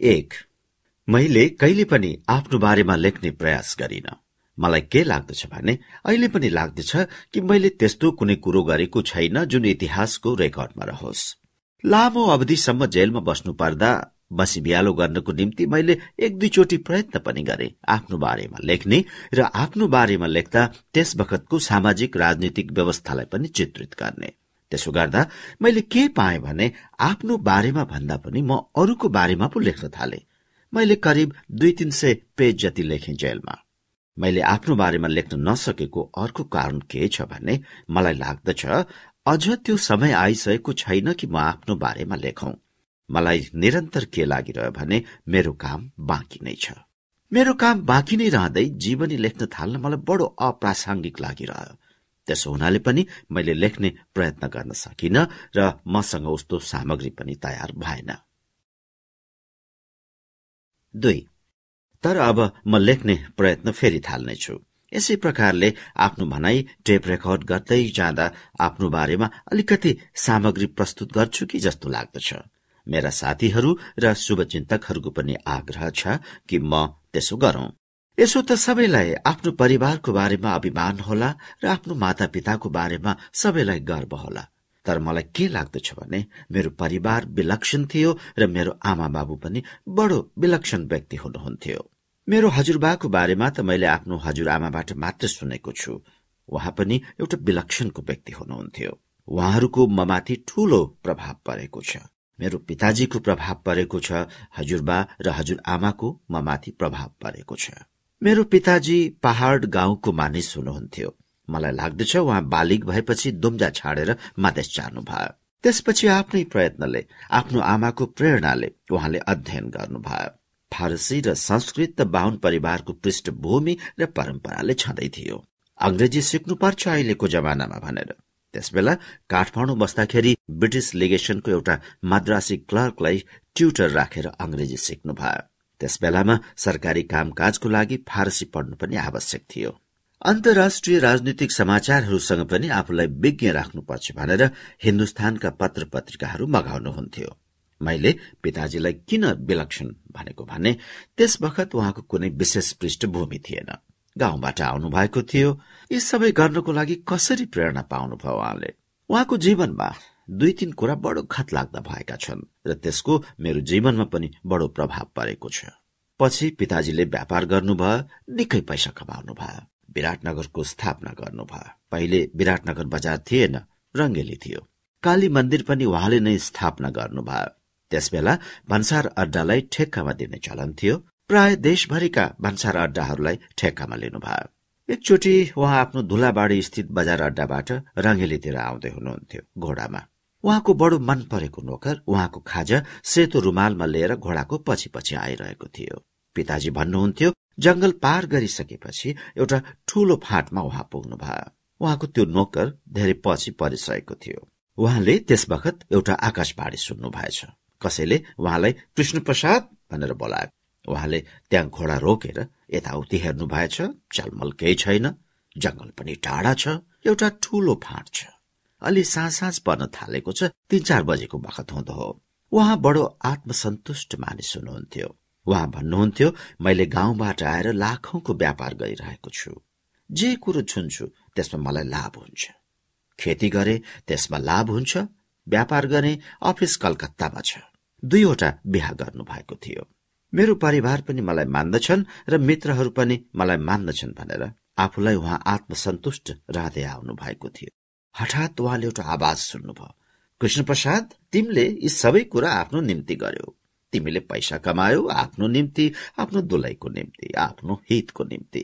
एक मैले कहिले पनि आफ्नो बारेमा लेख्ने प्रयास गरिन। मलाई के लाग्दछ भने अहिले पनि लाग्दछ कि मैले त्यस्तो कुनै कुरो गरेको छैन जुन इतिहासको रेकर्डमा रहोस्। लामो अवधिसम्म जेलमा बस्नु पर्दा बसी बिहालो गर्नको निम्ति मैले एक दुईचोटि प्रयत्न पनि गरे आफ्नो बारेमा लेख्ने र आफ्नो बारेमा लेख्दा त्यस बखतको सामाजिक राजनीतिक व्यवस्थालाई पनि चित्रित गर्ने। त्यसो गर्दा मैले के पाएँ भने आफ्नो बारेमा भन्दा पनि म अरूको बारेमा पो लेख्न थाले। मैले करिब दुई तीन सय पेज जति लेखेँ जेलमा। मैले आफ्नो बारेमा लेख्न नसकेको अर्को कारण के छ भने मलाई लाग्दछ अझ त्यो समय आइसकेको छैन कि म आफ्नो बारेमा लेखौं। मलाई निरन्तर के लागिरह्यो भने मेरो काम बाँकी नै छ। मेरो काम बाँकी नै रहँदै जीवनी लेख्न थाल्न मलाई बडो अप्रासंगिक लागिरह्यो। त्यसो हुनाले पनि मैले लेख्ने प्रयत्न गर्न सकिन र मसँग उस्तो सामग्री पनि तयार भएन। दुई तर अब म लेख्ने प्रयत्न फेरि थाल्नेछु। यसै प्रकारले आफ्नो भनाई टेप रेकर्ड गर्दै जाँदा आफ्नो बारेमा अलिकति सामग्री प्रस्तुत गर्छु कि जस्तो लाग्दछ। मेरा साथीहरू र शुभचिन्तकहरूको पनि आग्रह छ कि म त्यसो गरौं। यसो त सबैलाई आफ्नो परिवारको बारेमा अभिमान होला र आफ्नो माता पिताको बारेमा सबैलाई गर्व होला। तर मलाई के लाग्दछ भने मेरो परिवार विलक्षण थियो र मेरो आमा बाबु पनि बडो विलक्षण व्यक्ति हुनुहुन्थ्यो। मेरो हजुरबाको बारेमा त मैले आफ्नो हजुरआमाबाट मात्र सुनेको छु। उहाँ पनि एउटा विलक्षणको व्यक्ति हुनुहुन्थ्यो। उहाँहरूको ममाथि ठूलो प्रभाव परेको छ। मेरो पिताजीको प्रभाव परेको छ हजुरबा र हजुरआमाको ममाथि प्रभाव परेको छ। मेरो पिताजी पहाड़ गाउँको मानिस हुनुहुन्थ्यो। मलाई लाग्दछ उहाँ बालिग भएपछि दुम्जा छाडेर मादेश जानुभयो। त्यसपछि आफ्नै प्रयत्नले आफ्नो आमाको प्रेरणाले उहाँले अध्ययन गर्नुभयो। फारसी र संस्कृत बाहुन परिवारको पृष्ठभूमि र परम्पराले छँदै थियो। अंग्रेजी सिक्नुपर्छ अहिलेको जमानामा भनेर। त्यसबेला काठमाडौँ बस्दाखेरि ब्रिटिस लिगेशनको एउटा मद्रासी क्लर्कलाई ट्युटर राखेर अंग्रेजी सिक्नुभयो। त्यस बेलामा सरकारी कामकाजको लागि फारसी पढ्नु पनि आवश्यक थियो। अन्तर्राष्ट्रिय राजनीतिक समाचारहरूसँग पनि आफूलाई विज्ञ राख्नुपर्छ भनेर हिन्दुस्तानका पत्र पत्रिकाहरू मगाउनुहुन्थ्यो। मैले पिताजीलाई किन विलक्षण भनेको भने त्यस बखत उहाँको कुनै विशेष पृष्ठभूमि थिएन। गाउँबाट आउनु भएको थियो। यी सबै गर्नको लागि कसरी प्रेरणा पाउनुभयो उहाँले? उहाँको जीवनमा दुई तीन कुरा बडो खत लाग्दा भएका छन् र त्यसको मेरो जीवनमा पनि बडो प्रभाव परेको छ। पछि पिताजीले व्यापार गर्नुभयो निकै पैसा कमाउनु भयो विराटनगरको स्थापना गर्नुभयो। पहिले विराटनगर बजार थिएन रंगेली थियो। काली मन्दिर पनि उहाँले नै स्थापना गर्नुभयो। त्यसबेला भन्सार अड्डालाई ठेक्कामा दिने चलन थियो। प्राय देशभरिका भन्सार अड्डाहरूलाई ठेक्कामा लिनुभयो। एकचोटि उहाँ आफ्नो धुलाबाड़ी स्थित बजार अड्डाबाट रंगेलीतिर आउँदै हुनुहुन्थ्यो घोडामा। उहाँको बडो मन परेको नोकर उहाँको खाजा सेतो रुमालमा लिएर घोडाको पछि पछि आइरहेको थियो। पिताजी भन्नुहुन्थ्यो जंगल पार गरिसकेपछि एउटा ठूलो फाँटमा उहाँ पुग्नु भयो उहाँको त्यो नोकर धेरै पछि परिसकेको थियो। उहाँले त्यस बखत एउटा आकाशवाणी सुन्नु भएछ कसैले उहाँलाई कृष्ण प्रसाद भनेर बोलायो। उहाँले त्यहाँ घोडा रोकेर यताउति हेर्नु भएछ चलमल केही छैन। जंगल पनि टाढा छ। एउटा ठूलो फाँट छ। अलि साँझ साँझ पर्न थालेको छ तीन चार बजेको बखत हुँदो हो। उहाँ बडो आत्मसन्तुष्ट मानिस हुनुहुन्थ्यो। उहाँ भन्नुहुन्थ्यो मैले गाउँबाट आएर लाखौंको व्यापार गरिरहेको छु। जे कुरो छुन्छु त्यसमा मलाई लाभ हुन्छ। खेती गरे त्यसमा लाभ हुन्छ। व्यापार गरे अफिस कलकत्तामा छ। दुईवटा बिहा गर्नु भएको थियो। मेरो परिवार पनि मलाई मान्दछन् र मित्रहरू पनि मलाई मान्दछन् भनेर आफूलाई उहाँ आत्मसन्तुष्ट रहँदै आउनु भएको थियो। हठात उहाँले एउटा आवाज सुन्नुभयो। कृष्ण प्रसाद तिमीले यी सबै कुरा आफ्नो निम्ति गर्यो। तिमीले पैसा कमायो आफ्नो निम्ति आफ्नो दुलैको निम्ति आफ्नो हितको निम्ति।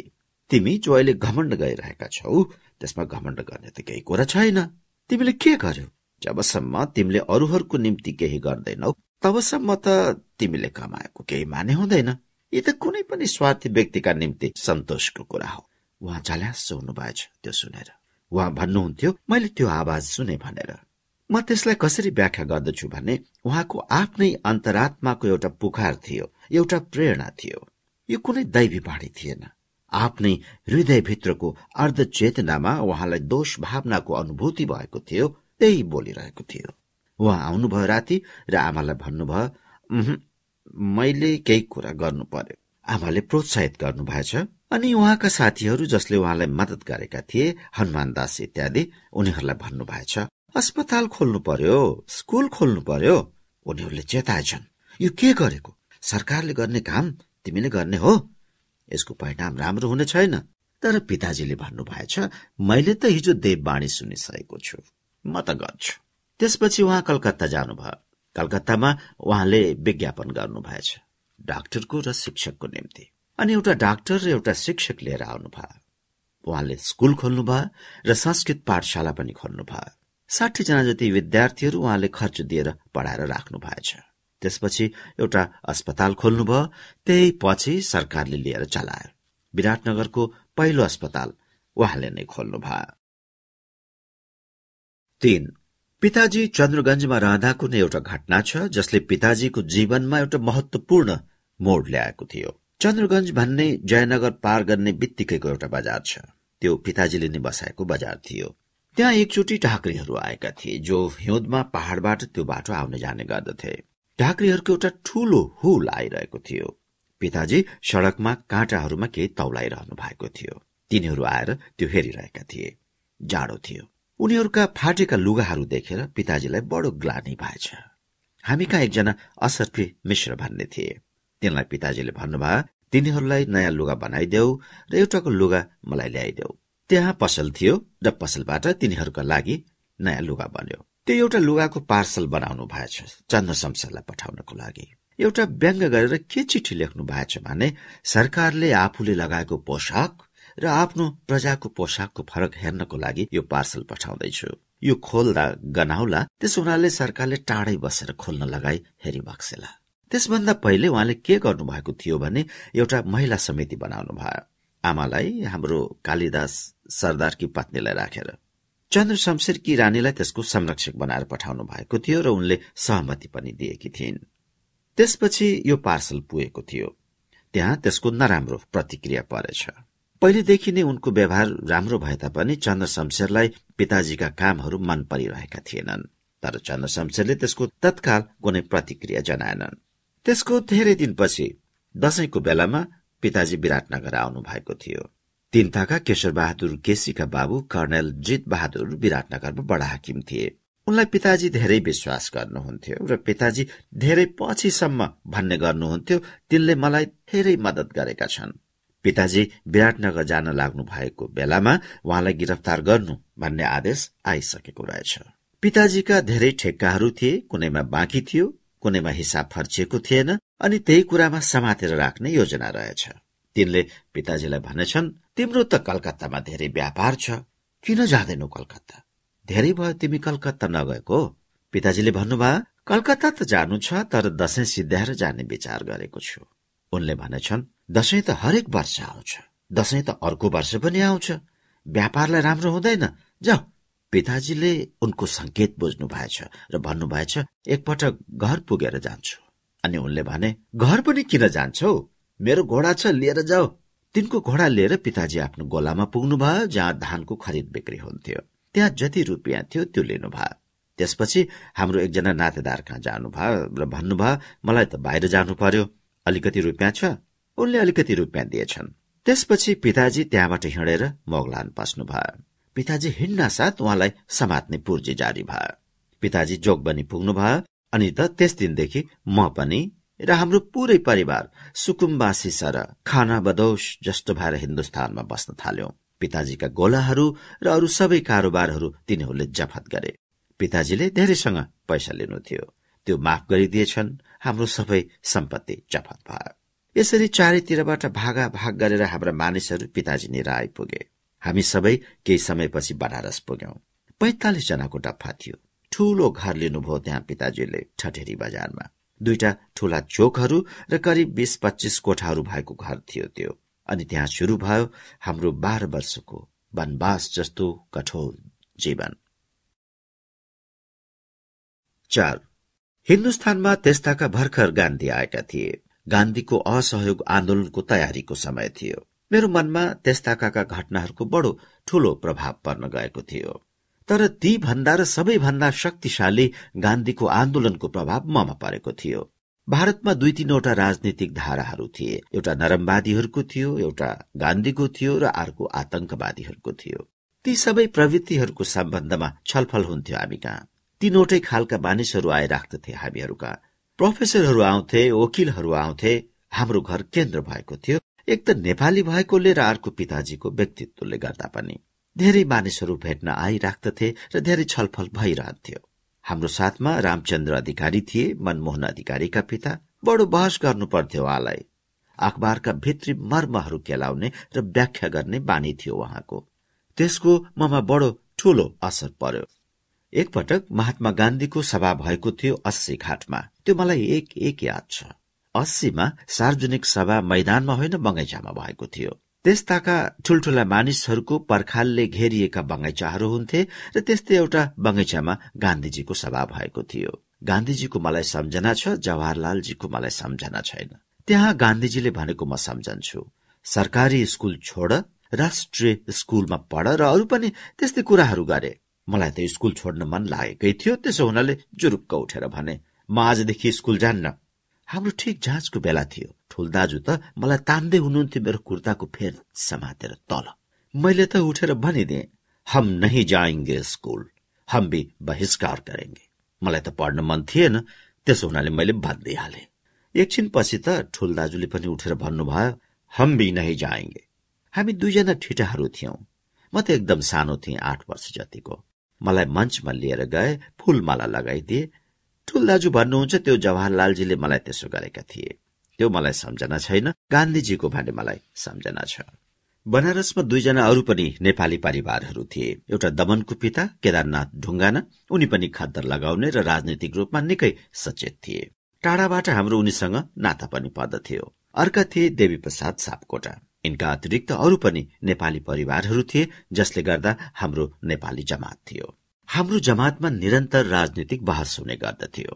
तिमी जो अहिले घमण्ड गइरहेका छौ त्यसमा घमण्ड गर्ने त केही कुरा छैन। तिमीले के गर्यो? जबसम्म तिमीले अरूहरूको निम्ति केही गर्दैनौ तबसम्म त तिमीले कमाएको केही माने हुँदैन। यी त कुनै पनि स्वार्थी व्यक्तिका निम्ति सन्तोषको कुरा हो। उहाँ झल्यास हुनुभएछ त्यो सुनेर। उहाँ भन्नुहुन्थ्यो मैले त्यो आवाज सुने भनेर। म त्यसलाई कसरी व्याख्या गर्दछु भने उहाँको आफ्नै अन्तरात्माको एउटा पुकार थियो एउटा प्रेरणा थियो। यो कुनै दैवी बाणी थिएन। आफ्नै हृदयभित्रको अर्ध चेतनामा उहाँलाई दोष भावनाको अनुभूति भएको थियो त्यही बोलिरहेको थियो। उहाँ आउनुभयो राति र आमालाई भन्नुभयो मैले केही कुरा गर्नु पर्यो। आमाले प्रोत्साहित गर्नु भएछ अनि उहाँका साथीहरू जसले उहाँलाई मदत गरेका थिए हनुमान दास इत्यादि उनीहरूलाई भन्नु भएछ अस्पताल खोल्नु पर्यो स्कुल खोल्नु पर्यो। उनीहरूले चेताएछन् यो के गरेको? सरकारले गर्ने काम तिमीले गर्ने हो। यसको परिणाम राम्रो हुने छैन तर पिताजीले भन्नुभएछ मैले त हिजो देववाणी सुनिसकेको छु। म त गर्छु त्यसपछि उहाँ कलकत्ता जानुभयो। कलकत्तामा उहाँले विज्ञापन गर्नुभएछ डाक्टरको र शिक्षकको निम्ति। अनि एउटा डाक्टर र एउटा शिक्षक लिएर आउनुभयो। उहाँले स्कूल खोल्नुभयो र संस्कृत पाठशाला पनि खोल्नुभयो। साठी जना जति विद्यार्थीहरू उहाँले खर्च दिएर पढाएर राख्नु भएछ। त्यसपछि एउटा अस्पताल खोल्नुभयो त्यही पछि सरकारले लिएर चलायो। विराटनगरको पहिलो अस्पताल उहाँले नै खोल्नुभयो। तीन पिताजी चन्द्रगंजमा रहँदाको नै एउटा घटना छ जसले पिताजीको जीवनमा एउटा महत्वपूर्ण मोड ल्याएको थियो। चन्द्रगंज भन्ने जयनगर पार गर्ने बित्तिकैको एउटा बजार छ। त्यो पिताजीले नै बसाएको बजार थियो। त्यहाँ एकचोटि ढाक्रीहरू आएका थिए जो हिउँदमा पहाड़बाट त्यो बाटो आउने जाने गर्दथे। ढाक्रीहरूको एउटा ठूलो हुल आइरहेको थियो। पिताजी सड़कमा काँटाहरूमा केही तौलाइरहनु भएको थियो। तिनीहरू आएर त्यो हेरिरहेका थिए। जाडो थियो। उनीहरूका फाटेका लुगाहरू देखेर पिताजीलाई बडो ग्लानी भएछ। हामी कहाँ एकजना असर्फी मिश्र भन्ने थिए। तिनलाई पिताजीले भन्नुभयो तिनीहरूलाई नयाँ लुगा बनाइदेऊ र एउटाको लुगा मलाई ल्याइदेऊ। त्यहाँ पसल थियो र पसलबाट तिनीहरूका लागि नयाँ लुगा बन्यो। त्यो एउटा लुगाको पार्सल बनाउनु भएछ चन्द्र शमशेरलाई पठाउनको लागि। एउटा व्यङ्ग गरेर के चिठी लेख्नु भएछ भने सरकारले आफूले लगाएको पोसाक र आफ्नो प्रजाको पोसाकको फरक हेर्नको लागि यो पार्सल पठाउँदैछु। यो खोल्दा गनाउला त्यस हुनाले सरकारले टाढै बसेर खोल्न लगाई हेरी बक्सेला त्यसभन्दा पहिले उहाँले के गर्नु भएको थियो भने एउटा महिला समिति बनाउनु भयो। आमालाई हाम्रो कालिदास सरदारकी पत्नीलाई राखेर। चन्द्र शमशेरकी रानीलाई त्यसको संरक्षक बनाएर पठाउनु भएको थियो र उनले सहमति पनि दिएकी थिइन्। त्यसपछि यो पार्सल पुगेको थियो। त्यहाँ त्यसको नराम्रो प्रतिक्रिया परेछ। पहिलेदेखि नै उनको व्यवहार राम्रो भए तापनि चन्द्र शमशेरलाई पिताजीका कामहरू मन परिरहेका थिएनन्। तर चन्द्र शमशेरले त्यसको तत्काल कुनै प्रतिक्रिया जनाएनन्। त्यसको धेरै दिनपछि दशैंको बेलामा पिताजी विराटनगर आउनु भएको थियो। तिनताका केशर बहादुर केसीका बाबु कर्णेल जित बहादुर विराटनगरमा बडा हाकिम थिए। उनलाई पिताजी धेरै विश्वास गर्नुहुन्थ्यो र पिताजी धेरै पछिसम्म भन्ने गर्नुहुन्थ्यो तिनले मलाई धेरै मदत गरेका छन्। पिताजी विराटनगर जान लाग्नु भएको बेलामा उहाँलाई गिरफ्तार गर्नु भन्ने आदेश आइसकेको रहेछ। पिताजीका धेरै ठेक्काहरू थिए कुनैमा बाँकी थियो कुनैमा हिसाब फर्चिएको थिएन अनि त्यही कुरामा समातेर राख्ने योजना रहेछ। तिनले पिताजीलाई भनेछन् तिम्रो त कलकत्तामा धेरै व्यापार छ। किन जाँदैनौ कलकत्ता? धेरै भयो तिमी कलकत्ता नगएको? पिताजीले भन्नुभयो कलकत्ता त जानु छ तर दशैं सिद्ध्याएर जाने विचार गरेको छु। उनले भनेछन् दशैं त हरेक वर्ष आउँछ। दशैं त अर्को वर्ष पनि आउँछ। व्यापारलाई राम्रो हुँदैन। जाऊ पिताजीले उनको संकेत बुझ्नु भएछ र भन्नुभएछ एकपटक घर पुगेर जान्छु। अनि उनले भने घर पनि किन जान्छौ? मेरो घोडा छ लिएर जाऊ। तिनको घोडा लिएर पिताजी आफ्नो गोलामा पुग्नुभयो जहाँ धानको खरिद बिक्री हुन्थ्यो। त्यहाँ जति रुपियाँ थियो त्यो लिनुभयो। त्यसपछि हाम्रो एकजना नातेदार कहाँ जानुभयो र भन्नुभयो मलाई त बाहिर जानु पर्यो। अलिकति रुपियाँ छ? उनले अलिकति रुपियाँ दिएछन्। त्यसपछि पिताजी त्यहाँबाट हिँडेर मोगलान पस्नुभयो। पिताजी हिँड्न साथ उहाँलाई समात्ने पूर्जी जारी भयो। पिताजी जोगबनी पुग्नुभयो अनि त त्यस दिनदेखि म पनि र हाम्रो पूरै परिवार सुकुम्बासी सर खाना बदौश जस्तो भएर हिन्दुस्तानमा बस्न थाल्यौं। पिताजीका गोलाहरू र अरू सबै कारोबारहरू तिनीहरूले जफत गरे। पिताजीले धेरैसँग पैसा लिनु थियो। त्यो माफ गरिदिएछन् हाम्रो सबै सम्पत्ति जफत भयो। यसरी चारैतिरबाट भागा भाग गरेर हाम्रा मानिसहरू पिताजी निर आइपुगे हामी सबै केही समयपछि बनारस पुग्यौं। पैंतालिस जनाको डफा थियो। ठूलो घर लिनुभयो त्यहाँ पिताजीले ठठेरी बजारमा। दुईटा ठूला चोकहरू र करिब बीस पच्चीस कोठाहरू भएको घर थियो त्यो। अनि त्यहाँ शुरू भयो हाम्रो बाह्र वर्षको वनवास जस्तो कठोर जीवन। चार। हिन्दुस्तानमा त्यस्ताका भर्खर गान्धी आएका थिए। गान्धीको असहयोग आन्दोलनको तयारीको समय थियो। मेरो मनमा त्यस्ताका घटनाहरूको बडो ठूलो प्रभाव पर्न गएको थियो। तर ती भन्दा र सबैभन्दा शक्तिशाली गान्धीको आन्दोलनको प्रभाव ममा परेको थियो। भारतमा दुई तीनवटा राजनीतिक धाराहरू थिए। एउटा नरमवादीहरूको थियो एउटा गान्धीको थियो र अर्को आतंकवादीहरूको थियो। ती सबै प्रवृत्तिहरूको सम्बन्धमा छलफल हुन्थ्यो हामी कहाँ। तीनवटै खालका मानिसहरू आइराख्दथे हामीहरूका। प्रोफेसरहरू आउँथे वकिलहरू आउँथे हाम्रो घर केन्द्र भएको थियो। एक त नेपाली भएकोले र अर्को पिताजीको व्यक्तित्वले गर्दा पनि धेरै मानिसहरू भेट्न आइराख्दथे र धेरै छलफल भइरहन्थ्यो। हाम्रो साथमा रामचन्द्र अधिकारी थिए मनमोहन अधिकारीका पिता। बडो बहस गर्नु पर्थ्यो उहाँलाई। अखबारका भित्री मर्महरू केलाउने र व्याख्या गर्ने बानी थियो उहाँको। त्यसको ममा बडो ठूलो असर पर्यो। एकपटक महात्मा गान्धीको सभा भएको थियो अस्सी घाटमा। त्यो मलाई एक एक याद छ। अस्सीमा सार्वजनिक सभा मैदानमा होइन बगैँचामा भएको थियो। त्यस्ताका ठूल्ठूला मानिसहरूको पर्खालले घेरिएका बगैँचाहरू हुन्थे र त्यस्तै एउटा बगैँचामा गान्धीजीको सभा भएको थियो। गान्धीजीको मलाई सम्झना छ जवाहरलालजीको मलाई सम्झना छैन। त्यहाँ गान्धीजीले भनेको म सम्झन्छु। सरकारी स्कूल छोड राष्ट्रिय स्कूलमा पढ र अरू पनि त्यस्तै कुराहरू गरे। मलाई त स्कूल छोड्न मन लागेकै थियो त्यसो हुनाले जुरुक्क उठेर भने म आजदेखि स्कूल जान्न हाम्रो ठिक जाँचको बेला थियो। ठुल दाजु त मलाई तान्दै हुनुहुन्थ्यो मेरो कुर्ताको फेर समातेर तल। मैले त उठेर भनिदिए हम नहीं जाएंगे स्कूल हम भी बहिष्कार करेंगे। मलाई त पढ्न मन थिएन त्यसो हुनाले मैले भनिदिइहाले एकछिन पछि त ठुल दाजुले पनि उठेर भन्नुभयो हम भी नहीं जाएंगे। हामी दुईजना ठिटाहरू थियौं। म त एकदम सानो थिएँ आठ वर्ष जतिको। मलाई मञ्चमा लिएर गए फूलमाला लगाइदिए ठुल दाजु भन्नुहुन्छ त्यो जवाहरलालजीले मलाई त्यसो गरेका थिए। त्यो मलाई सम्झना छैन गान्धीजीको भने मलाई सम्झना छ। बनारसमा दुईजना अरू पनि नेपाली परिवारहरू थिए। एउटा दमनको पिता केदारनाथ ढुङ्गाना उनी पनि खद्दर लगाउने र राजनैतिक रूपमा निकै सचेत थिए। टाढाबाट हाम्रो उनीसँग नाता पनि पर्दथ्यो। अर्का थिए देवी प्रसाद सापकोटा। यिनका अतिरिक्त अरू पनि नेपाली परिवारहरू थिए जसले गर्दा हाम्रो नेपाली जमात थियो। हाम्रो जमातमा निरन्तर राजनीतिक बहस हुने गर्दथ्यो।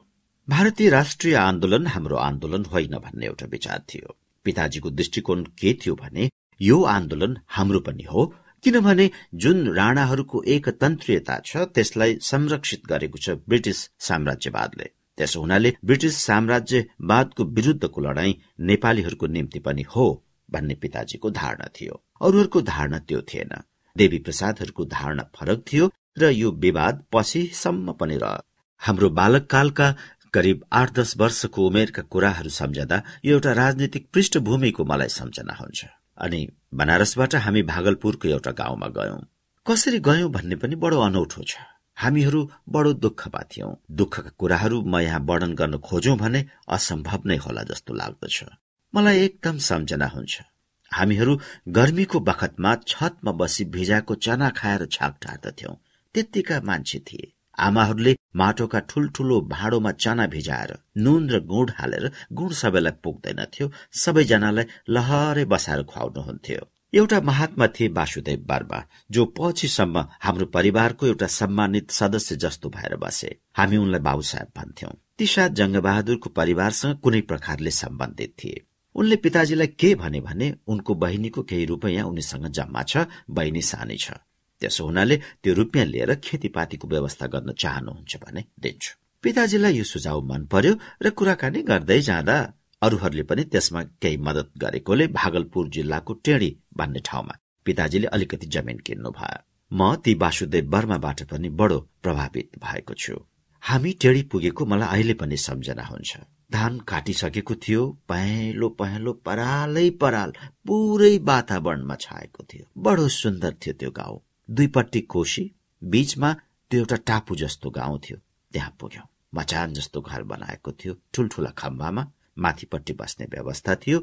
भारतीय राष्ट्रिय आन्दोलन हाम्रो आन्दोलन होइन भन्ने एउटा विचार थियो। पिताजीको दृष्टिकोण के थियो भने यो आन्दोलन हाम्रो पनि हो किनभने जुन राणाहरूको एकतन्त्रीयता छ त्यसलाई संरक्षित गरेको छ ब्रिटिस साम्राज्यवादले। त्यसो हुनाले ब्रिटिस साम्राज्यवादको विरूद्धको लड़ाई नेपालीहरूको निम्ति पनि हो भन्ने पिताजीको धारणा थियो। अरूहरूको धारणा त्यो थिएन। देवी प्रसादहरूको धारणा फरक थियो र यो विवाद पछिसम्म पनि रह हाम्रो बालककालका करिब आठ दस वर्षको उमेरका कुराहरू सम्झँदा यो एउटा राजनीतिक पृष्ठभूमिको मलाई सम्झना हुन्छ। अनि बनारसबाट हामी भागलपुरको एउटा गाउँमा गयौं। कसरी गयौं भन्ने पनि बडो अनौठो छ। हामीहरू बडो दुःखमा थियौं दुःखका कुराहरू म यहाँ वर्णन गर्न खोजौं भने असम्भव नै होला जस्तो लाग्दछ। मलाई एकदम सम्झना हुन्छ। हामीहरू गर्मीको बखतमा छतमा बसी भिजाएको चना खाएर छाक टार्दथ्यौं त्यत्तिका मान्छे थिए। आमाहरूले माटोका ठूल्ठूलो भाँडोमा चना भिजाएर नुन र गुड हालेर गुड सबैलाई पुग्दैनथ्यो। सबैजनालाई लहरै बसाएर खुवाउनुहुन्थ्यो। एउटा महात्मा थिए वासुदेव वर्मा जो पछिसम्म हाम्रो परिवारको एउटा सम्मानित सदस्य जस्तो भएर बसे। हामी उनलाई बाबु साहेब भन्थ्यौं। ती साथ जंगबहादुरको परिवारसँग कुनै प्रकारले सम्बन्धित थिए। उनले पिताजीलाई के भने भने उनको बहिनीको केही रुपियाँ उनीसँग जम्मा छ बहिनी सानै छ। त्यसो हुनाले त्यो रुपियाँ लिएर खेतीपातीको व्यवस्था गर्न चाहनुहुन्छ भने दिन्छु। पिताजीलाई यो सुझाव मन पर्यो र कुराकानी गर्दै जाँदा अरूहरूले पनि त्यसमा केही मदत गरेकोले भागलपुर जिल्लाको टेणी भन्ने ठाउँमा पिताजीले अलिकति जमिन किन्नु भयो म ती वासुदेव वर्माबाट पनि बडो प्रभावित भएको छु। हामी टेढी पुगेको मलाई अहिले पनि सम्झना हुन्छ। धान काटिसकेको थियो पहेँलो पहेँलो परालै पराल पुरै वातावरणमा छाएको थियो। बडो सुन्दर थियो त्यो गाउँ। दुईपट्टि कोशी बीचमा त्यो एउटा टापु जस्तो गाउँ थियो। त्यहाँ पुग्यौं। मचान जस्तो घर बनाएको थियो। ठूल्ठूला खम्बामा माथिपट्टि बस्ने व्यवस्था थियो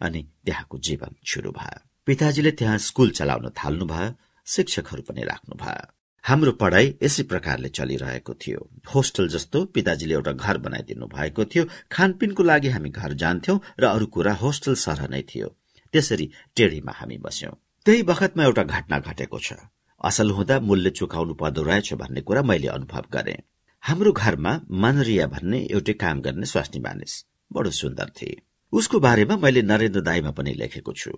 अनि त्यहाँको जीवन सुरु भयो। पिताजीले त्यहाँ स्कूल चलाउन थाल्नुभयो शिक्षकहरू पनि राख्नु भयो हाम्रो पढ़ाई यसै प्रकारले चलिरहेको थियो। होस्टल जस्तो पिताजीले एउटा घर बनाइदिनु भएको थियो। खानपिनको लागि हामी घर जान्थ्यौं र अरू कुरा होस्टल सरह नै थियो। त्यसरी टेढीमा हामी बस्यौं। त्यही बखतमा एउटा घटना घटेको छ। असल हुँदा मूल्य चुकाउनु पर्दो रहेछ भन्ने कुरा मैले अनुभव गरे। हाम्रो घरमा मनरिया भन्ने एउटै काम गर्ने स्वास्नी मानिस बडो सुन्दर थिए। उसको बारेमा मैले नरेन्द्र दाईमा पनि लेखेको छु।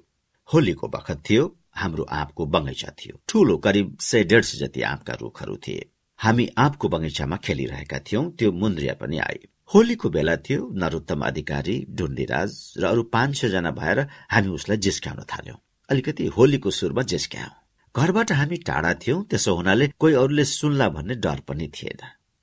होलीको बखत थियो हाम्रो आँपको बगैँचा थियो। ठूलो करिब सय डेढ सय जति आँपका रूखहरू थिए। हामी आँपको बगैँचामा खेलिरहेका थियौं त्यो मुन्द्रिया पनि आए होलीको बेला थियो नरोत्तम अधिकारी ढुण्डीराज र अरू पाँच छ जना भएर हामी उसलाई जिस्क्याउन थाल्यौं। अलिकति होलीको सुरमा जिस्क्यायौं घरबाट हामी टाढा थियौं त्यसो हुनाले कोही अरूले सुन्ला भन्ने डर पनि थिएन।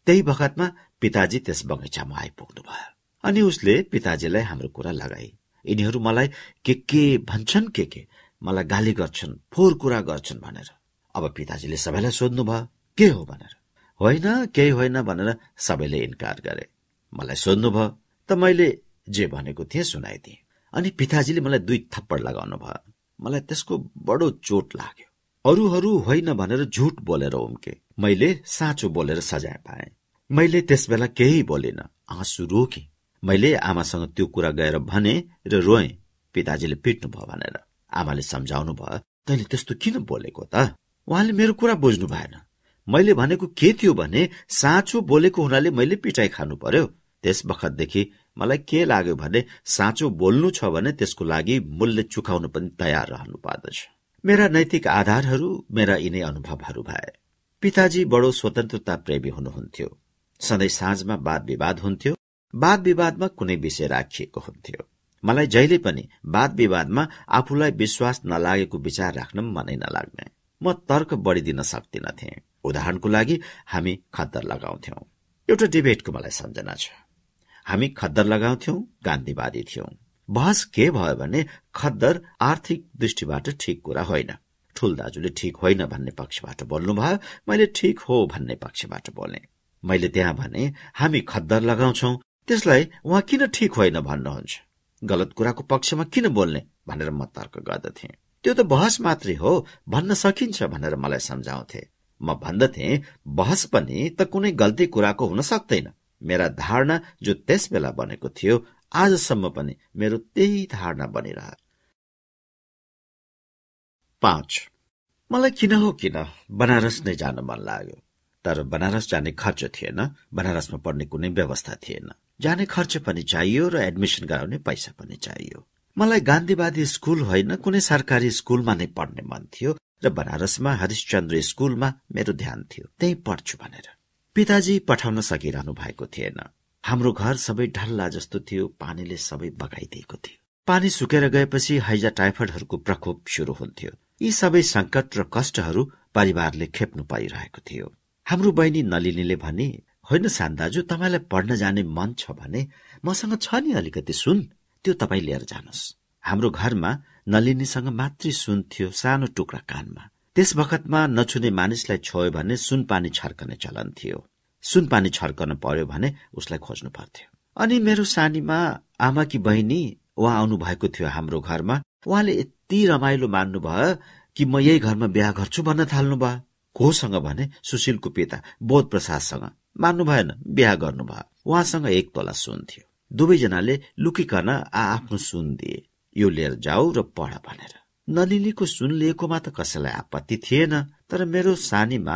त्यही बखतमा पिताजी त्यस बगैँचामा आइपुग्नु भयो अनि उसले पिताजीलाई हाम्रो कुरा लगाए यिनीहरू मलाई के के भन्छन् के के? मलाई गाली गर्छन् फोहोर कुरा गर्छन् भनेर। अब पिताजीले सबैलाई सोध्नु भयो के हो? भनेर। होइन केही होइन भनेर सबैले इन्कार गरे। मलाई सोध्नु भयो त मैले जे भनेको थिएँ सुनाइदिए। अनि पिताजीले मलाई दुई थप्पड लगाउनु भयो मलाई त्यसको बडो चोट लाग्यो। अरूहरू होइन भनेर झुट बोलेर उम्के। मैले साँचो बोलेर सजाय पाएँ। मैले त्यस बेला केही बोलिन। आँसु रोके। मैले आमासँग त्यो कुरा गएर भने र रोएँ पिताजीले पिट्नु भयो भनेर। आमाले सम्झाउनु भयो तैँले त्यस्तो किन बोलेको त? उहाँले मेरो कुरा बुझ्नु भएन। मैले भनेको के थियो भने साँचो बोलेको हुनाले मैले पिटाई खानु पर्यो। त्यस बखतदेखि मलाई के लाग्यो भने साँचो बोल्नु छ भने त्यसको लागि मूल्य चुकाउनु पनि तयार रहनु पर्दछ। मेरा नैतिक आधारहरू मेरा यिनै अनुभवहरू भए। पिताजी बडो स्वतन्त्रता प्रेमी हुनुहुन्थ्यो। सधैँ साँझमा वाद विवाद हुन्थ्यो। वाद विवादमा कुनै विषय राखिएको हुन्थ्यो। मलाई जहिले पनि वाद विवादमा आफूलाई विश्वास नलागेको विचार राख्न मनै नलाग्ने। म तर्क बढ़िदिन सक्दिनथे उदाहरणको लागि हामी खद्दर लगाउँथ्यौं। एउटा डिबेटको मलाई सम्झना छ। हामी खद्दर लगाउँथ्यौं गान्धीवादी थियौं। बहस के भयो भने खद्दर आर्थिक दृष्टिबाट ठिक कुरा होइन। ठूल दाजुले ठिक होइन भन्ने पक्षबाट बोल्नुभयो मैले ठिक हो भन्ने पक्षबाट बोले। मैले त्यहाँ भने हामी खद्दर लगाउँछौ। त्यसलाई उहाँ किन ठिक होइन भन्नुहुन्छ? गलत कुराको पक्षमा किन बोल्ने? भनेर म तर्क गर्दथे। त्यो त बहस मात्रै हो भन्न सकिन्छ भनेर मलाई सम्झाउँथे। म भन्दथे बहस पनि त कुनै गल्ती कुराको हुन सक्दैन। मेरा धारणा जो त्यस बेला बनेको थियो आजसम्म पनि मेरो त्यही धारणा बनिरह। पाँच। मलाई किन हो किन? बनारस नै जान मन लाग्यो। तर बनारस जाने खर्च थिएन बनारसमा पढ्ने कुनै व्यवस्था थिएन। जाने खर्च पनि चाहियो र एडमिसन गराउने पैसा पनि चाहियो। मलाई गान्धीवादी स्कूल होइन कुनै सरकारी स्कूलमा नै पढ्ने मन थियो र बनारसमा हरिश्चन्द्र स्कूलमा मेरो ध्यान थियो। त्यही पढ्छु भनेर। पिताजी पठाउन सकिरहनु भएको थिएन। हाम्रो घर सबै ढल्ला जस्तो थियो पानीले सबै बगाइदिएको थियो। पानी सुकेर गएपछि हैजा टाइफाइडहरूको प्रकोप शुरू हुन्थ्यो। यी सबै संकट र कष्टहरू परिवारले खेप्नु परिरहेको थियो। हाम्रो बहिनी नलिनीले भने होइन सान दाजु तपाईँलाई पढ्न जाने मन छ भने मसँग छ नि अलिकति सुन त्यो तपाईँ लिएर जानुहोस्। हाम्रो घरमा नलिनीसँग मात्रै सुन थियो सानो टुक्रा कानमा। त्यस बखतमा नछुने मानिसलाई छोयो भने सुन पानी छर्कने चलन थियो। सुन पानी छर्कन पर्यो भने उसलाई खोज्नु पर्थ्यो। अनि मेरो सानीमा आमाकी बहिनी उहाँ आउनु भएको थियो हाम्रो घरमा। उहाँले यति रमाइलो मान्नुभयो कि म यही घरमा बिहा गर्छु भन्न थाल्नु भयो कोसँग भने सुशीलको पिता बोध प्रसादसँग मान्नु भएन बिहा गर्नुभयो। उहाँसँग एक तोला सुन थियो। दुवैजनाले लुकिकन आ आफ्नो सुन दिए। यो लिएर जाऊ र पढ भनेर। नलिनीको सुन लिएकोमा त कसैलाई आपत्ति थिएन तर मेरो सानीमा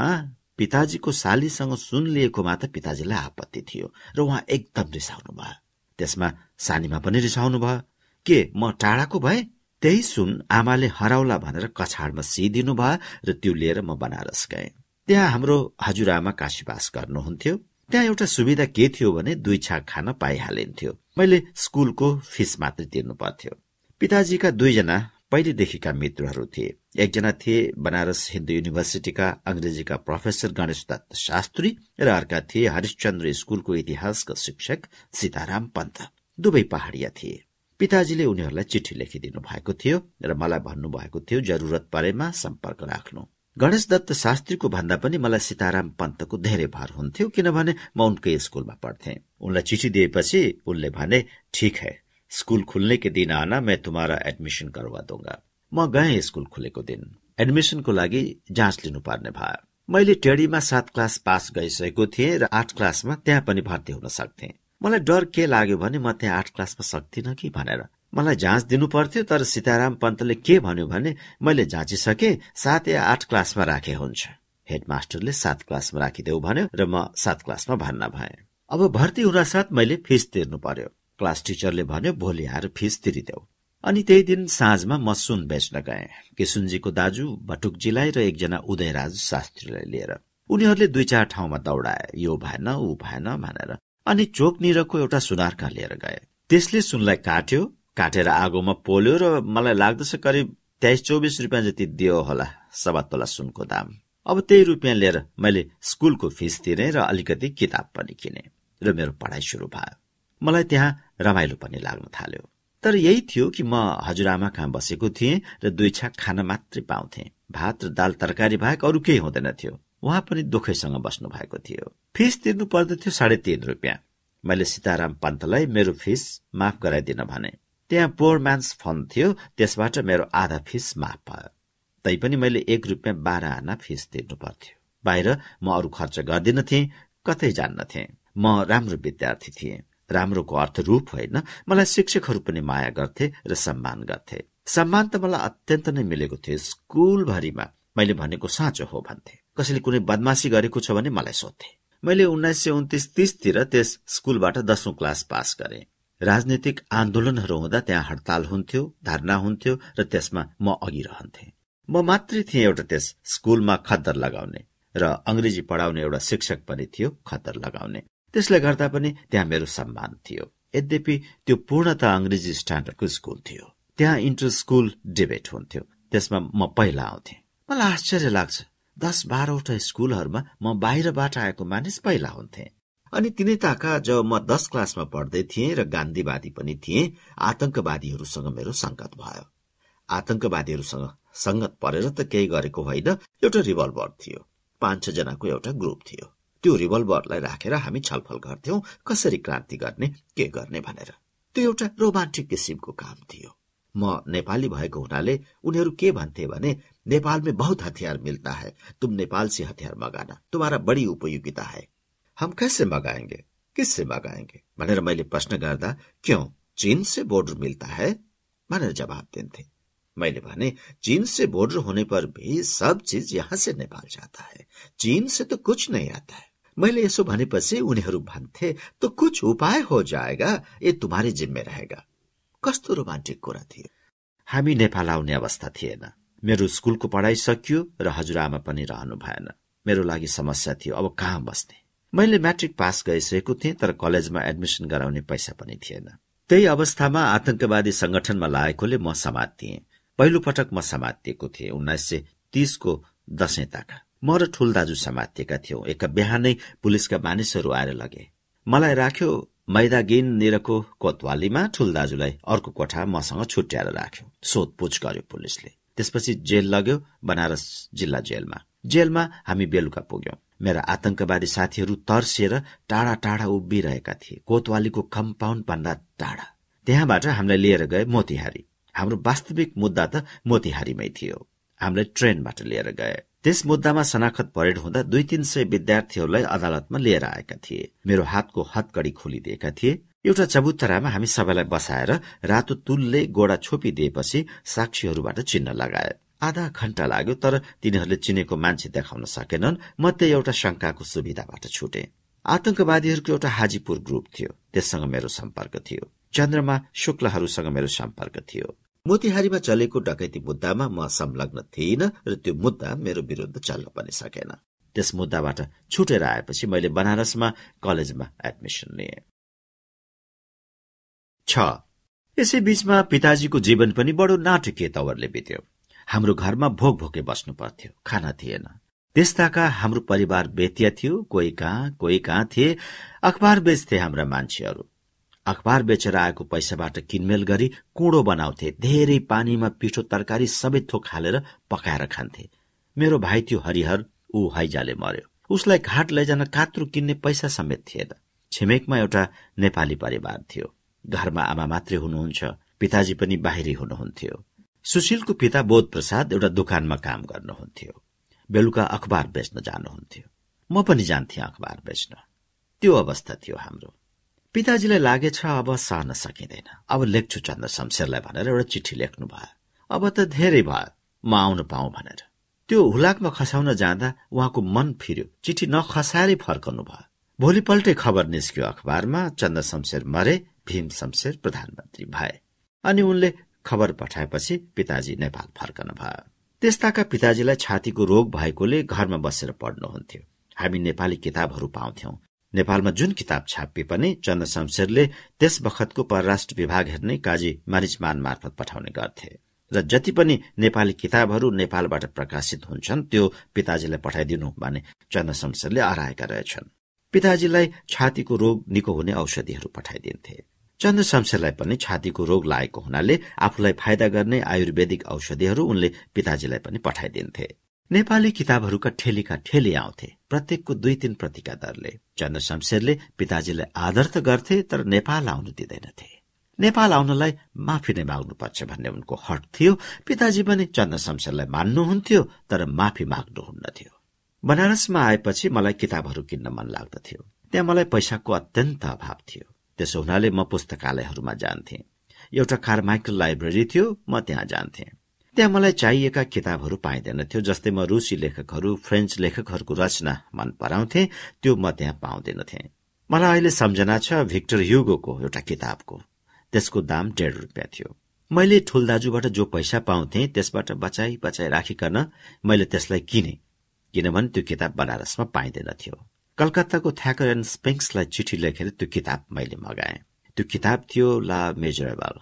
पिताजीको सालीसँग सुन लिएकोमा त पिताजीलाई आपत्ति थियो र उहाँ एकदम रिसाउनु भयो। त्यसमा सानीमा पनि रिसाउनु भयो। के म टाढाको भए? त्यही सुन आमाले हराउला भनेर कछाडमा सिदिनु भयो र त्यो लिएर म बनारस गएँ। त्यहाँ हाम्रो हजुरआमा काशीवास गर्नुहुन्थ्यो। त्यहाँ एउटा सुविधा के थियो भने दुई छाक खान पाइहालिन्थ्यो। मैले स्कूलको फिस मात्रै तिर्नु पर्थ्यो। पिताजीका दुईजना पहिलेदेखिका मित्रहरू थिए। एकजना थिए बनारस हिन्दू युनिभर्सिटीका अंग्रेजीका प्रोफेसर गणेश दत्त शास्त्री र अर्का थिए हरिश्चन्द्र स्कूलको इतिहासका शिक्षक सीताराम पन्त। दुवै पहाडिया थिए। पिताजीले उनीहरूलाई चिठी लेखिदिनु भएको थियो र मलाई भन्नुभएको थियो जरूरत परेमा सम्पर्क राख्नु। गणेश दत्त शास्त्रीको भन्दा पनि मलाई सीताराम पन्तको धेरै भर हुन्थ्यो किनभने म उनकै स्कूलमा पढ्थे। उनलाई चिठी दिएपछि उनले भने ठिक है। स्कूल खुल्ने के दिन आना मैं तुम्हारा एडमिशन करवा दूंगा। म गएँ स्कूल खुलेको दिन। एडमिसनको लागि जाँच लिनुपर्ने भयो। मैले टेडीमा सात क्लास पास गइसकेको थिएँ र आठ क्लासमा त्यहाँ पनि भर्ती हुन सक्थेँ। मलाई डर के लाग्यो भने म त्यहाँ आठ क्लासमा सक्दिनँ कि भनेर। मलाई जाँच दिनु पर्थ्यो तर सीताराम पन्तले के भन्यो भने मैले जाँचिसके सात या आठ क्लासमा राखे हुन्छ। हेडमास्टरले सात क्लासमा राखिदेऊ भन्यो र म सात क्लासमा भर्ना भए। अब भर्ती हुन साथ मैले फिस तिर्नु पर्यो। क्लास टिचरले भन्यो भोलि आएर फिस तिरिदेऊ। अनि त्यही दिन साँझमा म सुन बेच्न गए। किसुनजीको दाजु भटुकजीलाई र एकजना उदयराज शास्त्रीलाई लिएर। उनीहरूले दुई चार ठाउँमा दौडाए यो भएन ऊ भएन भनेर। अनि चोकनिरको एउटा सुनारका लिएर गए। त्यसले सुनलाई काट्यो काटेर आगोमा पोल्यो र मलाई लाग्दछ करिब तेइस चौबिस रुपियाँ जति दियो होला सवा तोला सुनको दाम। अब त्यही रुपियाँ लिएर मैले स्कुलको फिस तिरे र अलिकति किताब पनि किने। र मेरो पढाइ सुरु भयो। मलाई त्यहाँ रमाइलो पनि लाग्न थाल्यो। तर यही थियो कि म हजुरआमा कहाँ बसेको थिएँ र दुई छाक खाना मात्रै पाउँथे। भात र दाल तरकारी बाहेक अरू केही हुँदैन थियो। उहाँ पनि दुखैसँग बस्नु भएको थियो। फिस तिर्नु पर्दथ्यो साढे तीन रुपियाँ। मैले सीताराम पन्तलाई मेरो फिस माफ गराइदिन भने। त्यहाँ पोर म्यान्स फन्ड थियो त्यसबाट मेरो आधा फिस माफ भयो। तैपनि मैले एक रुपियाँ बाह्र आना फिस तिर्नु पर्थ्यो। बाहिर म अरू खर्च गर्दिनथे कतै जान्नथे म राम्रो विद्यार्थी थिएँ। राम्रोको अर्थ रूप होइन। मलाई शिक्षकहरू पनि माया गर्थे र सम्मान गर्थे। सम्मान त मलाई अत्यन्त नै मिलेको थियो स्कुलभरिमा। मैले भनेको साँचो हो भन्थे। कसैले कुनै बदमासी गरेको छ भने मलाई सोध्थे। मैले उन्नाइस सय उन्तिस तीसतिर त्यस स्कुलबाट दशौं क्लास पास गरे। राजनीतिक आन्दोलनहरू हुँदा त्यहाँ हड़ताल हुन्थ्यो धरना हुन्थ्यो र त्यसमा म अघि रहन्थे। म मात्रै थिएँ एउटा त्यस स्कुलमा खद्दर लगाउने र अंग्रेजी पढाउने एउटा शिक्षक पनि थियो खद्दर लगाउने। त्यसले गर्दा पनि त्यहाँ मेरो सम्मान थियो। यद्यपि त्यो पूर्णत अंग्रेजी स्ट्यान्डर्डको स्कुल थियो। त्यहाँ इन्टर स्कुल डिबेट हुन्थ्यो। त्यसमा म पहिला आउँथे। मलाई आश्चर्य लाग्छ। दस बाह्रवटा स्कुलहरूमा म बाहिरबाट आएको मानिस पहिला हुन्थे। अनि तिनै ताका जब म दस क्लासमा पढ्दै थिएँ र गान्धीवादी पनि थिएँ आतंकवादीहरूसँग मेरो संगत भयो। आतंकवादीहरूसँग संगत परेर त केही गरेको होइन एउटा रिभल्भर थियो। पाँच छ जनाको एउटा ग्रुप थियो। त्यो रिभल्भरलाई राखेर हामी छलफल गर्थ्यौं, कसरी क्रान्ति गर्ने, के गर्ने भनेर। त्यो एउटा रोमान्टिक किसिमको काम थियो। म नेपाली भएको हुनाले उनीहरू के भन्थे भने में बहुत हथियार मिलता है। तुम नेपाल से हथियार मगाना। तुम्हारा बड़ी उपयोगिता है। हम कैसे मगाएँगे? किससे मगाएँगे? भनेर मैले प्रश्न गर्दा, क्यों? चीन से बोर्डर मिलता है? भनेर जवाब दिन्थे। मैले भने चीन से बोर्डर होने पर भी सब चीज़ यहाँ से नेपाल जाता है। चीन से तो कुछ नहीं आता है। मैले यसो भनेपछि उनीहरू भन्थे त कुछ उपाय हो जाएगा ए तुम्हारी जिम्मे रहेगा। कस्तो रोमान्टिक कुरा थियो। हामी नेपाल आउने अवस्था थिएन। मेरो स्कुलको पढाइ सकियो र हजुरआमा पनि रहनु भएन। मेरो लागि समस्या थियो। अब कहाँ बस्ने? मैले म्याट्रिक पास गइसकेको थिएँ तर कलेजमा एडमिसन गराउने पैसा पनि थिएन। त्यही अवस्थामा आतंकवादी संगठनमा लागेकोले म समातिएँ पहिलो पटक म समातिएको थिएँ उन्नाइस सय तीसको दशैं म र ठूल दाजु समातिएका थियौं। एक बिहानै पुलिसका मानिसहरू आएर लगे। मलाई राख्यो मैदागिन निरको कोतवालीमा ठूल दाजुलाई अर्को कोठा मसँग छुट्याएर राख्यो। सोधपुछ गर्यो पुलिसले। त्यसपछि जेल लग्यो बनारस जिल्ला जेलमा। जेलमा हामी बेलुका पुग्यौं। मेरा आतंकवादी साथीहरू तर्सिएर टाढा टाढा उभिरहेका थिए। कोतवालीको कम्पाउन्ड भन्दा टाढा। त्यहाँबाट हामीलाई लिएर गए मोतिहारी। हाम्रो वास्तविक मुद्दा त मोतिहारीमै थियो। हामीलाई ट्रेनबाट लिएर गए। त्यस मुद्दामा शनाखत परेड हुँदा दुई तीन सय विद्यार्थीहरूलाई अदालतमा लिएर आएका थिए। मेरो हातको हतकडी खोलिदिएका थिए। एउटा चबुतरामा हामी सबैलाई बसाएर रातो तुलले गोडा छोपिदिएपछि साक्षीहरूबाट चिन्ह लगाए। आधा घण्टा लाग्यो तर तिनीहरूले चिनेको मान्छे देखाउन सकेनन्। म त्यही एउटा शंकाको सुविधाबाट छुटे। आतंकवादीहरूको एउटा हाजीपुर ग्रुप थियो। त्यससँग मेरो सम्पर्क थियो। चन्द्रमा शुक्लहरूसँग मेरो सम्पर्क थियो। मोतिहारीमा चलेको डकैती मुद्दामा म संलग्न थिइन र त्यो मुद्दा मेरो विरूद्ध चल्न पनि सकेन। त्यस मुद्दाबाट छुटेर आएपछि मैले बनारसमा कलेजमा एडमिसन लिएँ। छ। यसै बीचमा पिताजीको जीवन पनि बडो नाटकीय तवरले बित्यो। हाम्रो घरमा भोक भोके बस्नु पर्थ्यो खाना थिएन। त्यसताका हाम्रो परिवार बेतिया थियो कोही कहाँ कोही कहाँ थिए अखबार बेच्थे हाम्रा मान्छेहरू। अखबार बेचेर आएको पैसाबाट किनमेल गरी कुँडो बनाउँथे। धेरै पानीमा पिठो तरकारी सबै थोक हालेर पकाएर खान्थे। मेरो भाइ थियो हरिहर ऊ हैजाले मर्यो उसलाई घाट लैजान कात्रु किन्ने पैसा समेत थिएन। छिमेकमा एउटा नेपाली परिवार थियो। घरमा आमा मात्रै हुनुहुन्छ पिताजी पनि बाहिरी हुनुहुन्थ्यो। सुशीलको पिता बोध प्रसाद एउटा दोकानमा काम गर्नुहुन्थ्यो। बेलुका अखबार बेच्न जानुहुन्थ्यो। म पनि जान्थे अखबार बेच्न। त्यो अवस्था थियो हाम्रो। पिताजीलाई लागेछ अब सहन सकिँदैन। अब लेख्छु चन्द्र शमशेरलाई भनेर एउटा चिठी लेख्नु भयो अब त धेरै भयो म आउन पाऊ भनेर। त्यो हुलाकमा खसाउन जाँदा उहाँको मन फिर्यो। चिठी नखसाएरै फर्कनु भयो। भोलिपल्टै खबर निस्क्यो अखबारमा चन्द्र शमशेर मरे भीम शमशेर प्रधानमन्त्री भए। अनि उनले खबर पठाएपछि पिताजी नेपाल फर्कन भयो। त्यस्ताका पिताजीलाई छातीको रोग भएकोले घरमा बसेर पढ्नुहुन्थ्यो। हामी नेपाली किताबहरू पाउँथ्यौं। नेपालमा जुन किताब छापिए पनि चन्द्र शमशेरले त्यस बखतको परराष्ट्र विभाग हेर्ने काजी मारिचमान मार्फत पठाउने गर्थे। र जति पनि नेपाली किताबहरू नेपालबाट प्रकाशित हुन्छन् त्यो पिताजीलाई पठाइदिनु भने चन्द्र शमशेरले रहेछन्। पिताजीलाई छातीको रोग निको हुने औषधिहरू पठाइदिन्थे। चन्द्र शमशेरलाई पनि छातीको रोग लागेको हुनाले आफूलाई फाइदा गर्ने आयुर्वेदिक औषधिहरू उनले पिताजीलाई पनि पठाइदिन्थे। नेपाली किताबहरूका ठेलीका ठेली आउँथे। प्रत्येकको दुई तीन प्रतिका दरले चन्द्र शमशेरले पिताजीलाई आदर त गर्थे तर नेपाल आउनु दिँदैनथे। नेपाल आउनलाई माफी नै माग्नुपर्छ भन्ने उनको हट थियो। पिताजी पनि चन्द्र शमशेरलाई मान्नुहुन्थ्यो तर माफी माग्नुहुन्नथ्यो। बनारसमा आएपछि मलाई किताबहरू किन्न मन लाग्दथ्यो। त्यहाँ मलाई पैसाको अत्यन्त अभाव थियो। त्यसो हुनाले म पुस्तकालयहरूमा जान्थे। एउटा कार्माइकल लाइब्रेरी थियो म त्यहाँ जान्थे। त्यहाँ मलाई चाहिएका किताबहरू पाइँदैनथ्यो जस्तै म रुसी लेखकहरू फ्रेन्च लेखकहरूको रचना मन पराउँथे त्यो म त्यहाँ पाउँदैनथे मलाई अहिले सम्झना छ भिक्टर ह्युगोको एउटा किताबको। त्यसको दाम डेढ रुपियाँ थियो। मैले ठुल दाजुबाट जो पैसा पाउँथे त्यसबाट बचाई बचाई राखिकन मैले त्यसलाई किने किनभने त्यो किताब बनारसमा पाइँदैनथ्यो कलकत्ताको थ्याकर एन्ड स्पेङ्सलाई चिठी लेखेर त्यो किताब मैले मगाए। त्यो किताब थियो ला मेजरेबल।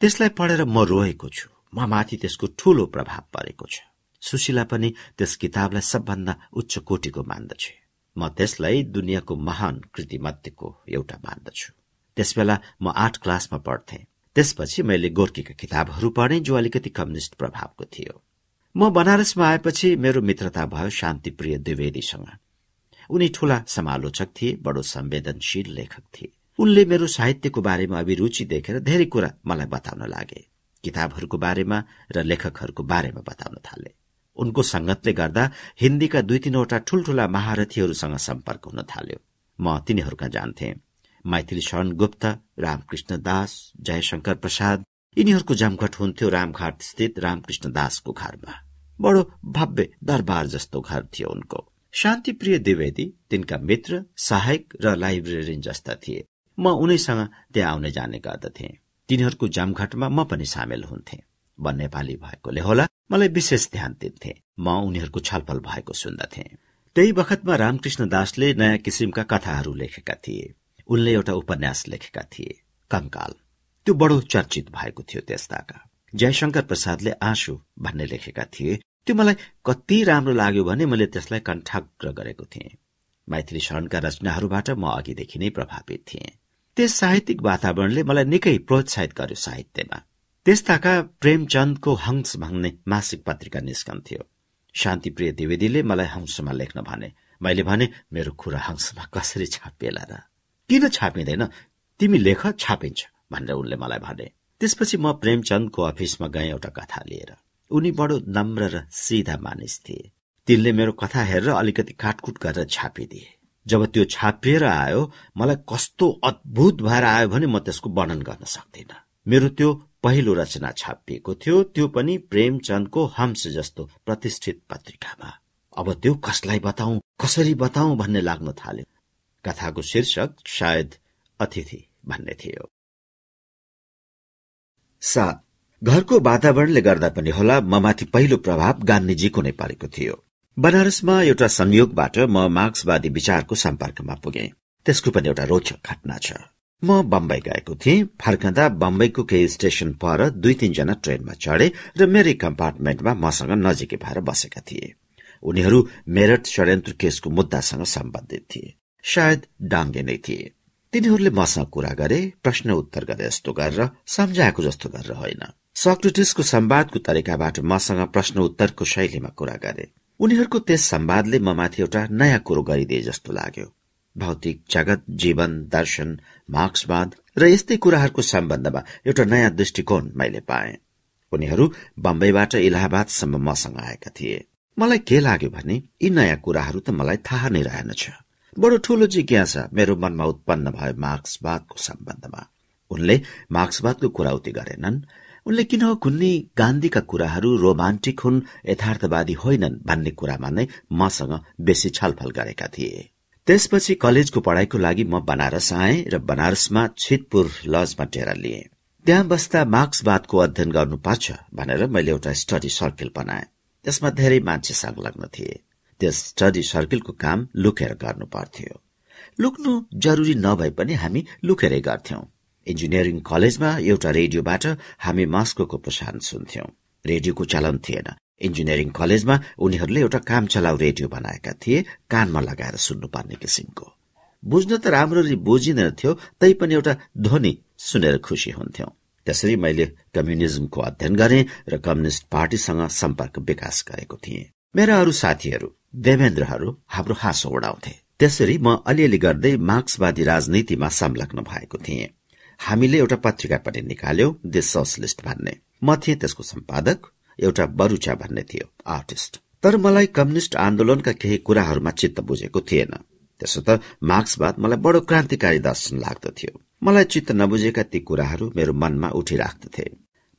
त्यसलाई पढेर म रोएको छु। म माथि त्यसको ठूलो प्रभाव परेको छ। सुशीला पनि त्यस किताबलाई सबभन्दा उच्च कोटिको मान्दछ। म त्यसलाई दुनियाँको महान कृति मध्येको एउटा मान्दछु। त्यसबेला म आठ क्लासमा पढ्थे। त्यसपछि मैले गोर्कीका किताबहरू पढे जो अलिकति कम्युनिष्ट प्रभावको थियो। म बनारसमा आएपछि मेरो मित्रता भयो शान्तिप्रिय द्विवेदीसँग। उनी ठूला समालोचक थिए बडो संवेदनशील लेखक थिए। उनले मेरो साहित्यको बारेमा अभिरुचि देखेर धेरै कुरा मलाई बताउन लागे। किताबहरूको बारेमा र लेखकहरूको बारेमा बताउन थाले। उनको संगतले गर्दा हिन्दीका दुई तीनवटा ठूल्ठूला महारथीहरूसँग सम्पर्क हुन थाल्यो। म तिनीहरूका जान्थे। मैथिली शरण गुप्त रामकृष्ण दास जयशंकर प्रसाद। यिनीहरूको जमघट हुन्थ्यो रामघाट स्थित रामकृष्ण दासको घरमा। बडो भव्य दरबार जस्तो घर थियो उनको। शान्तिप्रिय द्विवेदी तिनका मित्र सहायक र लाइब्रेरियन जस्ता थिए। म उनैसँग त्यहाँ आउने जाने गर्दथे। तिनीहरूको जमघटमा म पनि सामेल हुन्थे। म नेपाली भएकोले होला मलाई विशेष ध्यान दिन्थे। म उनीहरूको छलफल भएको सुन्दथे। त्यही बखतमा रामकृष्ण दासले नयाँ किसिमका कथाहरू लेखेका थिए। उनले एउटा उपन्यास लेखेका थिए कंकाल त्यो बडो चर्चित भएको थियो त्यस्ताका। जयशंकर प्रसादले आँसु भन्ने लेखेका थिए। त्यो मलाई कति राम्रो लाग्यो भने मैले त्यसलाई कण्ठाग्र गरेको थिएँ। मैथिली शरणका रचनाहरूबाट म अघिदेखि नै प्रभावित थिएँ। त्यस साहित्यिक वातावरणले मलाई निकै प्रोत्साहित गर्यो साहित्यमा। त्यस्ताका प्रेमचन्दको हंस भन्ने मासिक पत्रिका निस्कन्थ्यो शान्तिप्रिय द्विवेदीले मलाई हंसमा लेख्न भने मैले भने मेरो कुरा हंसमा कसरी छापिएला र? किन छापिँदैन? तिमी लेख छापिन्छ भनेर उनले मलाई भने। त्यसपछि म प्रेमचन्दको अफिसमा गएँ एउटा कथा लिएर। उनी बडो नम्र र सिधा मानिस थिए। तिनले मेरो कथा हेरेर अलिकति काटकुट गरेर छापिदिए। जब त्यो छापिएर आयो मलाई कस्तो अद्भुत भएर आयो भने म त्यसको वर्णन गर्न सक्दिन। मेरो त्यो पहिलो रचना छापिएको थियो त्यो पनि प्रेमचन्दको हंस जस्तो प्रतिष्ठित पत्रिकामा। अब त्यो कसलाई बताऊ कसरी बताऊ भन्ने लाग्न थाल्यो। कथाको शीर्षक सायद अतिथि भन्ने थियो। सात घरको वातावरणले गर्दा पनि होला ममाथि पहिलो प्रभाव गान्धीजीको नै परेको थियो। बनारसमा एउटा संयोगबाट म मार्क्सवादी विचारको सम्पर्कमा पुगे। त्यसको पनि एउटा रोचक घटना छ। म बम्बई गएको थिएँ फर्कँदा बम्बईको केही स्टेशन पर दुई तीनजना ट्रेनमा चढे र मेरै कम्पार्टमेन्टमा मसँग नजिकै भएर बसेका थिए। उनीहरू मेरठ षड्यन्त्र केसको मुद्दासँग सम्बन्धित थिए। सायद डाङ्गे नै थिए। तिनीहरूले मसँग कुरा गरे प्रश्न उत्तर गरे जस्तो गरेर सम्झाएको जस्तो गरेर होइन। सक्रेटिसको सम्वादको तरिकाबाट मसँग प्रश्न उत्तरको शैलीमा कुरा गरे। उनीहरूको त्यस सम्वादले ममाथि एउटा नयाँ कुरो गरिदिए जस्तो लाग्यो। भौतिक जगत जीवन दर्शन मार्क्सवाद र यस्तै कुराहरूको सम्बन्धमा एउटा नयाँ दृष्टिकोण मैले पाए। उनीहरू बम्बईबाट इलाहाबादसम्म मसँग आएका थिए। मलाई के लाग्यो भने यी नयाँ कुराहरू त मलाई थाहा नै रहेनछ बडो ठूलो जिज्ञासा मेरो मनमा उत्पन्न भयो मार्क्सवादको सम्बन्धमा। उनले मार्क्सवादको कुराउती गरेनन् उनले किन कुन्नी गान्धीका कुराहरू रोमान्टिक हुन् यथार्थवादी होइनन् भन्ने कुरामा नै मसँग बेसी छलफल गरेका थिए। त्यसपछि कलेजको पढ़ाईको लागि म बनारस आएँ र बनारसमा छितपुर लजमा डेरा लिएँ। त्यहाँ बस्दा मार्क्सवादको अध्ययन गर्नुपर्छ भनेर मैले एउटा स्टडी सर्किल बनाएँ। त्यसमा धेरै मान्छे संलग्न थिए। त्यस स्टडी सर्किलको काम लुकेर गर्नु पर्थ्यो। लुक्नु जरुरी नभए पनि हामी लुकेरै गर्थ्यौं। इन्जिनियरिङ कलेजमा एउटा रेडियोबाट हामी मास्को प्रसारण सुन्थ्यौं। रेडियोको चलन थिएन। इन्जिनियरिङ कलेजमा उनीहरूले एउटा काम चलाउ रेडियो बनाएका थिए कानमा लगाएर सुन्नुपर्ने किसिमको। बुझ्न त राम्ररी बुझिँदैन थियो तैपनि एउटा ध्वनि सुनेर खुसी हुन्थ्यौं। त्यसरी मैले कम्युनिजमको अध्ययन गरे र कम्युनिष्ट पार्टीसँग सम्पर्क विकास गरेको थिएँ। मेरा अरू साथीहरू देवेन्द्रहरू हाम्रो हाँसो उडाउँथे। त्यसरी म अलिअलि गर्दै मार्क्सवादी राजनीतिमा संलग्न भएको थिएँ। हामीले एउटा पत्रिका पनि निकाल्यौ द सोसलिस्ट भन्ने। म थिएँ त्यसको सम्पादक एउटा बरुचा भन्ने थियो आर्टिस्ट। तर मलाई कम्युनिष्ट आन्दोलनका केही कुराहरूमा चित्त बुझेको थिएन। त्यसो त मार्क्सवाद मलाई बडो क्रान्तिकारी दर्शन लाग्दथ्यो मलाई चित्त नबुझेका ती कुराहरू मेरो मनमा उठिराख्दथे।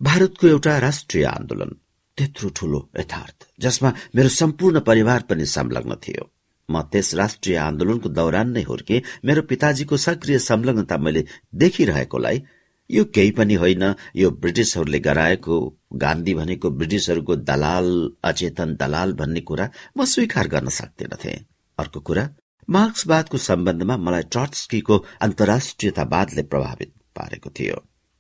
भारतको एउटा राष्ट्रिय आन्दोलन त्यत्रो ठूलो यथार्थ जसमा मेरो सम्पूर्ण परिवार पनि संलग्न थियो। म त्यस राष्ट्रिय आन्दोलनको दौरान नै हुर्के मेरो पिताजीको सक्रिय संलग्नता मैले देखिरहेकोलाई यो केही पनि होइन। यो ब्रिटिसहरूले गराएको गान्धी भनेको ब्रिटिसहरूको दलाल अचेतन दलाल भन्ने कुरा म स्वीकार गर्न सक्दिनथे। अर्को कुरा मार्क्सवादको सम्बन्धमा मलाई टर्चकीको अन्तर्राष्ट्रियतावादले प्रभावित पारेको थियो।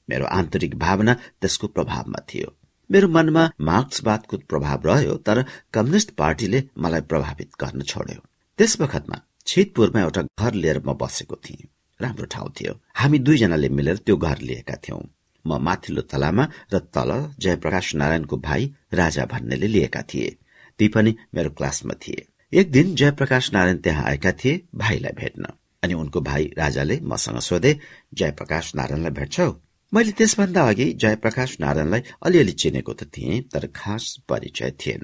मेरो आन्तरिक भावना त्यसको प्रभावमा थियो। मेरो मनमा मार्क्सवादको प्रभाव रह्यो तर कम्युनिष्ट पार्टीले मलाई प्रभावित गर्न छोड्यो। त्यस बखतमा छितपुरमा एउटा घर लिएर म बसेको थिएँ। राम्रो ठाउँ थियो। हामी दुईजनाले मिलेर त्यो घर लिएका थियौं। म माथिल्लो तलामा र तल जयप्रकाश नारायणको भाइ राजा भन्नेले लिएका थिए। ती पनि मेरो क्लासमा थिए। एक दिन जयप्रकाश नारायण त्यहाँ आएका थिए भाइलाई भेट्न। अनि उनको भाइ राजाले मसँग सोधे जयप्रकाश नारायणलाई भेट्छौ? मैले त्यसभन्दा अघि जयप्रकाश नारायणलाई अलिअलि चिनेको त थिएँ तर खास परिचय थिएन।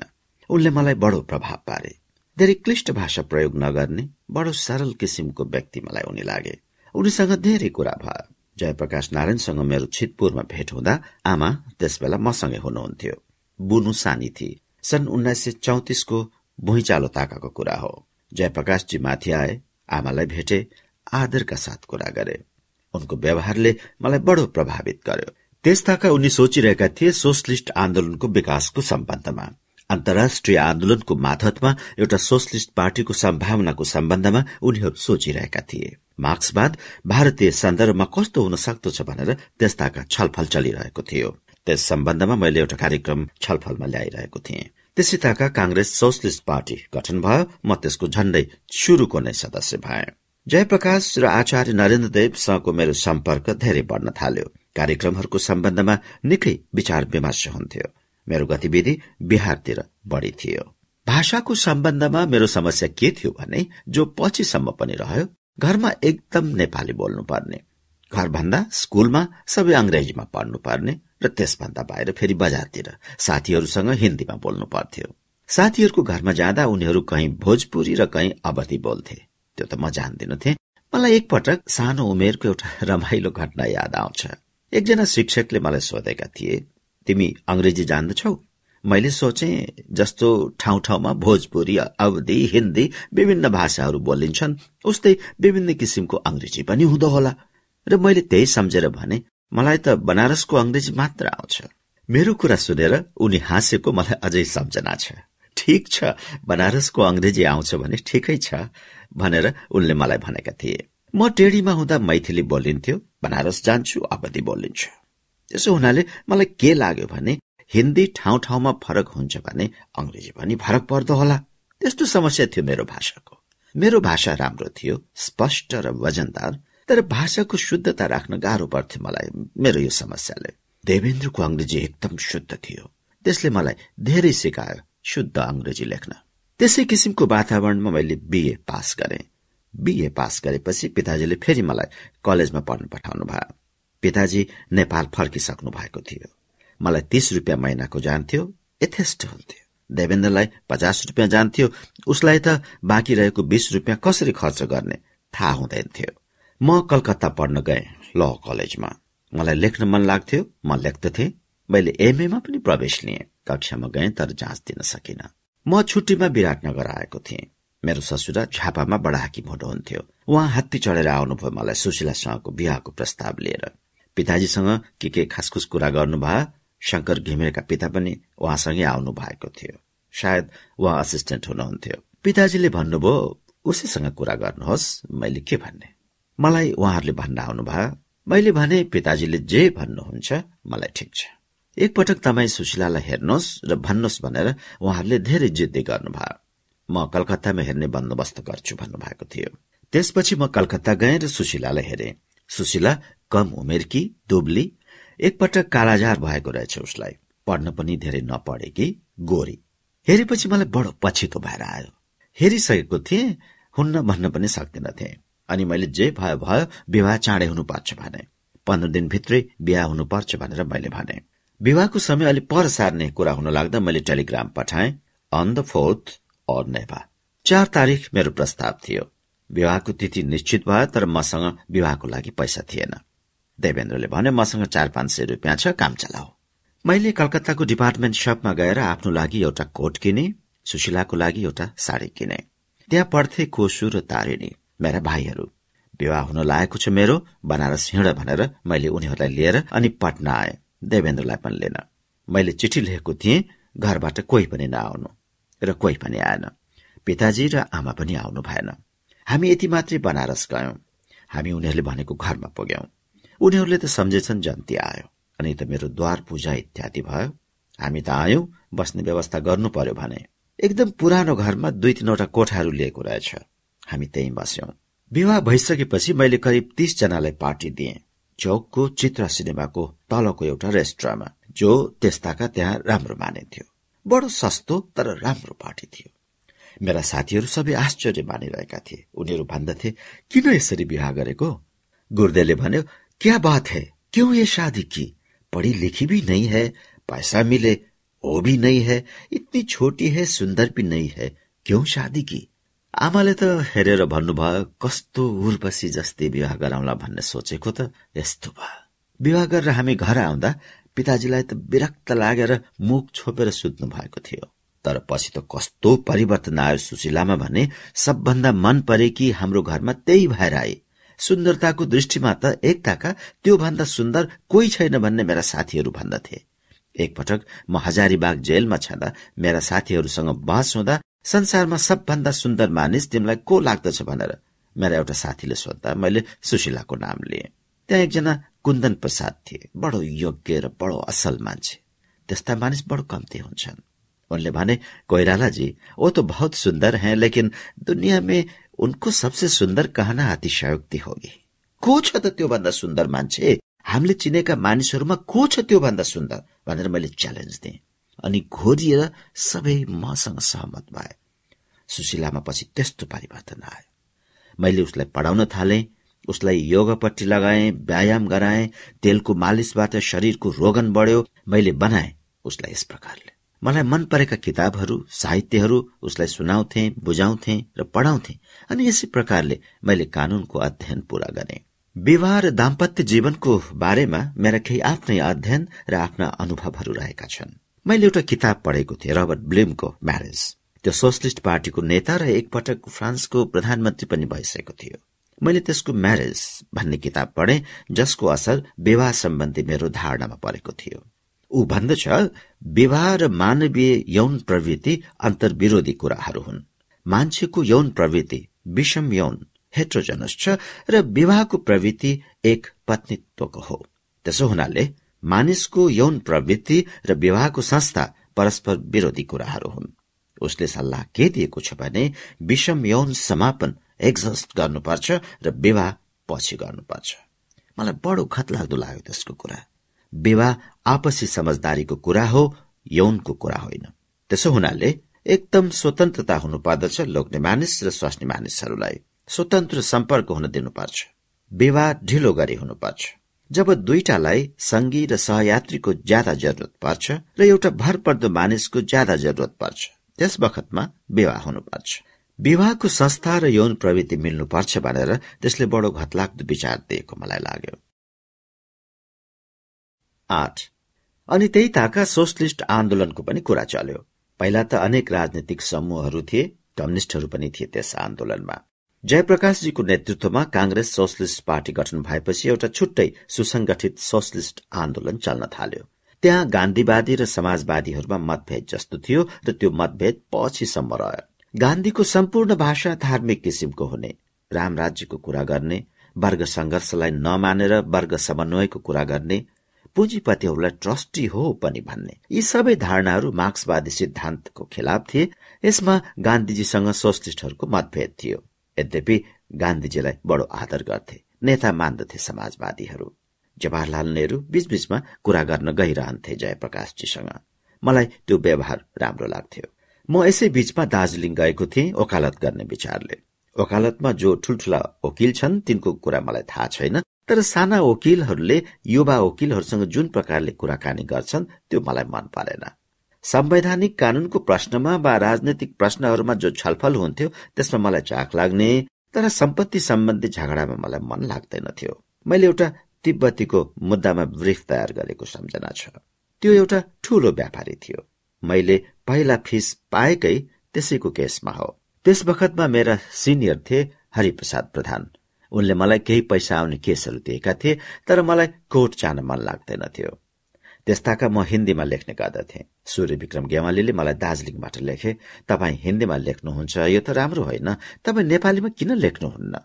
उनले मलाई बडो प्रभाव पारे। धेरै क्लिष्ट भाषा प्रयोग नगर्ने बडो सरल किसिमको व्यक्ति मलाई उनी लागे। उनीसँग धेरै कुरा भयो। जयप्रकाश नारायणसँग मेरो छितपुरमा भेट हुँदा आमा त्यसबेला मसँगै हुनुहुन्थ्यो। बुनु सानी थिए सन् उन्नाइस सय चौतिसको भुइँचालो ताकाको कुरा हो। जयप्रकाशजी माथि आए आमालाई भेटे आदरका साथ कुरा गरे। उनको व्यवहारले मलाई बडो प्रभावित गर्यो। त्यसताका उनी सोचिरहेका थिए सोसलिस्ट आन्दोलनको विकासको सम्बन्धमा। अन्तर्राष्ट्रिय आन्दोलनको माथतमा एउटा सोसलिस्ट पार्टीको सम्भावनाको सम्बन्धमा उनीहरू सोचिरहेका थिए। मार्क्सवाद भारतीय सन्दर्भमा कस्तो हुन सक्दछ भनेर त्यस्ताका छलफल चलिरहेको थियो। त्यस सम्बन्धमा मैले एउटा कार्यक्रम छलफलमा ल्याइरहेको थिएँ। त्यसैताका कांग्रेस सोसलिस्ट पार्टी गठन भयो म त्यसको झण्डै शुरूको नै सदस्य भए। जयप्रकाश र आचार्य नरेन्द्र देवसँगको मेरो सम्पर्क धेरै बढ्न थाल्यो। कार्यक्रमहरूको सम्बन्धमा निकै विचार विमर्श हुन्थ्यो। मेरो गतिविधि बिहारतिर बढ़ी थियो। भाषाको सम्बन्धमा मेरो समस्या के थियो भने जो पछिसम्म पनि रह्यो घरमा एकदम नेपाली बोल्नु पर्ने घरभन्दा स्कूलमा सबै अंग्रेजीमा पढ्नु पर्ने र त्यसभन्दा बाहिर फेरि बजारतिर साथीहरूसँग हिन्दीमा बोल्नु पर्थ्यो साथीहरूको घरमा जाँदा उनीहरू कहीँ भोजपुरी र कहीँ अवधि बोल्थे। त्यो त म जान्दिनथे मलाई एकपटक सानो उमेरको एउटा रमाइलो घटना याद आउँछ। एकजना शिक्षकले मलाई सोधेका थिए तिमी अंग्रेजी जान्दछौ। मैले सोचे जस्तो ठाउँ ठाउँमा भोजपुरी अवधि हिन्दी विभिन्न भाषाहरू बोलिन्छन् उस्तै विभिन्न किसिमको अंग्रेजी पनि हुँदो होला। र मैले त्यही सम्झेर भने मलाई त बनारसको अंग्रेजी मात्र आउँछ। मेरो कुरा सुनेर उनी हाँसेको मलाई अझै सम्झना छ। ठिक छ बनारसको अंग्रेजी आउँछ भने ठिकै छ भनेर उनले मलाई भनेका थिए। म टेढीमा हुँदा मैथिली बोलिन्थ्यो बनारस जान्छु अवधि बोलिन्छु। त्यसो हुनाले मलाई के लाग्यो भने हिन्दी ठाउँ ठाउँमा फरक हुन्छ भने अंग्रेजी पनि फरक पर्दो होला। त्यस्तो समस्या थियो मेरो भाषाको। मेरो भाषा राम्रो थियो स्पष्ट र वजनदार तर भाषाको शुद्धता राख्न गाह्रो पर्थ्यो मलाई मेरो यो समस्याले। देवेन्द्रको अंग्रेजी एकदम शुद्ध थियो। त्यसले मलाई धेरै सिकायो शुद्ध अंग्रेजी लेख्न। त्यसै किसिमको वातावरणमा मैले बीए पास गरे। बीए पास गरेपछि पिताजीले फेरि मलाई कलेजमा पढ्न पठाउनु भयो पिताजी नेपाल फर्किसक्नु भएको थियो। मलाई तीस रुपियाँ महिनाको जान्थ्यो यथेष्ट हुन्थ्यो। देवेन्द्रलाई पचास रुपियाँ जान्थ्यो उसलाई त बाँकी रहेको बीस रुपियाँ कसरी खर्च गर्ने थाहा हुँदैन थियो। म कलकत्ता पढ्न गए ल कलेजमा। मलाई लेख्न मन लाग्थ्यो म लेख्दथे मैले एमएमा पनि प्रवेश लिएँ। कक्षामा गएँ तर जाँच दिन सकिनँ। म छुट्टीमा विराटनगर आएको थिएँ। मेरो ससुरा झापामा बडा हाकिम हुनुहुन्थ्यो। उहाँ हात्ती चढेर आउनुभयो मलाई सुशीलासँगको बिहाको प्रस्ताव लिएर। पिताजीसँग के के खासखुस कुरा गर्नुभयो शंकर घिमिरेका पिता पनि उहाँसँगै आउनु भएको थियो। सायद उहाँ असिस्टेन्ट हुनुहुन्थ्यो। पिताजीले भन्नुभयो उसैसँग कुरा गर्नुहोस् मैले के भन्ने? मलाई उहाँहरूले भन्न आउनुभयो मैले भने पिताजीले जे भन्नुहुन्छ मलाई ठिक छ। एकपटक तपाईँ सुशीलालाई हेर्नुहोस् र भन्नुहोस् भनेर उहाँहरूले धेरै जिद्दी गर्नुभयो। म कलकत्तामा हेर्ने बन्दोबस्त गर्छु भन्नुभएको थियो। त्यसपछि म कलकत्ता गएँ र सुशीलालाई हेरे। सुशीला कम उमेरकी दुब्ली एकपटक कालाजार भएको रहेछ उसलाई। पढ्न पनि धेरै नपढेकी गोरी। हेरेपछि मलाई बडो पछितो भएर आयो। हेरिसकेको थिएँ हुन्न भन्न पनि सक्दिनथे अनि मैले जे भयो भयो विवाह चाँडै हुनुपर्छ भने पन्ध्र दिनभित्रै बिहा हुनुपर्छ भनेर मैले भने। विवाहको समय अलि पर सार्ने कुरा हुन लाग्दा मैले टेलिग्राम पठाएँ अन द फोर्थ और नेभा चार तारिक मेरो प्रस्ताव थियो। विवाहको तिथि निश्चित भयो तर मसँग विवाहको लागि पैसा थिएन। देवेन्द्रले भने मसँग चार पाँच सय रुपियाँ छ काम चलाऊ। मैले कलकत्ताको डिपार्टमेन्ट सपमा गएर आफ्नो लागि एउटा कोट किने सुशीलाको लागि एउटा साडी किने। त्यहाँ पढ्थे कोसु र तारिणी मेरा भाइहरू। विवाह हुन लागेको छ मेरो बनारस हिँड भनेर मैले उनीहरूलाई लिएर अनि पटना आए। देवेन्द्रलाई पनि लिन। मैले चिठी लेखेको थिएँ घरबाट कोही पनि नआउनु र कोही पनि आएन। पिताजी र आमा पनि आउनु भएन। हामी यति मात्रै बनारस गयौं। हामी उनीहरूले भनेको घरमा पुग्यौं। उनीहरूले त सम्झेछन् जन्ती आयो अनि त मेरो द्वार पूजा इत्यादि भयो। हामी त आयौं बस्ने व्यवस्था गर्नु पर्यो भने। एकदम पुरानो घरमा दुई तीनवटा कोठाहरू लिएको रहेछ। हामी त्यही बस्यौं। विवाह भइसकेपछि मैले करिब तीस जनालाई पार्टी दिए। चौकको चित्र सिनेमाको तलको एउटा रेस्टुराँमा जो त्यस्ताका त्यहाँ राम्रो मानिन्थ्यो। बडो सस्तो तर राम्रो पार्टी थियो। मेरा साथीहरू सबै आश्चर्य मानिरहेका थिए। उनीहरू भन्दथे किन यसरी विवाह गरेको? गुर्देले भन्यो क्या बात है? क्यों ये शादी की? पढ़ी लिखी भी नहीं है पैसा मिले वो भी नहीं है इतनी छोटी है सुन्दर भी नहीं है। क्यों शादी की? आमाले त हेरेर भन्नुभयो कस्तो उर्वशी जस्तै विवाह गराउला भन्ने सोचेको त यस्तो भयो। विवाह गरेर हामी घर आउँदा पिताजीलाई त विरक्त लागेर मुख छोपेर सुत्नु भएको थियो। तर पछि त कस्तो परिवर्तन आयो सुशीलामा भने सबभन्दा मन परे कि हाम्रो घरमा त्यही भएर आए। सुन्दरताको दृष्टिमा त एकताका त्योभन्दा सुन्दर कोही छैन भन्ने मेरा साथीहरू भन्दथे एकपटक म हजारीबाग जेलमा छँदा मेरा साथीहरूसँग बहस हुँदा संसारमा सबभन्दा सुन्दर मानिस तिमीलाई को लाग्दछ भनेर मेरा एउटा साथीले सोद्धा मैले सुशीलाको नाम लिएँ। त्यहाँ एकजना कुन्दन प्रसाद थिए बडो योग्य र बडो असल मान्छे। त्यस्ता मानिस बडो कम्ती हुन्छन्। उनले भने कोइरालाजी वो तो बहुत सुन्दर हैं लेकिन दुनिया में उनको सबसे सुन्दर कहना अतिशयोक्ति होगी। को छ त त्योभन्दा सुन्दर मान्छे? हामीले चिनेका मानिसहरूमा को छ त्योभन्दा सुन्दर? भनेर मैले च्यालेन्ज दिएँ। अनि घोरिएर सबै मसँग सहमत भए। सुशीलामा पछि त्यस्तो परिवर्तन आयो। मैले उसलाई पढाउन थाले उसलाई योगपट्टि लगाए व्यायाम गराए तेलको मालिसबाट शरीरको रोगन बढ्यो मैले बनाए उसलाई यस प्रकारले। मलाई मन परेका किताबहरू साहित्यहरू उसलाई सुनाउँथे बुझाउँथे र पढाउँथे अनि यसै प्रकारले मैले कानूनको अध्ययन पूरा गरेँ। विवाह र दाम्पत्य जीवनको बारेमा मेरा केही आफ्नै अध्ययन र आफ्ना अनुभवहरू रहेका छन्। मैले एउटा किताब पढेको थिएँ रबर्ट ब्लिमको म्यारेज। त्यो सोसलिस्ट पार्टीको नेता र एकपटक फ्रान्सको प्रधानमन्त्री पनि भइसकेको थियो। मैले त्यसको म्यारेज भन्ने किताब पढे जसको असर विवाह सम्बन्धी मेरो धारणामा परेको थियो। ऊ भन्दछ विवाह र मानवीय यौन प्रवृत्ति अन्तर्विरोधी कुराहरू हुन्। मान्छेको यौन प्रवृत्ति विषम यौन हेट्रोजनस छ र विवाहको प्रवृत्ति एक पत्नीत्वको हो। त्यसो हुनाले मानिसको यौन प्रवृत्ति र विवाहको संस्था परस्पर विरोधी कुराहरू हुन्। उसले सल्लाह के दिएको छ भने विषम यौन समापन एक्जस्ट गर्नुपर्छ र विवाह पछि गर्नुपर्छ। मलाई बडो खत लाग्दो लाग्यो त्यसको कुरा। विवाह आपसी समझदारीको कुरा हो यौनको कुरा होइन। त्यसो हुनाले एकदम स्वतन्त्रता हुनुपर्दछ लोग्ने मानिस र स्वास्नी मानिसहरूलाई। स्वतन्त्र सम्पर्क हुन दिनुपर्छ। विवाह ढिलो गरी हुनुपर्छ। जब दुईटालाई संगी र सहयात्रीको ज्यादा जरुरत पर्छ र एउटा भर पर्दो मानिसको ज्यादा जरुरत पर्छ त्यस बखतमा विवाह हुनुपर्छ। विवाहको संस्था र यौन प्रवृत्ति मिल्नुपर्छ भनेर त्यसले बडो घतलाग्दो विचार दिएको मलाई लाग्यो। आठ। अनि त्यही ताका सोसलिस्ट आन्दोलनको पनि कुरा चल्यो। पहिला त अनेक राजनैतिक समूहहरू थिए कम्युनिष्टहरू पनि थिए त्यस आन्दोलनमा। जयप्रकाशजीको नेतृत्वमा कांग्रेस सोसलिस्ट पार्टी गठन भएपछि एउटा छुट्टै सुसंगठित सोसलिस्ट आन्दोलन चल्न थाल्यो। त्यहाँ गान्धीवादी र समाजवादीहरूमा मतभेद जस्तो थियो र त्यो मतभेद पछिसम्म रह्यो। गान्धीको सम्पूर्ण भाषा धार्मिक किसिमको हुने राम राज्यको कुरा गर्ने वर्ग संघर्षलाई नमानेर वर्ग समन्वयको कुरा गर्ने पुँजीपतिहरूलाई ट्रस्टी हो पनि भन्ने। यी सबै धारणाहरू मार्क्सवादी सिद्धान्तको खिलाफ थिए। यसमा गान्धीजीसँग सोसलिस्टहरूको मतभेद थियो। यद्यपि गान्धीजीलाई बडो आदर गर्थे। नेता मान्दथे समाजवादीहरू। जवाहरलाल नेहरू बीचबीचमा कुरा गर्न गइरहन्थे जयप्रकाशजीसँग। मलाई त्यो व्यवहार राम्रो लाग्थ्यो। म यसै बीचमा दार्जीलिङ गएको थिएँ ओकालत गर्ने विचारले। ओकालतमा जो ठूल्ठूला वकिल छन् तिनको कुरा मलाई थाहा छैन। तर साना वकिलहरूले युवा वकिलहरूसँग जुन प्रकारले कुराकानी गर्छन् त्यो मलाई मन परेन। संवैधानिक कानूनको प्रश्नमा वा राजनैतिक प्रश्नहरूमा जो छलफल हुन्थ्यो त्यसमा मलाई चाख लाग्ने तर सम्पत्ति सम्बन्धी झगडामा मलाई मन लाग्दैनथ्यो मैले एउटा तिब्बतीको मुद्दामा ब्रिफ तयार गरेको सम्झना छ। त्यो एउटा ठूलो व्यापारी थियो। मैले पहिला फिस पाएकै त्यसैको केसमा हो। त्यस बखतमा मेरा सिनियर थिए हरिप्रसाद प्रधान। उनले मलाई केही पैसा आउने केसहरू दिएका थिए तर मलाई कोर्ट जान मन लाग्दैनथ्यो त्यस्ताका म हिन्दीमा लेख्ने गर्दथे। सूर्य विक्रम गेवालीले मलाई दार्जीलिङबाट लेखे तपाईँ हिन्दीमा लेख्नुहुन्छ यो त राम्रो होइन। तपाईँ नेपालीमा किन लेख्नुहुन्न?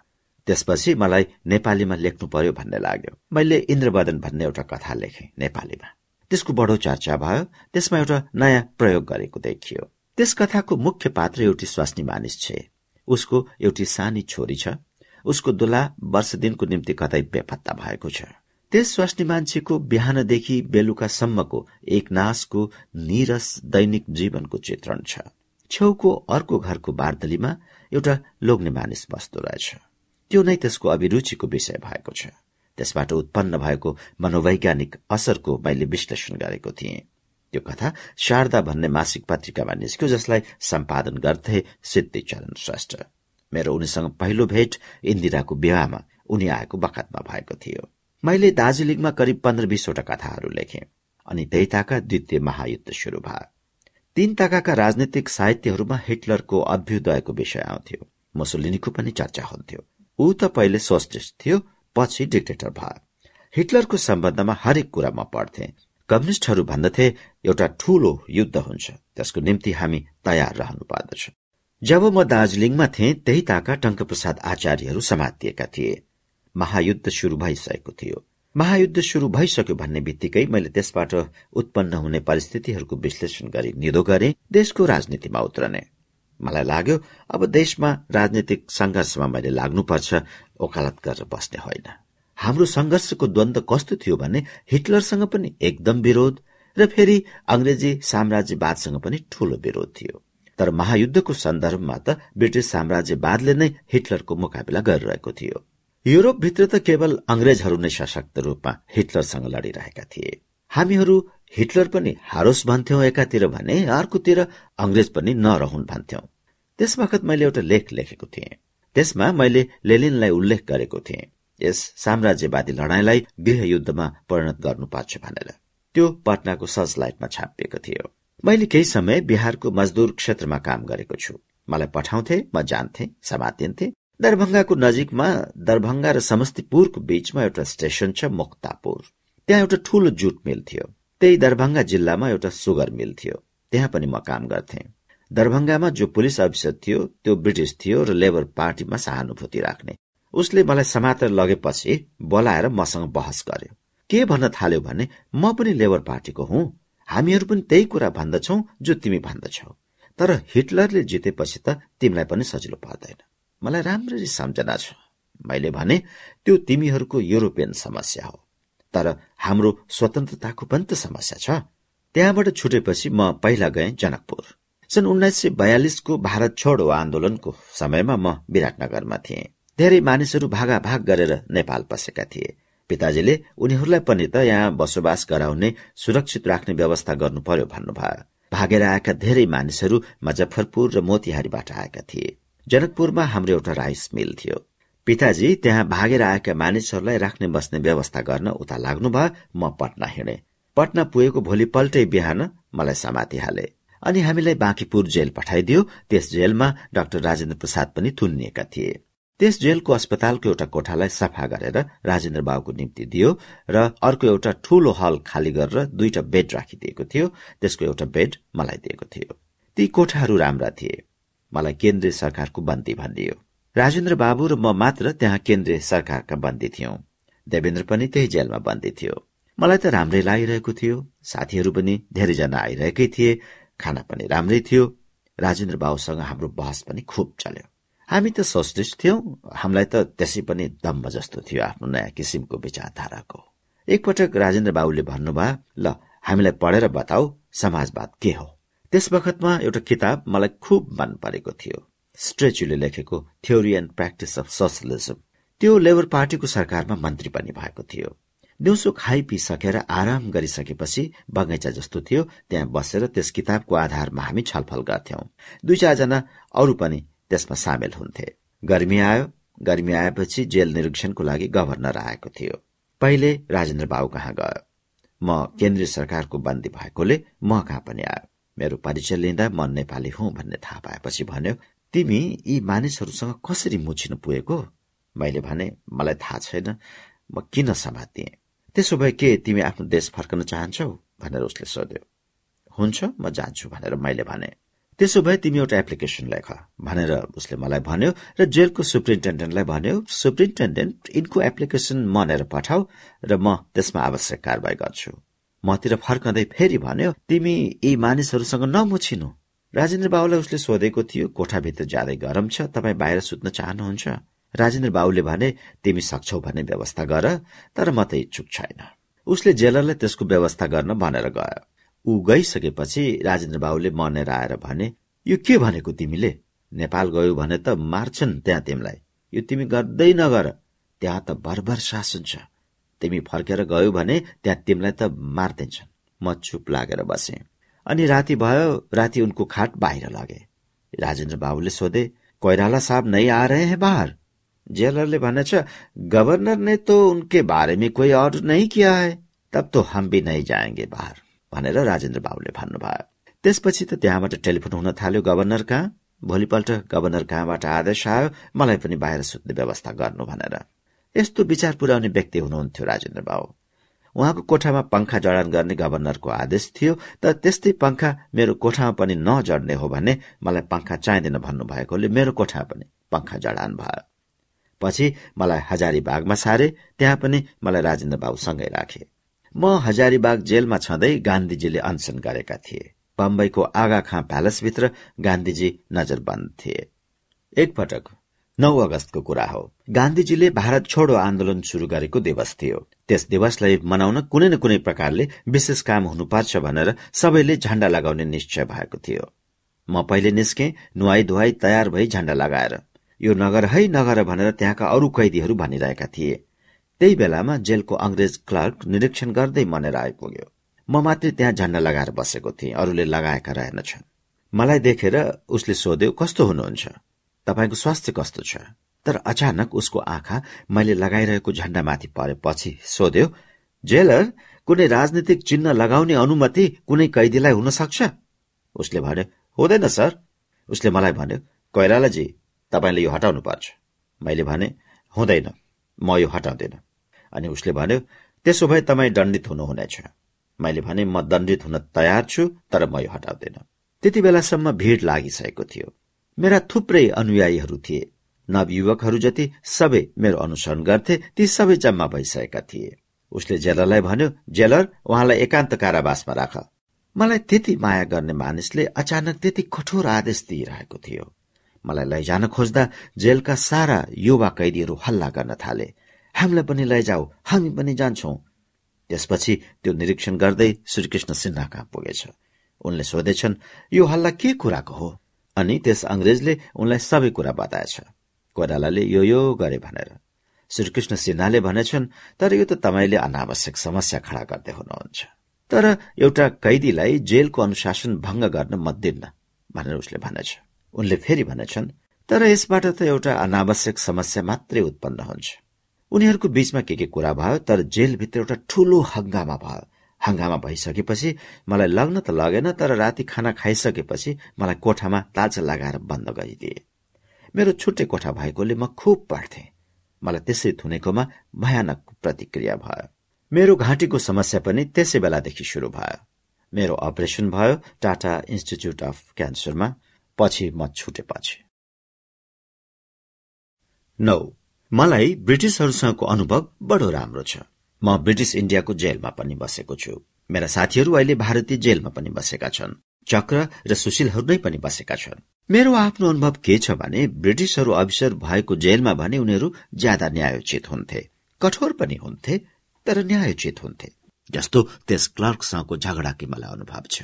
त्यसपछि मलाई नेपालीमा लेख्नु पर्यो भन्ने लाग्यो। मैले इन्द्रवदन भन्ने एउटा कथा लेखे नेपालीमा। त्यसको बडो चर्चा भयो। त्यसमा एउटा नयाँ प्रयोग गरेको देखियो। त्यस कथाको मुख्य पात्र एउटी स्वास्नी मानिस छे। उसको एउटी सानी छोरी छ। उसको दुला वर्ष दिनको निम्ति कतै बेपत्ता भएको छ। त्यस स्वास्नी मान्छेको बिहानदेखि बेलुकासम्मको एक नाशको निरस दैनिक जीवनको चित्रण छ। छेउको अर्को घरको बार्दलीमा एउटा लोग्ने मानिस बस्दो रहेछ। त्यो नै त्यसको अभिरुचिको विषय भएको छ। त्यसबाट उत्पन्न भएको मनोवैज्ञानिक असरको मैले विश्लेषण गरेको थिएँ। त्यो कथा शारदा भन्ने मासिक पत्रिकामा निस्क्यो जसलाई सम्पादन गर्थे सिद्धिचरण श्रेष्ठ। मेरो उनीसँग पहिलो भेट इन्दिराको विवाहमा उनी आएको बखतमा भएको थियो। मैले दार्जीलिङमा करिब पन्ध्र बीसवटा कथाहरू लेखे अनि त्यही द्वितीय महायुद्ध शुरू भयो। तीन ताकाका राजनैतिक साहित्यहरूमा हिटलरको अभ्युदयको विषय आउँथ्यो। मुसोलिनीको पनि चर्चा हुन्थ्यो। ऊ त पहिले सोस्टिस्ट थियो पछि डिक्टेटर भयो। हिटलरको सम्बन्धमा हरेक कुरा म पढ्थे। कम्युनिष्टहरू भन्दथे एउटा ठूलो युद्ध हुन्छ त्यसको निम्ति हामी तयार रहनु पर्दछ जब म दार्जीलिङमा थिएँ त्यही ताका टंकप्रसाद आचार्यहरू समातिएका थिए। महायुद्ध शुरू भइसकेको थियो। महायुद्ध शुरू भइसक्यो भन्ने बित्तिकै मैले त्यसबाट उत्पन्न हुने परिस्थितिहरूको विश्लेषण गरी निदो गरे देशको राजनीतिमा उत्रने। मलाई लाग्यो अब देशमा राजनीतिक संघर्षमा मैले लाग्नुपर्छ ओकालत गरेर बस्ने होइन। हाम्रो संघर्षको द्वन्द कस्तो थियो भने हिटलरसँग पनि एकदम विरोध र फेरि अंग्रेजी साम्राज्यवादसँग पनि ठूलो विरोध थियो। तर महायुद्धको सन्दर्भमा त ब्रिटिस साम्राज्यवादले नै हिटलरको मुकाबिला गरिरहेको थियो। युरोपभित्र त केवल अंग्रेजहरू नै सशक्त रूपमा हिटलरसँग लडिरहेका थिए। हामीहरू हिटलर पनि हारोस् भन्थ्यौं एकातिर भने अर्कोतिर अंग्रेज पनि नरहुन् भन्थ्यौं। त्यस वखत मैले एउटा लेख लेखेको थिएँ। त्यसमा मैले लेलिनलाई उल्लेख गरेको थिएँ। यस साम्राज्यवादी लडाईँलाई गृहयुद्धमा परिणत गर्नुपर्छ भनेर। त्यो पटनाको सजलाइटमा छापिएको थियो। मैले केही समय बिहारको मजदूर क्षेत्रमा काम गरेको छु। मलाई पठाउँथे म जान्थे समातिन्थे। दरभंगाको नजिकमा दरभंगा र समस्तीपुरको बीचमा एउटा स्टेशन छ मुक्तापुर। त्यहाँ एउटा ठूलो जुट मिल थियो। त्यही दरभंगा जिल्लामा एउटा सुगर मिल थियो। त्यहाँ पनि म काम गर्थे। दरभंगामा जो पुलिस अफिसर थियो त्यो ब्रिटिस थियो र लेबर पार्टीमा सहानुभूति राख्ने। उसले मलाई समातेर लगेपछि बोलाएर मसँग बहस गर्यो। के भन्न थाल्यो भने म पनि लेबर पार्टीको हुँ। हामीहरू पनि त्यही कुरा भन्दछौ जो तिमी भन्दछौ। तर हिटलरले जितेपछि त तिमीलाई पनि सजिलो पर्दैन। मलाई राम्ररी सम्झना छ। मैले भने त्यो तिमीहरूको युरोपियन समस्या हो। तर हाम्रो स्वतन्त्रताको पनि त समस्या छ। त्यहाँबाट छुटेपछि म पहिला गएँ जनकपुर। सन् उन्नाइस सय बयालिसको भारत छोडो आन्दोलनको समयमा म विराटनगरमा थिएँ। धेरै मानिसहरू भागाभाग गरेर नेपाल पसेका थिए। पिताजीले उनीहरूलाई पनि त यहाँ बसोबास गराउने सुरक्षित राख्ने व्यवस्था गर्नु पर्यो भन्नुभयो। भागेर आएका धेरै मानिसहरू मुजफ्फरपुर र मोतिहारीबाट आएका थिए। जनकपुरमा हाम्रो एउटा राइस मिल थियो। पिताजी त्यहाँ भागेर आएका मानिसहरूलाई राख्ने बस्ने व्यवस्था गर्न उता लाग्नुभयो म पटना हिँडे। पटना पुगेको भोलिपल्टै बिहान मलाई समातिहाले अनि हामीलाई बाँकीपुर जेल पठाइदियो त्यस जेलमा डाक्टर राजेन्द्र प्रसाद पनि थुनिएका थिए। त्यस जेलको अस्पतालको एउटा कोठालाई सफा गरेर राजेन्द्र बाबुको निम्ति दियो र अर्को एउटा ठूलो हल खाली गरेर दुईटा बेड राखिदिएको थियो। त्यसको एउटा बेड मलाई दिएको थियो। ती कोठाहरू राम्रा थिए। मलाई केन्द्रीय सरकारको बन्दी भनिदियो। राजेन्द्र बाबु र म मात्र त्यहाँ केन्द्रीय सरकारका बन्दी थियौं। देवेन्द्र पनि त्यही जेलमा बन्दी थियो। मलाई त राम्रै लागिरहेको थियो। साथीहरू पनि धेरैजना आइरहेकै थिए। खाना पनि राम्रै थियो। राजेन्द्र बाबुसँग हाम्रो बहस पनि खुब चल्यो। हामी त सोच्दैछ थियौं हामीलाई त त्यसै पनि दम्ब जस्तो थियो आफ्नो नयाँ किसिमको विचारधाराको। एकपटक राजेन्द्र बाबुले भन्नुभयो ल हामीलाई पढेर बताऊ समाजवाद के हो? त्यस बखतमा एउटा किताब मलाई खुब मन परेको थियो। स्ट्रेचुले लेखेको theory and practice of socialism त्यो लेबर पार्टीको सरकारमा मन्त्री पनि भएको थियो। दिउँसो खाइ पिसकेर आराम गरिसकेपछि बगैँचा जस्तो थियो त्यहाँ बसेर त्यस किताबको आधारमा हामी छलफल गर्थ्यौं। दुई चारजना अरू पनि त्यसमा सामेल हुन्थे। गर्मी आयो। गर्मी आएपछि जेल निरीक्षणको लागि गभर्नर आएको थियो। पहिले राजेन्द्र बाबु कहाँ गयो? म केन्द्रीय सरकारको बन्दी भएकोले म कहाँ पनि आयो? मेरो परिचय लिँदा म नेपाली हुँ भन्ने थाहा पाएपछि भन्यो तिमी यी मानिसहरूसँग कसरी मुछिनु पुगेको? मैले भने मलाई थाहा छैन। म किन समातिए? त्यसो भए के तिमी आफ्नो देश फर्कन चाहन्छौ? भनेर उसले सोध्यो। हुन्छ म जान्छु भनेर मैले भने। त्यसो भए तिमी एउटा एप्लिकेसन लेख भनेर उसले मलाई भन्यो र जेलको सुप्रिन्टेन्डेन्टलाई भन्यो सुप्रिन्टेन्डेन्ट यिनको एप्लिकेसन मनेर पठाऊ र म त्यसमा आवश्यक कारवाही गर्छु। मतिर फर्कँदै फेरि भन्यो तिमी यी मानिसहरूसँग नमुछिनु। राजेन्द्र बाबुलाई उसले सोधेको थियो कोठाभित्र ज्यादै गरम छ तपाईँ बाहिर सुत्न चाहनुहुन्छ राजेन्द्र बाबुले भने तिमी सक्छौ भन्ने व्यवस्था गर तर म त इच्छुक छैन उसले जेलरलाई त्यसको व्यवस्था गर्न भनेर गयो। ऊ गइसकेपछि राजेन्द्र बाबुले मनेर आएर भने यो के भनेको तिमीले? नेपाल गयो भने त मार्छन् त्यहाँ तिमीलाई। यो तिमी गर्दै नगर। त्यहाँ त भरभर शासन छ। तिमी फर्केर गयो भने त्यहाँ तिमीलाई त मार्दिन्छन् म चुप लागेर बसे। अनि राति भयो राति उनको खाट बाहिर लगे। राजेन्द्र बाबुले सोधे कोइराला साहब नै आ रहे हैं बाहर? जेलरले भनेछ गवर्नर ने तो उनके बारे में कोई नहीं किया है। तब तो हम भी नहीं जाएंगे बाहर। भनेर राजेन्द्र बाबुले भन्नुभयो। त्यसपछि त त्यहाँबाट टेलिफोन हुन थाल्यो गवर्नर कहाँ? भोलिपल्ट गवर्नर कहाँबाट आदेश आयो? मलाई पनि बाहिर सुत्ने व्यवस्था गर्नु भनेर। यस्तो विचार पुर्याउने व्यक्ति हुनुहुन्थ्यो राजेन्द्र बाबु। उहाँको कोठामा पंखा जडान गर्ने गवर्नरको आदेश थियो तर त्यस्तै पंखा मेरो कोठामा पनि नजड्ने हो भने मलाई पंखा चाहिँदैन भन्नुभएकोले मेरो कोठामा पनि पंखा जडान भयो। पछि मलाई हजारीबागमा सारे त्यहाँ पनि मलाई राजेन्द्र बाबुसँगै राखे। म हजारीबाग जेलमा छँदै गान्धीजीले अनसन गरेका थिए। बम्बईको आगा खाँ प्यालेसभित्र गान्धीजी नजरबन्द थिए। एकपटक नौ अगस्तको कुरा हो। गान्धीजीले भारत छोडो आन्दोलन शुरू गरेको दिवस थियो। त्यस दिवसलाई मनाउन कुनै न कुनै प्रकारले विशेष काम हुनुपर्छ भनेर सबैले झण्डा लगाउने निश्चय भएको थियो। म पहिले निस्के नुहाई धुवाई तयार भई झण्डा लगाएर। यो नगर है नगर भनेर त्यहाँका अरू कैदीहरू भनिरहेका थिए। त्यही बेलामा जेलको अंग्रेज क्लर्क निरीक्षण गर्दै मनेर आइपुग्यो। म मात्रै त्यहाँ झण्डा लगाएर बसेको थिएँ अरूले लगाएका रहेनछन् मलाई देखेर उसले सोध्यो कस्तो हुनुहुन्छ? तपाईँको स्वास्थ्य कस्तो छ? तर अचानक उसको आँखा मैले लगाइरहेको झण्डामाथि परेपछि सोध्यो जेलर कुनै राजनीतिक चिन्ह लगाउने अनुमति कुनै कैदीलाई हुन सक्छ उसले भन्यो हुँदैन सर। उसले मलाई भन्यो कैरालाजी तपाईँले यो हटाउनु पर्छ मैले भने हुँदैन म यो हटाउँदैन। अनि उसले भन्यो त्यसो भए तपाईँ दण्डित हुनुहुनेछ। मैले भने म दण्डित हुन तयार छु तर म यो हटाउँदैन। त्यति बेलासम्म भीड़ लागिसकेको थियो। मेरा थुप्रै अनुयायीहरू थिए। नवयुवकहरू जति सबै मेरो अनुसरण गर्थे ती सबै जम्मा भइसकेका थिए। उसले जेलरलाई भन्यो जेलर उहाँलाई एकान्त कारावासमा राख। मलाई त्यति माया गर्ने मानिसले अचानक त्यति कठोर आदेश दिइरहेको थियो। मलाई लैजान खोज्दा जेलका सारा युवा कैदीहरू हल्ला गर्न थाले। हामीलाई पनि लैजाऊ। हामी पनि जान्छौ। त्यसपछि त्यो निरीक्षण गर्दै श्रीकृष्ण सिन्हा कहाँ पुगेछ। उनले सोधेछन् यो हल्ला के कुराको हो? अनि त्यस अंग्रेजले उनलाई सबै कुरा बताएछ। कोइरालाले यो यो गरे भनेर। श्रीकृष्ण सिन्हाले भनेछन् तर यो त तपाईँले अनावश्यक समस्या खड़ा गर्दै हुनुहुन्छ। तर एउटा कैदीलाई जेलको अनुशासन भंग गर्न म दिन्न भनेर उसले भनेछ। उनले फेरि भनेछन् तर यसबाट त एउटा अनावश्यक समस्या मात्रै उत्पन्न हुन्छ। उनीहरूको बीचमा के के कुरा भयो तर जेलभित्र एउटा ठूलो हंगामा भयो। हंगामा भइसकेपछि मलाई लग्न त लगेन तर राति खाना खाइसकेपछि मलाई कोठामा ताजा लगाएर बन्द गरिदिए। मेरो छुट्टै कोठा भएकोले म खुब पढ्थे। मलाई त्यसै थुनेकोमा भयानक प्रतिक्रिया भयो। मेरो घाँटीको समस्या पनि त्यसै बेलादेखि शुरू भयो। मेरो अपरेशन भयो टाटा इन्स्टिच्युट अफ क्यान्सरमा पछि म छुटेपछि। नौ। मलाई ब्रिटिसहरूसँगको अनुभव बडो राम्रो छ। म ब्रिटिस इण्डियाको जेलमा पनि बसेको छु। मेरा साथीहरू अहिले भारतीय जेलमा पनि बसेका छन्। चक्र र सुशीलहरू नै पनि बसेका छन्। मेरो आफ्नो अनुभव के छ भने ब्रिटिसहरू अफिसर भएको जेलमा भने उनीहरू ज्यादा न्यायोचित हुन्थे। कठोर पनि हुन्थे तर न्यायोचित हुन्थे। जस्तो त्यस क्लर्कसँगको झगडाकी मलाई अनुभव छ।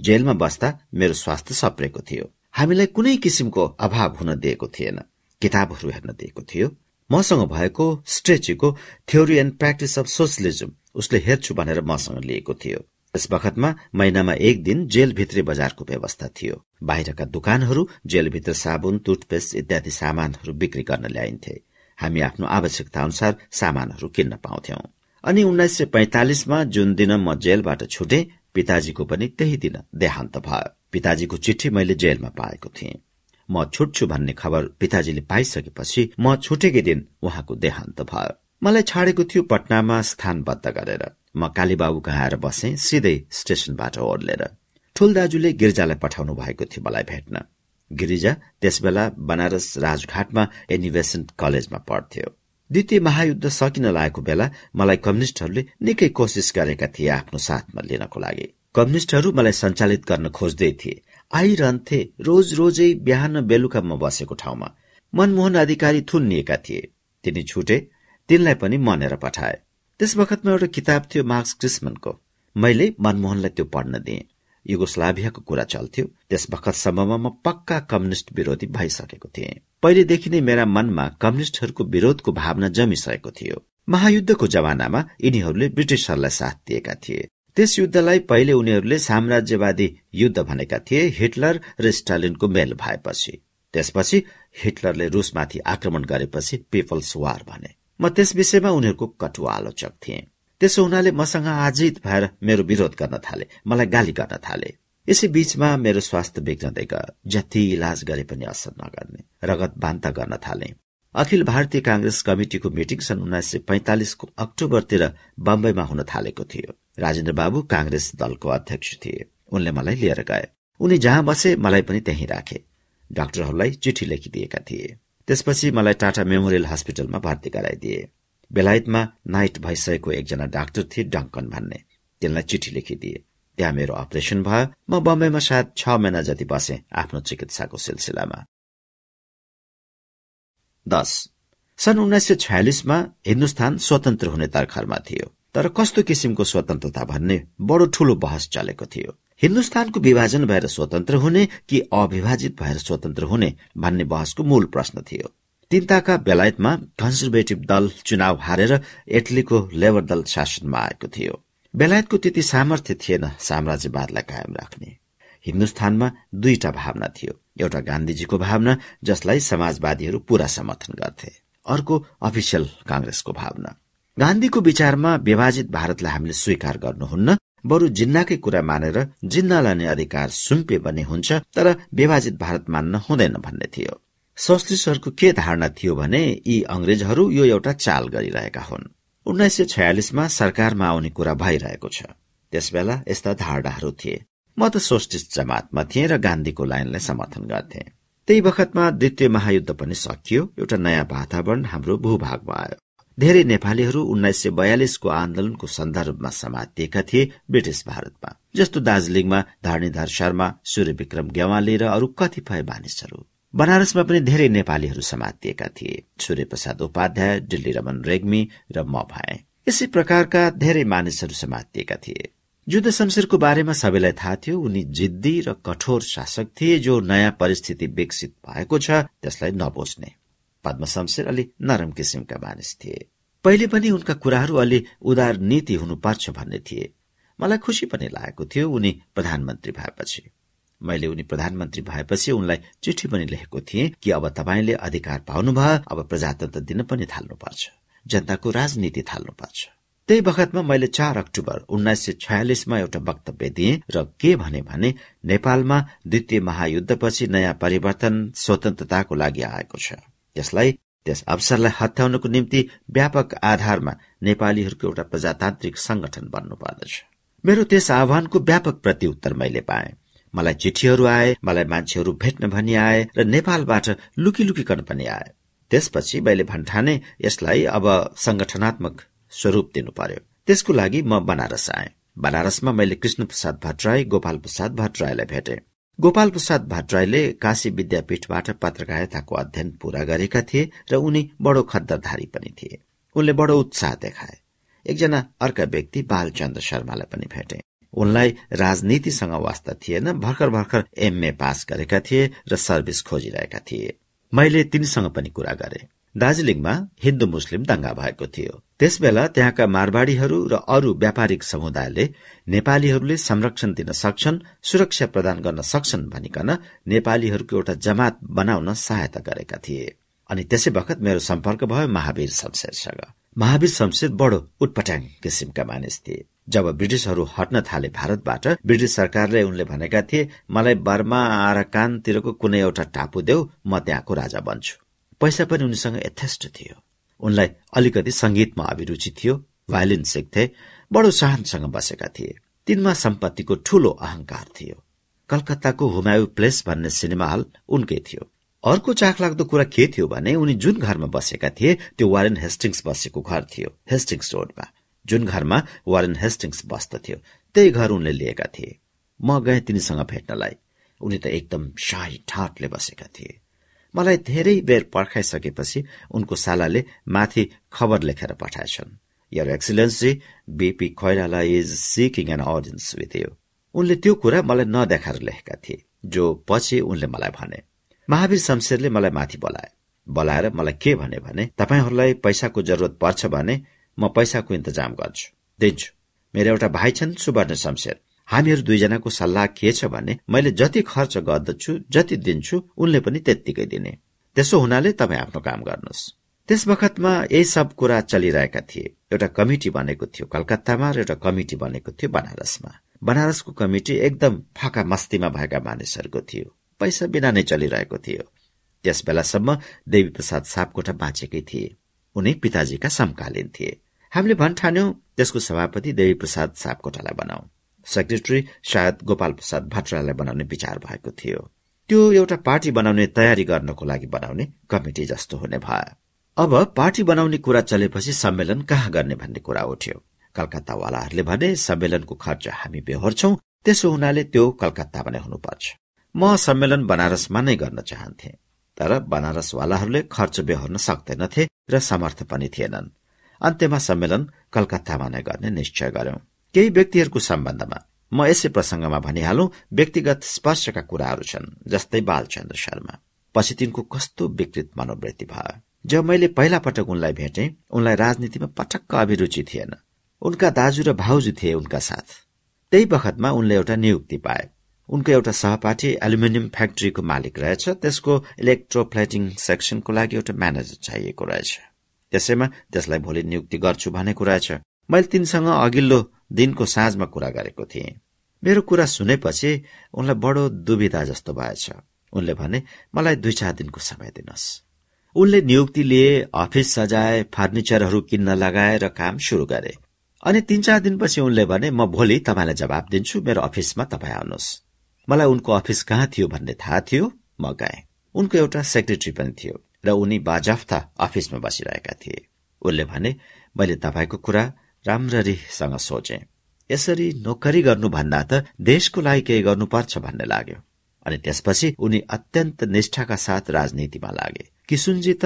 जेलमा बस्दा मेरो स्वास्थ्य सप्रेको थियो। हामीलाई कुनै किसिमको अभाव हुन दिएको थिएन। किताबहरू हेर्न दिएको थियो। मसँग भएको स्ट्रेचीको theory and practice of socialism उसले हेर्छु भनेर मसँग लिएको थियो। यस बखतमा महिनामा एक दिन जेलभित्री बजारको व्यवस्था थियो। बाहिरका दोकानहरू जेलभित्र साबुन टुथपेस्ट इत्यादि सामानहरू बिक्री गर्न ल्याइन्थे। हामी आफ्नो आवश्यकता अनुसार सामानहरू किन्न पाउँथ्यौं। अनि उन्नाइस सय पैंतालिसमा जुन दिन म जेलबाट छुटे पिताजीको पनि त्यही दिन देहान्त भयो। पिताजीको चिठी मैले जेलमा पाएको थिएँ। म छुट्छु भन्ने खबर पिताजीले पाइसकेपछि म छुटेकै दिन उहाँको देहान्त भयो। मलाई छाडेको थियो पटनामा स्थानबद्ध गरेर। म कालीबाबु कहाँ बसे सिधै स्टेशनबाट ओर्लेर। ठुल दाजुले गिरिजालाई पठाउनु भएको थियो मलाई भेट्न। गिरिजा त्यसबेला बनारस राजघाटमा एनिभेसन कलेजमा पढ्थ्यो। द्वितीय महायुद्ध सकिन लागेको बेला मलाई कम्युनिष्टहरूले निकै कोसिस गरेका थिए आफ्नो साथमा लिनको लागि। कम्युनिष्टहरू मलाई सञ्चालित गर्न खोज्दै थिए। आइरहन्थे रोज रोजै बिहान बेलुका म बसेको ठाउँमा। मनमोहन अधिकारी थुनिएका थिए। तिनी छुटे तिनलाई पनि मनेर पठाए। त्यस बखतमा एउटा किताब थियो मार्क्स क्रिस्मनको। मैले मनमोहनलाई त्यो पढ्न दिएँ। युगोस्लाभियाको कुरा चल्थ्यो। त्यस बखतसम्ममा म पक्का कम्युनिष्ट विरोधी भइसकेको थिएँ। पहिलेदेखि नै मेरा मनमा कम्युनिष्टहरूको विरोधको भावना जमिसकेको थियो। महायुद्धको जमानामा यिनीहरूले ब्रिटिसहरूलाई साथ दिएका थिए। त्यस युद्धलाई पहिले उनीहरूले साम्राज्यवादी युद्ध भनेका थिए हिटलर र स्टालिनको मेल भएपछि। त्यसपछि हिटलरले रूसमाथि आक्रमण गरेपछि पिपल्स वार भने। म त्यस विषयमा उनीहरूको कटु आलोचक थिएँ। त्यसो हुनाले मसँग आजित भएर मेरो विरोध गर्न थाले मलाई गाली गर्न थाले। यसै बीचमा मेरो स्वास्थ्य बिग्रदै गयो जति इलाज गरे पनि असर नगर्ने रगत बान्ता गर्न थाले। अखिल भारतीय कांग्रेस कमिटिको मिटिङ सन् उन्नाइस सय पैंतालिसको अक्टोबरतिर बम्बईमा हुन थालेको थियो। राजेन्द्र बाबु कांग्रेस दलको अध्यक्ष थिए। उनले मलाई लिएर गए। उनी जहाँ बसे मलाई पनि त्यही राखे। डाक्टरहरूलाई चिठी लेखिदिएका थिए। त्यसपछि मलाई टाटा मेमोरियल हस्पिटलमा भर्ती गराइदिए। बेलायतमा नाइट भइसकेको एकजना डाक्टर थिए डङ्कन भन्ने। तिनलाई चिठी लेखिदिए। त्यहाँ मेरो अपरेशन भयो। म बम्बईमा सायद छ महिना जति बसे आफ्नो चिकित्साको सिलसिलामा। दस। सन् उन्नाइस सय छयालिसमा हिन्दुस्तान स्वतन्त्र हुने तर्खरमा थियो। तर कस्तो किसिमको स्वतन्त्रता भन्ने बडो ठूलो बहस चलेको थियो। हिन्दुस्तानको विभाजन भएर स्वतन्त्र हुने कि अविभाजित भएर स्वतन्त्र हुने भन्ने बहसको मूल प्रश्न थियो। तिनताका बेलायतमा कन्जर्भेटिभ दल चुनाव हारेर इटलीको लेबर दल शासनमा आएको थियो। बेलायतको त्यति सामर्थ्य थिएन साम्राज्यवादलाई कायम राख्ने। हिन्दुस्तानमा दुईटा भावना थियो। एउटा गान्धीजीको भावना जसलाई समाजवादीहरू पूरा समर्थन गर्थे। अर्को अफिसियल कांग्रेसको भावना। गान्धीको विचारमा विभाजित भारतलाई हामीले स्वीकार गर्नुहुन्न। बरु जिन्नाकै कुरा मानेर जिन्ना लाने अधिकार सुम्पे बने हुन्छ तर विभाजित भारत मान्न हुँदैन भन्ने थियो। सोसलिस्टहरूको के धारणा थियो भने यी अंग्रेजहरू यो एउटा चाल गरिरहेका हुन्। उन्नाइस सय छयालिसमा सरकारमा आउने कुरा भइरहेको छ। त्यसबेला यस्ता धारणाहरू थिए। म त सोसलिस्ट जमातमा थिएँ र गान्धीको लाइनलाई समर्थन गर्थे। त्यही बखतमा द्वितीय महायुद्ध पनि सकियो। एउटा नयाँ वातावरण हाम्रो भूभागमा आयो। धेरै नेपालीहरू उन्नाइस सय बयालिसको आन्दोलनको सन्दर्भमा समातिएका थिए ब्रिटिस भारतमा जस्तो दार्जीलिङमा धरणीधर शर्मा सूर्य विक्रम गेवाली र अरू कतिपय मानिसहरू। बनारसमा पनि धेरै नेपालीहरू समातिएका थिए। सूर्य प्रसाद उपाध्याय दिल्ली रमन रेग्मी र म भए। यसै प्रकारका धेरै मानिसहरू समातिएका थिए। जुद्ध शमशेरको बारेमा सबैलाई थाहा थियो उनी जिद्दी र कठोर शासक थिए जो नयाँ परिस्थिति विकसित भएको छ त्यसलाई नबोच्ने। पद्म शमशेर अलि नरम किसिमका मानिस थिए। पहिले पनि उनका कुराहरू अलि उदार नीति हुनुपर्छ भन्ने थिए। मलाई खुशी पनि लागेको थियो उनी प्रधानमन्त्री भएपछि। मैले उनी प्रधानमन्त्री भएपछि उनलाई चिठी पनि लेखेको थिएँ कि अब तपाईँले अधिकार पाउनुभयो अब प्रजातन्त्र दिन पनि थाल्नुपर्छ। जनताको राजनीति थाल्नुपर्छ। त्यही बखतमा मैले चार अक्टोबर उन्नाइस सय छयालिसमा एउटा वक्तव्य दिएँ र के भने भने नेपालमा द्वितीय महायुद्धपछि नयाँ परिवर्तन स्वतन्त्रताको लागि आएको छ। त्यसलाई त्यस अवसरलाई हत्याउनको निम्ति व्यापक आधारमा नेपालीहरूको एउटा प्रजातान्त्रिक संगठन बन्नुपर्दछ मेरो त्यस आह्वानको व्यापक प्रत्युत्तर मैले पाएँ। मलाई चिठीहरू आए मलाई मान्छेहरू भेट्न भनी आए र नेपालबाट लुकी लुकिकन पनि आए। त्यसपछि मैले भन्ठाने यसलाई अब संगठनात्मक स्वरूप दिनु पर्यो। त्यसको लागि म बनारस आए। बनारसमा मैले कृष्ण प्रसाद भट्टराई गोपाल प्रसाद भट्टराईलाई भेटे। गोपाल प्रसाद भट्टराईले काशी विद्यापीठबाट पत्रकारिताको अध्ययन पूरा गरेका थिए र उनी बडो खद्दरधारी पनि थिए। उनले बडो उत्साह देखाए। एकजना अर्का व्यक्ति बालचन्द्र शर्मालाई पनि भेटे। उनलाई राजनीतिसँग वास्ता थिएन भर्खर भर्खर एमए पास गरेका थिए र सर्भिस खोजिरहेका थिए। मैले तिनीसँग पनि कुरा गरे। दार्जीलिङमा हिन्दू मुस्लिम दंगा भएको थियो। त्यसबेला त्यहाँका मारवाड़ीहरू र अरू व्यापारिक समुदायले नेपालीहरूले संरक्षण दिन सक्छन् सुरक्षा प्रदान गर्न सक्छन् भनिकन नेपालीहरूको एउटा जमात बनाउन सहायता गरेका थिए। अनि त्यसै बखत मेरो सम्पर्क भयो महावीर शमशेरसँग। महावीर शमशेर बडो उटपटाङ किसिमका मानिस थिए। जब ब्रिटिसहरू हट्न थाले भारतबाट ब्रिटिस सरकारले उनले भनेका थिए मलाई बर्मा आराकानतिरको कुनै एउटा टापु देऊ म त्यहाँको राजा बन्छु। पैसा पनि उनीसँग यथेष्ट थियो। उनलाई अलिकति संगीतमा अभिरुचि थियो भायोलिन सिक्थे बडो सहनसँग बसेका थिए। तिनमा सम्पत्तिको ठूलो अहंकार थियो। कलकत्ताको हुमायु प्लेस भन्ने सिनेमा हल उनकै थियो। अर्को चाखलाग्दो कुरा के थियो भने उनी जुन घरमा बसेका थिए त्यो वारेन हेस्टिङ्स बसेको घर थियो हेस्टिङ्स रोडमा। जुन घरमा वारेन हेस्टिङ्स बस्दथ्यो त्यही घर उनले लिएका थिए। म गएँ तिनीसँग भेट्नलाई। उनी त एकदम शाही ठाटले बसेका थिए। मलाई धेरै बेर पर्खाइसकेपछि उनको सालाले माथि खबर लेखेर पठाएछन्। Your excellency BP Koirala is seeking an audience with you उनले त्यो कुरा मलाई नदेखाएर लेखेका थिए जो पछि उनले मलाई भने। महावीर शमशेरले मलाई माथि बोलाए। बोलाएर मलाई के भने भने तपाईँहरूलाई पैसाको जरुरत पर्छ भने म पैसाको इन्तजाम गर्छु। दिन्छु। मेरो एउटा भाइ छन् सुवर्ण शमशेर। हामीहरू दुईजनाको सल्लाह के छ भने मैले जति खर्च गर्दछु जति दिन्छु उनले पनि त्यत्तिकै दिने। त्यसो हुनाले तपाईँ आफ्नो काम गर्नुहोस्। त्यस बखतमा यही सब कुरा चलिरहेका थिए। एउटा कमिटी बनेको थियो कलकत्तामा र एउटा कमिटी बनेको थियो बनारसमा। बनारसको कमिटी एकदम फाका मस्तीमा भएका मानिसहरूको थियो। पैसा बिना नै चलिरहेको थियो। त्यस बेलासम्म देवी प्रसाद सापकोटा बाँचेकै थिए। उनी पिताजीका समकालीन थिए। हामीले भन्ठान्यौं त्यसको सभापति देवी प्रसाद सापकोटालाई बनाऊ। सेक्रेटरी सायद गोपाल प्रसाद भट्टरालाई बनाउने विचार भएको थियो। त्यो एउटा पार्टी बनाउने तयारी गर्नको लागि बनाउने कमिटी जस्तो हुने भयो। अब पार्टी बनाउने कुरा चलेपछि सम्मेलन कहाँ गर्ने भन्ने कुरा उठ्यो। कलकत्तावालाहरूले भने सम्मेलनको खर्च हामी बेहोर्छौ त्यसो हुनाले त्यो कलकत्तामा नै हुनुपर्छ। म सम्मेलन बनारसमा नै गर्न चाहन्थे। तर बनारसवालाहरूले खर्च बेहोर्न सक्दैनथे र समर्थ पनि थिएनन्। अन्त्यमा सम्मेलन कलकत्तामा नै गर्ने निश्चय गर्यौं केही व्यक्तिहरूको सम्बन्धमा। म यसै प्रसंगमा भनिहालौं व्यक्तिगत स्पर्शका कुराहरू छन् जस्तै बालचन्द्र शर्मा। पछि तिनको कस्तो विकृत मनोवृत्ति भयो। जब मैले पहिला पटक उनलाई भेटे उनलाई राजनीतिमा पटक्क अभिरुचि थिएन। उनका दाजु र भाउजू थिए उनका साथ। त्यही बखतमा उनले एउटा नियुक्ति पाए। उनको एउटा सहपाठी एल्युमिनियम फ्याक्ट्रीको मालिक रहेछ त्यसको इलेक्ट्रोप्लेटिङ सेक्सनको लागि एउटा म्यानेजर चाहिएको रहेछ। त्यसैमा त्यसलाई भोलि नियुक्ति गर्छु भनेको रहेछ। मैले तिनसँग अघिल्लो दिनको साँझमा कुरा गरेको थिएँ। मेरो कुरा सुनेपछि उनलाई बडो दुविधा जस्तो भएछ। उनले भने मलाई दुई चार दिनको समय दिनुहोस् उनले नियुक्ति लिए अफिस सजाए फर्निचरहरू किन्न लगाए र काम शुरू गरे। अनि तीन चार दिनपछि उनले भने म भोलि तपाईँलाई जवाब दिन्छु मेरो अफिसमा तपाईँ आउनुहोस्। मलाई उनको अफिस कहाँ थियो भन्ने थाहा थियो म गएँ। उनको एउटा सेक्रेटरी पनि थियो र उनी बाजफ्ता अफिसमा बसिरहेका थिए। उनले भने मैले तपाईँको कुरा राम्ररीसँग सोचे। यसरी नोकरी गर्नुभन्दा त देशको लागि केही गर्नुपर्छ भन्ने लाग्यो। अनि त्यसपछि उनी अत्यन्त निष्ठाका साथ राजनीतिमा लागे। किसुनजी त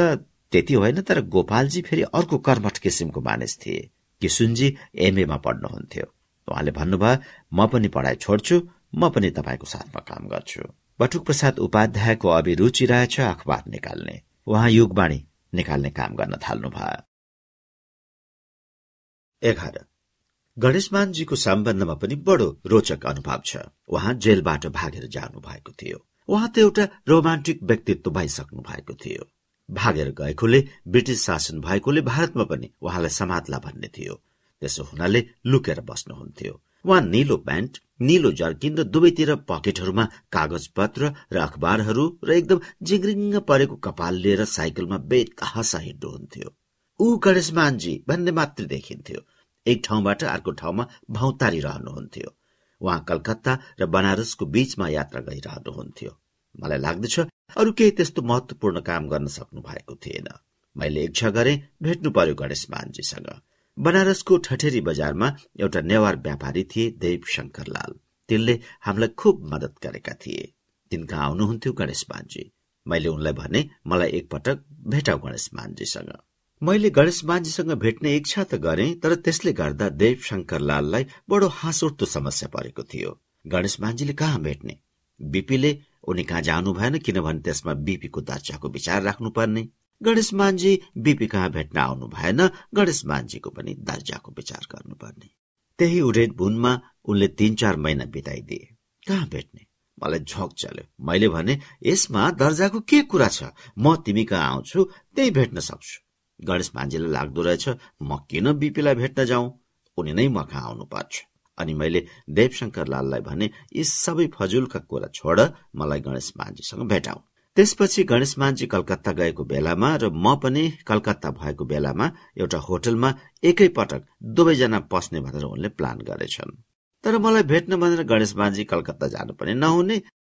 त्यति होइन तर गोपालजी फेरि अर्को कर्मठ किसिमको मानिस थिए। किसुनजी एमएमा पढ्नुहुन्थ्यो। उहाँले भन्नुभयो म पनि पढाइ छोड्छु म पनि तपाईँको साथमा काम गर्छु। बटुक प्रसाद उपाध्यायको अभिरुचि रहेछ अखबार निकाल्ने। उहाँ युगवाणी निकाल्ने काम गर्न थाल्नुभयो। एघार। गणेशमानजीको सम्बन्धमा पनि बडो रोचक अनुभव छ। उहाँ जेलबाट भागेर जानु भएको थियो। उहाँ त एउटा रोमान्टिक व्यक्तित्व भइसक्नु भएको थियो। भागेर गएकोले ब्रिटिस शासन भएकोले भारतमा पनि उहाँलाई समात्ला भन्ने थियो। त्यसो हुनाले लुकेर बस्नुहुन्थ्यो। उहाँ निलो प्यान्ट निलो जर्किन र दुवैतिर पकेटहरूमा कागज पत्र र अखबारहरू र एकदम जिग्रिङ्ग परेको कपाल लिएर साइकलमा बेतहसा हिँड्नुहुन्थ्यो। ऊ गणेशमानजी भन्ने मात्र देखिन्थ्यो। एक ठाउँबाट अर्को ठाउँमा भौतारी रहनुहुन्थ्यो। उहाँ कलकत्ता र बनारसको बीचमा यात्रा गरिरहनुहुन्थ्यो मलाई लाग्दछ अरू केही त्यस्तो महत्वपूर्ण काम गर्न सक्नु भएको थिएन। मैले इच्छा गरे भेट्नु पर्यो गणेश मानजीसँग बनारसको ठठेरी बजारमा एउटा नेवार व्यापारी थिए देव शंकरलाल। तिनले हामीलाई खुब मदत गरेका थिए। तिनका आउनुहुन्थ्यो गणेश मानजी मैले उनलाई भने मलाई एकपटक भेटाउ गणेश मानजीसँग मैले गणेश मानजीसँग भेट्ने इच्छा त गरे तर त्यसले गर्दा देव शंकरलाललाई बडो हाँस उठ्दो समस्या परेको थियो। गणेश मानजीले कहाँ भेट्ने? बीपीले उनी कहाँ जानु भएन किनभने त्यसमा बीपीको दर्जाको विचार राख्नुपर्ने। गणेश मानजी बीपी कहाँ भेट्न आउनु भएन गणेश मानजीको पनि दर्जाको विचार गर्नुपर्ने। त्यही उडेट भुनमा उनले तीन चार महिना बिताइदिए कहाँ भेट्ने? मलाई झोक चल्यो। मैले भने यसमा दर्जाको के कुरा छ? म तिमी कहाँ आउँछु? त्यही भेट्न सक्छु। गणेश मान्छेलाई लाग्दो रहेछ म किन बिपीलाई भेट्न जाउँ? उनी नै म कहाँ आउनु पर्छ। अनि मैले देवशंकर लाललाई भने यी सबै फजुलका कुरा छोड मलाई गणेश मान्छेसँग भेटाउ त्यसपछि गणेश मान्छे कलकत्ता गएको बेलामा र म पनि कलकत्ता भएको बेलामा एउटा होटलमा एकै पटक दुवैजना पस्ने भनेर उनले प्लान गरेछन्। तर मलाई भेट्न भनेर गणेश माझी कलकत्ता जानु पनि नहुने।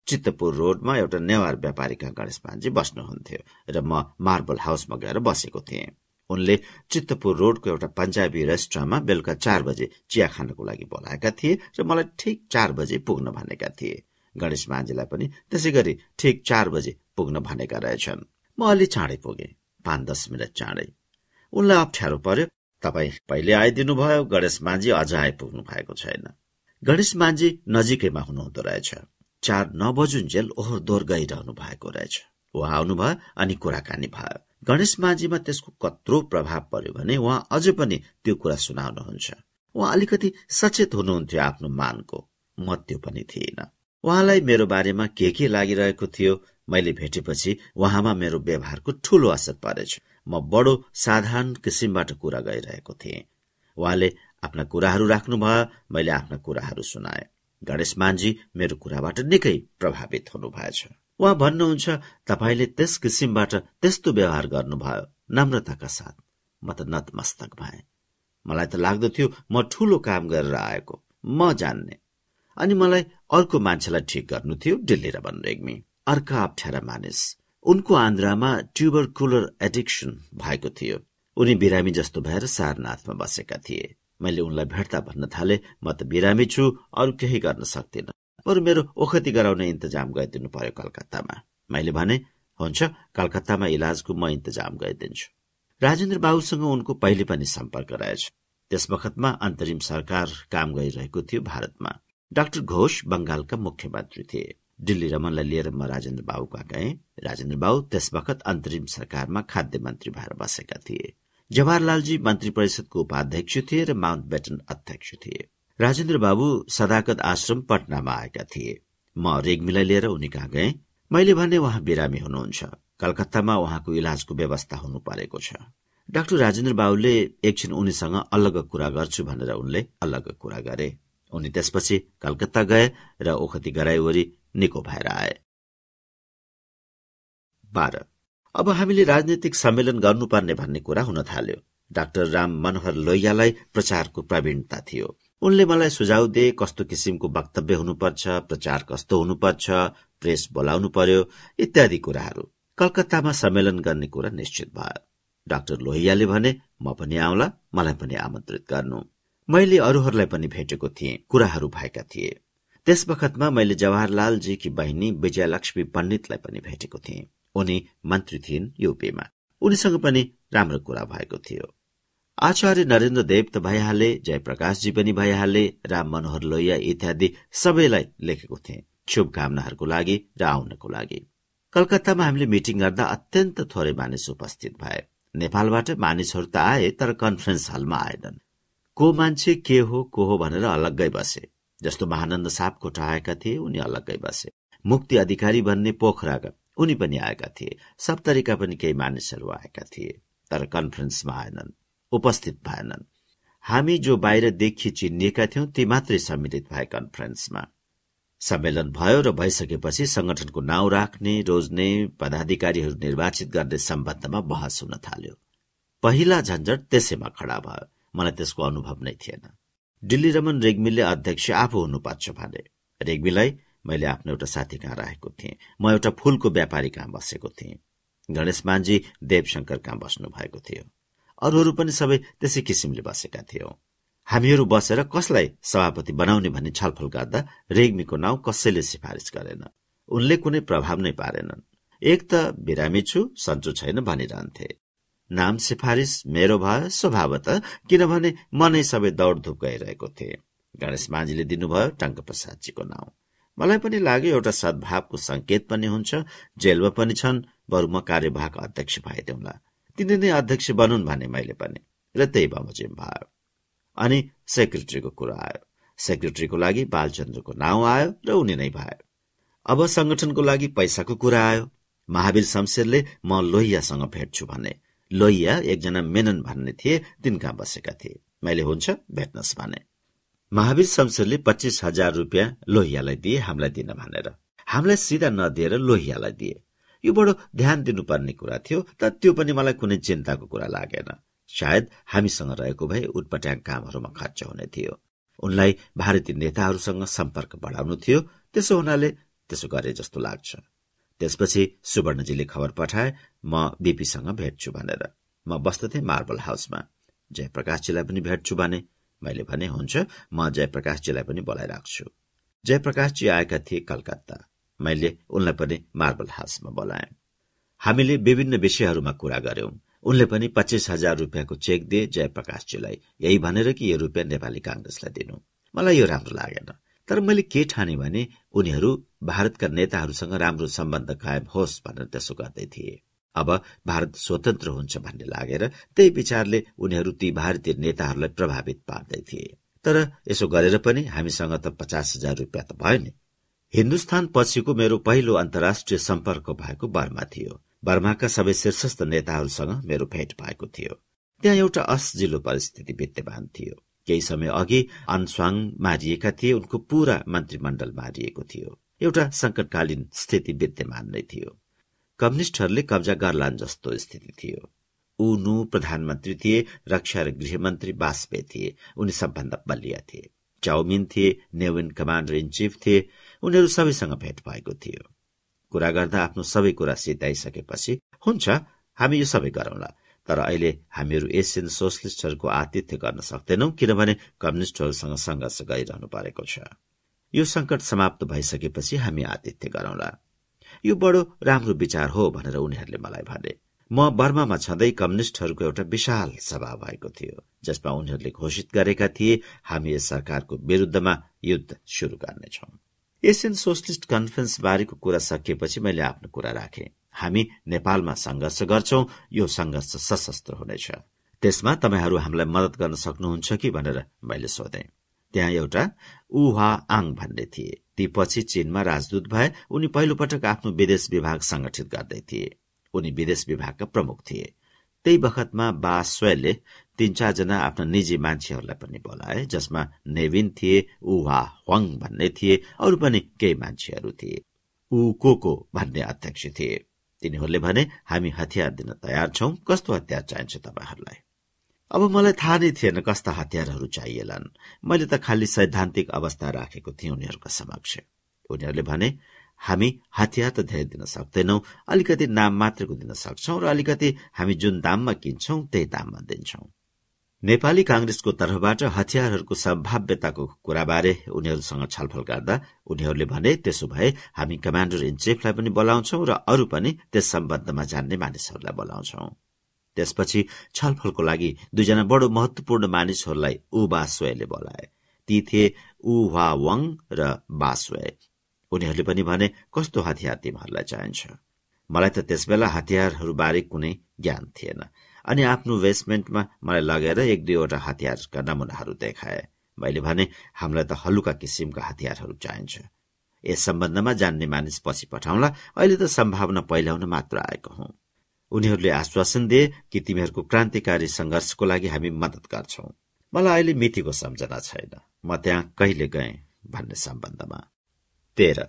चित्तपुर रोडमा एउटा नेवार व्यापारीका गणेश पानजी बस्नुहुन्थ्यो र म मार्बल हाउसमा गएर बसेको थिएँ। उनले चित्तपुर रोडको एउटा पञ्जाबी रेस्टुरेन्टमा बेलुका चार बजे चिया खानको लागि बोलाएका थिए र मलाई ठिक चार बजे पुग्न भनेका थिए। गणेश माझीलाई पनि त्यसै गरी ठिक चार बजे पुग्न भनेका रहेछन्। म अलि चाँडै पुगे पाँच दस मिनट चाँडै। उनलाई अप्ठ्यारो पर्यो तपाईँ पहिले आइदिनु भयो गणेश माझी अझ आइपुग्नु भएको छैन। गणेश माझी नजिकैमा हुनुहुँदो रहेछ। चार नबजुन्जेल ओहोर दोहोर गइरहनु भएको रहेछ। उहाँ आउनुभयो अनि कुराकानी भयो। गणेश माझीमा त्यसको कत्रो प्रभाव पर्यो भने उहाँ अझै पनि त्यो कुरा सुनाउनुहुन्छ। उहाँ अलिकति सचेत हुनुहुन्थ्यो आफ्नो मानको। म त्यो पनि थिएन उहाँलाई मेरो बारेमा के के लागिरहेको थियो मैले भेटेपछि उहाँमा मेरो व्यवहारको ठूलो असर परेछ। म बडो साधारण किसिमबाट कुरा गइरहेको थिएँ। उहाँले आफ्ना कुराहरू राख्नुभयो मैले आफ्ना कुराहरू सुनाएँ। गणेश मानजी मेरो कुराबाट निकै प्रभावित हुनुभएछ। उहाँ भन्नुहुन्छ तपाईँले त्यस किसिमबाट त्यस्तो व्यवहार गर्नुभयो नम्रताका साथ। म त नतमस्तक भए। मलाई त लाग्दथ्यो म ठूलो काम गरेर आएको। म जान्ने। अनि मलाई अर्को मान्छेलाई ठिक गर्नु थियो दिल्ली र रेग्मी अर्का अप्ठ्यारा मानिस। उनको आन्द्रामा ट्युबर कुलर एडिक्सन भएको थियो। उनी बिरामी जस्तो भएर सारनाथमा बसेका थिए। मैले उनलाई भेट्दा भन्न थाले म त बिरामी छु अरू केही गर्न सक्दिन। बरु मेरो ओखती गराउने इन्तजाम गरिदिनु पर्यो कलकत्तामा। मैले भने हुन्छ कलकत्तामा इलाजको म इन्तजाम गरिदिन्छु राजेन्द्र बाबुसँग उनको पहिले पनि सम्पर्क रहेछ। त्यस बखतमा अन्तरिम सरकार काम गरिरहेको थियो भारतमा। डाक्टर घोष बंगालका मुख्यमन्त्री थिए। दिल्ली रमनलाई लिएर म राजेन्द्र बाबुका गए। राजेन्द्र बाबु त्यस बखत अन्तरिम सरकारमा खाद्य मन्त्री भएर बसेका थिए। जवाहरलालजी मन्त्री परिषदको उपाध्यक्ष थिए र माउन्ट बेटन अध्यक्ष थिए। राजेन्द्र बाबु सदाकत आश्रम पटनामा आएका थिए। म रेग्मीलाई लिएर उनी कहाँ गए? मैले भने उहाँ बिरामी हुनुहुन्छ। कलकत्तामा उहाँको इलाजको व्यवस्था हुनु परेको छ। डाक्टर राजेन्द्र बाबुले एकछिन उनीसँग अलग कुरा गर्छु भनेर उनले अलग कुरा गरे। उनी त्यसपछि कलकत्ता गए र ओखती गराईवरी निको भएर आए। अब हामीले राजनीतिक सम्मेलन गर्नुपर्ने भन्ने कुरा हुन थाल्यो। डाक्टर राम मनोहर लोहियालाई प्रचारको प्रवीणता थियो। उनले मलाई सुझाव दिए कस्तो किसिमको वक्तव्य हुनुपर्छ प्रचार कस्तो हुनुपर्छ प्रेस बोलाउनु पर्यो इत्यादि कुराहरू। कलकत्तामा सम्मेलन गर्ने कुरा निश्चित भयो। डाक्टर लोहियाले भने म पनि आउला मलाई पनि आमन्त्रित गर्नु। मैले अरूहरूलाई पनि भेटेको थिएँ कुराहरू भएका थिए। त्यस बखतमा मैले जवाहरलालजीकी बहिनी विजयलक्ष्मी पण्डितलाई पनि भेटेको थिएँ। उनी मन्त्री थिइन् युपीमा। उनीसँग पनि राम्रो कुरा भएको थियो। आचार्य नरेन्द्र देव त भइहाले जयप्रकाशजी पनि भइहाले राम मनोहर लोहिया इत्यादि सबैलाई लेखेको थिए शुभकामनाहरूको लागि र आउनको लागि। कलकत्तामा हामीले मिटिङ गर्दा अत्यन्त थोरै मानिस उपस्थित भए। नेपालबाट मानिसहरू त आए तर कन्फरेन्स हलमा आएनन्। को मान्छे के हो को हो भनेर अलग्गै बसे। जस्तो महानन्द सापकोटा आएका थिए उनी अलग्गै बसे। मुक्ति अधिकारी भन्ने पोखराका उनी पनि आएका थिए। सप्तरीका पनि केही मानिसहरू आएका थिए तर कन्फरेन्समा आएनन् उपस्थित भएनन्। हामी जो बाहिरदेखि चिनिएका थियौं ती मात्रै सम्मिलित भए कन्फरेन्समा। सम्मेलन भयो र भइसकेपछि संगठनको नाउँ राख्ने रोज्ने पदाधिकारीहरू निर्वाचित गर्ने सम्बन्धमा बहस हुन थाल्यो। पहिला झन्झट त्यसैमा खड़ा भयो। मलाई त्यसको अनुभव नै थिएन। दिल्ली रमन रेग्मीले अध्यक्ष आफू हुनुपर्छ भने। रेग्मीलाई मैले आफ्नो एउटा साथी कहाँ राखेको थिएँ। म एउटा फूलको व्यापारी कहाँ बसेको थिएँ। गणेश मानजी देवशंकर कहाँ बस्नु भएको थियो? अरूहरू पनि सबै त्यसै किसिमले बसेका थियौं। हामीहरू बसेर कसलाई सभापति बनाउने भन्ने छलफल गर्दा रेग्मीको नाउँ कसैले सिफारिस गरेन। उनले कुनै प्रभाव नै पारेनन्। एक त बिरामी छु सन्चो छैन भनिरहन्थे। नाम सिफारिस मेरो भयो स्वभावत किनभने म नै सबै दौडधुप गइरहेको थिएँ। गणेश माझीले दिनुभयो टङ्क प्रसादजीको नाउँ। मलाई पनि लाग्यो एउटा सद्भावको संकेत पनि हुन्छ। जेलमा पनि छन् बरु म कार्यवाहक अध्यक्ष भइदेऊला तिनी नै अध्यक्ष बनुन् भने मैले पनि। र त्यही बमोजिम भयो अनि सेक्रेटरीको कुरा आयो। सेक्रेटरीको लागि बालचन्द्रको नाउँ आयो र उनी नै भयो अब संगठनको लागि पैसाको कुरा आयो। महावीर शमशेरले म लोहियासँग भेट्छु भने। लोहिया एकजना मेनन भन्ने थिए तिनका बसेका थिए। मैले हुन्छ भेट्नुहोस् भने। महावीर शमशेरले पच्चिस हजार रुपियाँ लोहियालाई दिए हामीलाई दिन भनेर। हामीलाई सिधा नदिएर लोहियालाई दिए। यो बडो ध्यान दिनुपर्ने कुरा थियो तर त्यो पनि मलाई कुनै चिन्ताको कुरा लागेन। सायद हामीसँग रहेको भए उटपट्याङ कामहरूमा खर्च हुने थियो। उनलाई भारतीय नेताहरूसँग सम्पर्क बढाउनु थियो त्यसो हुनाले त्यसो गरे जस्तो लाग्छ। त्यसपछि सुवर्णजीले खबर पठाए म बीपीसँग भेट्छु भनेर। म बस्दथे मार्बल हाउसमा। जयप्रकाशजीलाई पनि भेट्छु भने मैले भने हुन्छ म जयप्रकाशजीलाई पनि बोलाइराख्छु। जयप्रकाशजी आएका थिए कलकत्ता। मैले उनलाई पनि मार्बल हाउसमा बोलाएँ। हामीले विभिन्न विषयहरूमा कुरा गर्यौं उनले पनि पच्चिस हजार रुपियाँको चेक दिए जयप्रकाशजीलाई। यही भनेर कि यो रुपियाँ नेपाली कांग्रेसलाई दिनु। मलाई यो राम्रो लागेन। तर मैले के ठाने भने उनीहरू भारतका नेताहरूसँग राम्रो सम्बन्ध कायम होस् भनेर त्यसो गर्दै थिए। अब भारत स्वतन्त्र हुन्छ भन्ने लागेर त्यही विचारले उनीहरू ती भारतीय नेताहरूलाई प्रभावित पार्दै थिए। तर यसो गरेर पनि हामीसँग त पचास हजार रुपियाँ त भयो नि। हिन्दुस्तान पछिको मेरो पहिलो अन्तर्राष्ट्रिय सम्पर्क भएको बर्मा थियो। बर्माका सबै शीर्षस्थ नेताहरूसँग मेरो भेट भएको थियो। त्यहाँ एउटा असजिलो परिस्थिति विद्यमान थियो। केही समय अघि अनस्वाङ मारिएका थिए उनको पूरा मन्त्रीमण्डल मारिएको थियो। एउटा संकटकालीन स्थिति विद्यमान नै थियो। कम्युनिष्टहरूले कब्जा गर्लान् जस्तो स्थिति थियो। उनु प्रधानमन्त्री थिए रक्षा र गृहमन्त्री वाजपेयी थिए उनी सबभन्दा बलिया थिए। चाउमिन थिए नेविन कमान्डर इन चिफ थिए उनीहरू सबैसँग भेट भएको थियो। कुरा गर्दा आफ्नो सबै कुरा सिद्धाइसकेपछि हुन्छ हामी यो सबै गरौंला तर अहिले हामीहरू एसियन सोसलिस्टहरूको आतिथ्य गर्न सक्दैनौ किनभने कम्युनिष्टहरूसँग संघर्ष गरिरहनु परेको छ। यो संकट समाप्त भइसकेपछि हामी आतिथ्य गरौंला। यो बडो राम्रो विचार हो भनेर उनीहरूले मलाई भने। म बर्मामा छँदै कम्युनिष्टहरूको एउटा विशाल सभा भएको थियो जसमा उनीहरूले घोषित गरेका थिए हामी यस सरकारको विरूद्धमा युद्ध शुरू गर्नेछौ। एसियन सोसलिस्ट कन्फरेन्स बारेको कुरा सकिएपछि मैले आफ्नो कुरा राखे। हामी नेपालमा संघर्ष गर्छौ यो संघर्ष सशस्त्र हुनेछ। त्यसमा तपाईँहरू हामीलाई मदत गर्न सक्नुहुन्छ कि? भनेर मैले सोधेँ। त्यहाँ एउटा उहा आङ भन्ने थिए। ती पछि चीनमा राजदूत भए उनी पहिलो पटक आफ्नो विदेश विभाग संगठित गर्दै थिए। उनी विदेश विभागका प्रमुख थिए। त्यही बखतमा बा स्वयले तीन चारजना आफ्ना निजी मान्छेहरूलाई पनि बोलाए जसमा नेविन थिए उहा ह्वाङ भन्ने थिए अरू पनि केही मान्छेहरू थिए। ऊ को भन्ने अध्यक्ष थिए। तिनीहरूले भने हामी हतियार दिन तयार छौं। कस्तो हतियार चाहिन्छ तपाईँहरूलाई? अब मलाई थाहा नै थिएन कस्ता हतियारहरू चाहिएलान्। मैले त खालि सैद्धान्तिक अवस्था राखेको थिएँ उनीहरूका समक्ष। उनीहरूले भने हामी हतियार त धेरै दिन सक्दैनौ अलिकति नाम मात्रको दिन सक्छौ र अलिकति हामी जुन दाममा किन्छौ त्यही दाममा दिन्छौ। नेपाली कांग्रेसको तर्फबाट हतियारहरूको सम्भाव्यताको कुराबारे उनीहरूसँग छलफल गर्दा उनीहरूले भने त्यसो भए हामी कमाण्डर इन चिफलाई पनि बोलाउँछौ र अरू पनि त्यस सम्बन्धमा जान्ने मानिसहरूलाई बोलाउँछौ। त्यसपछि छलफलको लागि दुईजना बडो महत्वपूर्ण मानिसहरूलाई ऊ बास्वयले बोलाए। ती थिए ऊ वा वाङ र बास्वय उनीहरूले पनि भने कस्तो हतियार तिमीहरूलाई चाहिन्छ? मलाई त त्यसबेला हतियारहरूबारे कुनै ज्ञान थिएन अनि आफ्नो वेस्टमेन्टमा मलाई लगेर एक दुईवटा हतियारका नमुनाहरू देखाए। मैले भने हामीलाई त हलुका किसिमका हतियारहरू चाहिन्छ। यस सम्बन्धमा जान्ने मानिस पछि पठाउला। अहिले त सम्भावना पहिल्याउन मात्र आएको हुँ। उनीहरूले आश्वासन दिए कि तिमीहरूको क्रान्तिकारी संघर्षको लागि हामी मदत गर्छौ। मलाई अहिले मितिको सम्झना छैन। म त्यहाँ कहिले गए भन्ने सम्बन्धमा। तेह्र।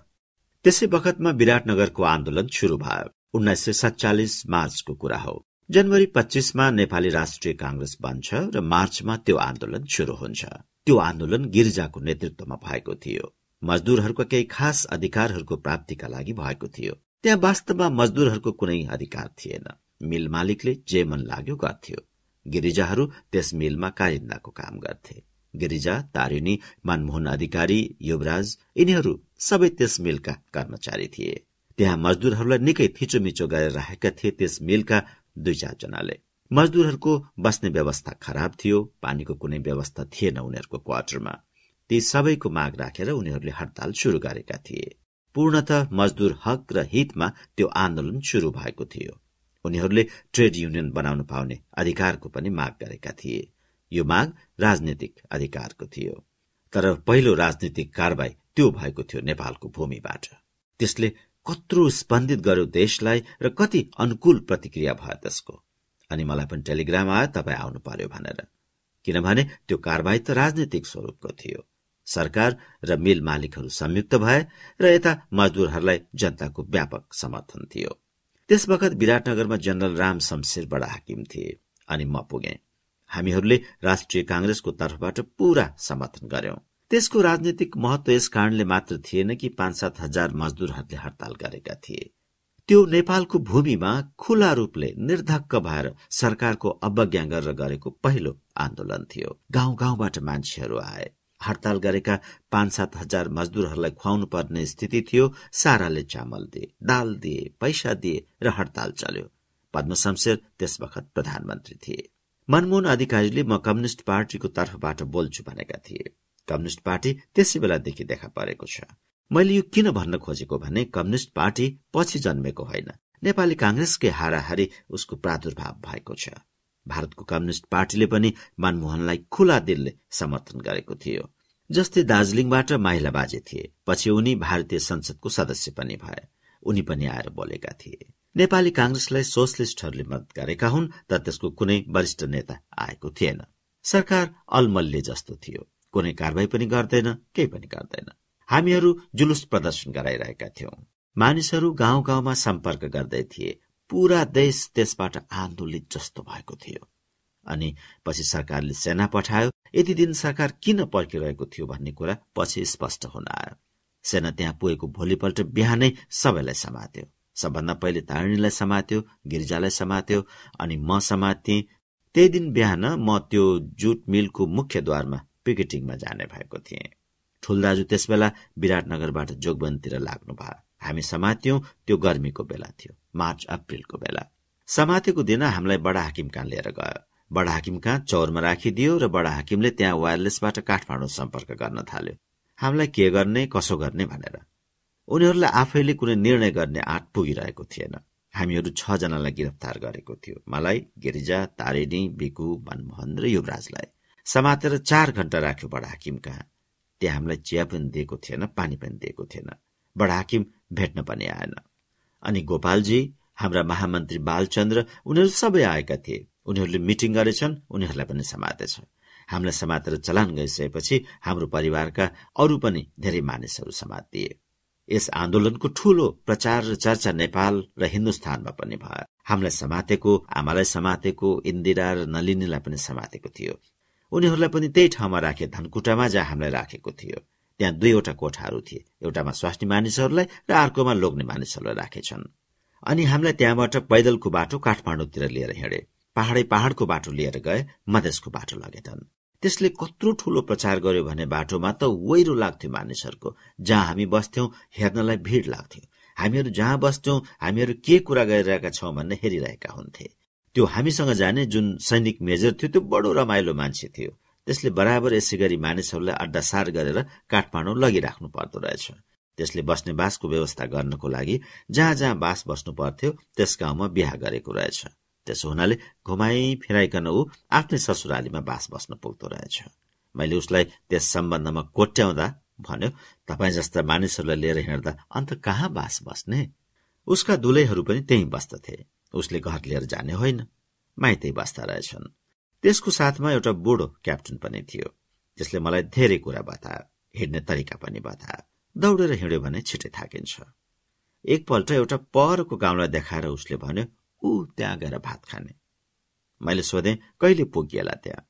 त्यसै बखतमा विराटनगरको आन्दोलन शुरू भयो। उन्नाइस सय सत्तालिस मार्चको कुरा हो। जनवरी पच्चीसमा नेपाली राष्ट्रिय कांग्रेस बन्छ र मार्चमा त्यो आन्दोलन शुरू हुन्छ। त्यो आन्दोलन गिरिजाको नेतृत्वमा भएको थियो। मजदूरहरूका केही खास अधिकारहरूको प्राप्तिका लागि भएको थियो। त्यहाँ वास्तवमा मजदूरहरूको कुनै अधिकार थिएन। मिल मालिकले जे मन लाग्यो गर्थ्यो। गिरिजाहरू त्यस मिलमा कारिन्दाको काम गर्थे। गिरिजा तारिणी मनमोहन अधिकारी युवराज यिनीहरू सबै त्यस मिलका कर्मचारी थिए। त्यहाँ मजदूरहरूलाई निकै थिचोमिचो गरेर राखेका थिए त्यस मिलका दुई चारजनाले मजदूरहरूको बस्ने व्यवस्था खराब थियो पानीको कुनै व्यवस्था थिएन उनीहरूको क्वार्टरमा। ती सबैको माग राखेर उनीहरूले हड़ताल शुरू गरेका थिए। पूर्णत मजदूर हक र हितमा त्यो आन्दोलन शुरू भएको थियो। उनीहरूले ट्रेड युनियन बनाउन पाउने अधिकारको पनि माग गरेका थिए। यो माग राजनीतिक अधिकारको थियो। तर पहिलो राजनीतिक कारवाही त्यो भएको थियो नेपालको भूमिबाट। त्यसले कत्रो स्पन्दित गर्यो देशलाई र कति अनुकूल प्रतिक्रिया भयो त्यसको। अनि मलाई पनि टेलिग्राम आयो तपाईँ आउनु पर्यो भनेर। किनभने त्यो कारवाही त राजनीतिक स्वरूपको थियो। सरकार र मिल मालिकहरू संयुक्त भए र यता मजदूरहरूलाई जनताको व्यापक समर्थन थियो। त्यस वखत विराटनगरमा जनरल राम शमशेर बडा हाकिम थिए अनि म पुगे। हामीहरूले राष्ट्रिय कांग्रेसको तर्फबाट पूरा समर्थन गर्यौं। त्यसको राजनीतिक महत्व यस कारणले मात्र थिएन कि पाँच सात हजार मजदूरहरूले हड़ताल गरेका थिए। त्यो नेपालको भूमिमा खुला रूपले निर्धक्क भएर सरकारको अवज्ञा गरेर गरेको पहिलो आन्दोलन थियो। गाउँ गाउँबाट मान्छेहरू आए। हड़ताल गरेका पाँच सात हजार मजदूरहरूलाई खुवाउनु पर्ने स्थिति थियो। साराले चामल दिए दाल दिए पैसा दिए र हड़ताल चल्यो। पद्म शमशेर त्यस वखत प्रधानमन्त्री थिए। मनमोहन अधिकारीले म कम्युनिष्ट पार्टीको तर्फबाट बोल्छु भनेका थिए। कम्युनिष्ट पार्टी त्यसै बेलादेखि देखा परेको छ। मैले यो किन भन्न खोजेको भने कम्युनिष्ट पार्टी पछि जन्मेको होइन। नेपाली कांग्रेसकै हाराहारी उसको प्रादुर्भाव भएको छ। भारतको कम्युनिष्ट पार्टीले पनि मनमोहनलाई खुला दिलले समर्थन गरेको थियो जस्तै दार्जीलिङबाट माहिला बाजे थिए पछि उनी भारतीय संसदको सदस्य पनि भए। उनी पनि आएर बोलेका थिए। नेपाली कांग्रेसलाई सोसलिस्टहरूले मदत गरेका हुन् तर त्यसको कुनै वरिष्ठ नेता आएको थिएन। सरकार अलमल्ले जस्तो थियो। कुनै कारवाही पनि गर्दैन केही पनि गर्दैन। हामीहरू जुलुस प्रदर्शन गराइरहेका थियौं। मानिसहरू गाउँ गाउँमा सम्पर्क गर्दै थिए। पूरा देश त्यसबाट आन्दोलित जस्तो भएको थियो। अनि पछि सरकारले सेना पठायो। यति दिन सरकार किन पर्खिरहेको थियो भन्ने कुरा पछि स्पष्ट हुन आयो। सेना त्यहाँ पुगेको भोलिपल्ट बिहानै सबैलाई समात्यो। सबभन्दा पहिले तारिणीलाई समात्यो गिरिजालाई समात्यो अनि म समाते त्यही दिन बिहान म त्यो जुट मिलको मुख्यद्वारमा पिकेटिङमा जाने भएको थिएँ। ठुल दाजु त्यसबेला विराटनगरबाट जोगबनतिर लाग्नु भयो हामी समात्यौं त्यो गर्मीको बेला थियो मार्च अप्रेलको बेला। समातेको दिन हामीलाई बडा हाकिम कहाँ लिएर गयो। बडा हाकिम कहाँ चौरमा राखिदियो र बडा हाकिमले त्यहाँ वायरलेसबाट काठमाडौँ सम्पर्क गर्न थाल्यो। हामीलाई के गर्ने कसो गर्ने भनेर। उनीहरूलाई आफैले कुनै निर्णय गर्ने आँट पुगिरहेको थिएन। हामीहरू छजनालाई गिरफ्तार गरेको थियो। मलाई गिरिजा तारिणी बिकु मनमोहन र युवराजलाई समातेर चार घण्टा राख्यो बडा हाकिम कहाँ त्यहाँ हामीलाई चिया पनि दिएको थिएन पानी पनि दिएको थिएन। बडा हाकिम भेट्न पनि आएन। अनि गोपालजी हाम्रा महामन्त्री बालचन्द्र उनीहरू सबै आएका थिए। उनीहरूले मिटिङ गरेछन् उनीहरूलाई पनि समातेछ हामीलाई समातेर चलान गइसकेपछि हाम्रो परिवारका अरू पनि धेरै मानिसहरू समातिए। यस आन्दोलनको ठूलो प्रचार र चर्चा नेपाल र हिन्दुस्तानमा पनि भयो। हामीलाई समातेको आमालाई समातेको इन्दिरा र नलिनीलाई पनि समातेको थियो। उनीहरूलाई पनि त्यही ठाउँमा राखे धनकुटामा जहाँ हामीलाई राखेको थियो। त्यहाँ दुईवटा कोठाहरू थिए। एउटामा स्वास्नी मानिसहरूलाई र अर्कोमा लोग्ने मानिसहरूलाई राखेछन्। अनि हामीलाई त्यहाँबाट पैदलको बाटो काठमाडौँतिर लिएर हिँडे। पहाडै पहाड़को बाटो लिएर गए मधेसको बाटो लगेछन् त्यसले कत्रो ठूलो प्रचार गर्यो भने बाटोमा त वैरो लाग्थ्यो मानिसहरूको। जहाँ हामी बस्थ्यौं हेर्नलाई भीड़ लाग्थ्यो। हामीहरू जहाँ बस्थ्यौं हामीहरू के कुरा गरिरहेका छौं भन्ने हेरिरहेका हुन्थे। त्यो हामीसँग जाने जुन सैनिक मेजर थियो त्यो बडो रमाइलो मान्छे थियो। त्यसले बराबर यसै गरी मानिसहरूलाई अड्डासार गरेर काठमाडौँ लगिराख्नु पर्दो रहेछ। त्यसले बस्ने बासको व्यवस्था गर्नको लागि जहाँ जहाँ बास बस्नु पर्थ्यो त्यस गाउँमा बिहा गरेको रहेछ। त्यसो हुनाले घुमाइ फिराइकन ऊ आफ्नै ससुरालीमा बास बस्न पुग्दो रहेछ। मैले उसलाई त्यस सम्बन्धमा कोट्याउँदा भन्यो तपाईँ जस्ता मानिसहरूलाई लिएर हिँड्दा अन्त कहाँ बास बस्ने? उसका दुलैहरू पनि त्यही बस्दथे। उसले घर लिएर जाने होइन माइतै बस्दा रहेछन्। त्यसको साथमा एउटा बुढो क्याप्टन पनि थियो त्यसले मलाई धेरै कुरा बतायो हिँड्ने तरिका पनि बतायो दौडेर हिँड्यो भने छिटै थाकिन्छ। एकपल्ट एउटा परको गाउँलाई देखाएर उसले भन्यो ऊ त्यहाँ गएर भात खाने। मैले सोधेँ कहिले पुगिएला त्यहाँ?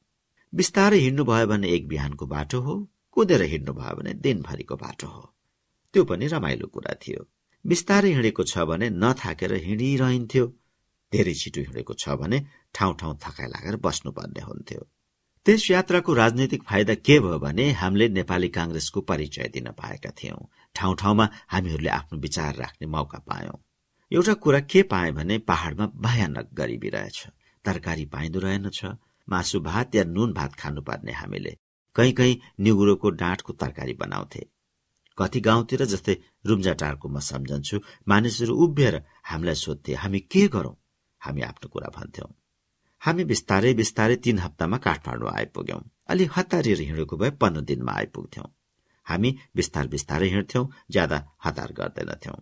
बिस्तारै हिँड्नुभयो भने एक बिहानको बाटो हो कुदेर हिँड्नुभयो भने दिनभरिको बाटो हो। त्यो पनि रमाइलो कुरा थियो। बिस्तारै हिँडेको छ भने नथाकेर हिँडिरहन्थ्यो। धेरै छिटो हिँडेको छ भने ठाउँ ठाउँ थकाइ लागेर बस्नुपर्ने हुन्थ्यो। त्यस यात्राको राजनैतिक फाइदा के भयो भने हामीले नेपाली कांग्रेसको परिचय दिन पाएका थियौं। ठाउँ ठाउँमा हामीहरूले आफ्नो विचार राख्ने मौका पायौं। एउटा कुरा के पाए भने पहाड़मा भयानक गरिबी रहेछ। तरकारी पाइँदो रहेनछ मासु भात या नुन भात खानुपर्ने हामीले कहीँ कहीँ निगुरोको डाँठको तरकारी बनाउँथे। कति गाउँतिर जस्तै रुम्जाटारको म सम्झन्छु मानिसहरू उभिएर हामीलाई सोध्थे हामी के गरौं? हामी आफ्नो कुरा भन्थ्यौं। हामी बिस्तारै बिस्तारै तीन हप्तामा काठमाडौँ आइपुग्यौं। अलि हतारिएर हिँडेको भए पन्ध्र दिनमा आइपुग्थ्यौं। हामी बिस्तार बिस्तारै हिँड्थ्यौं ज्यादा हतार गर्दैनथ्यौं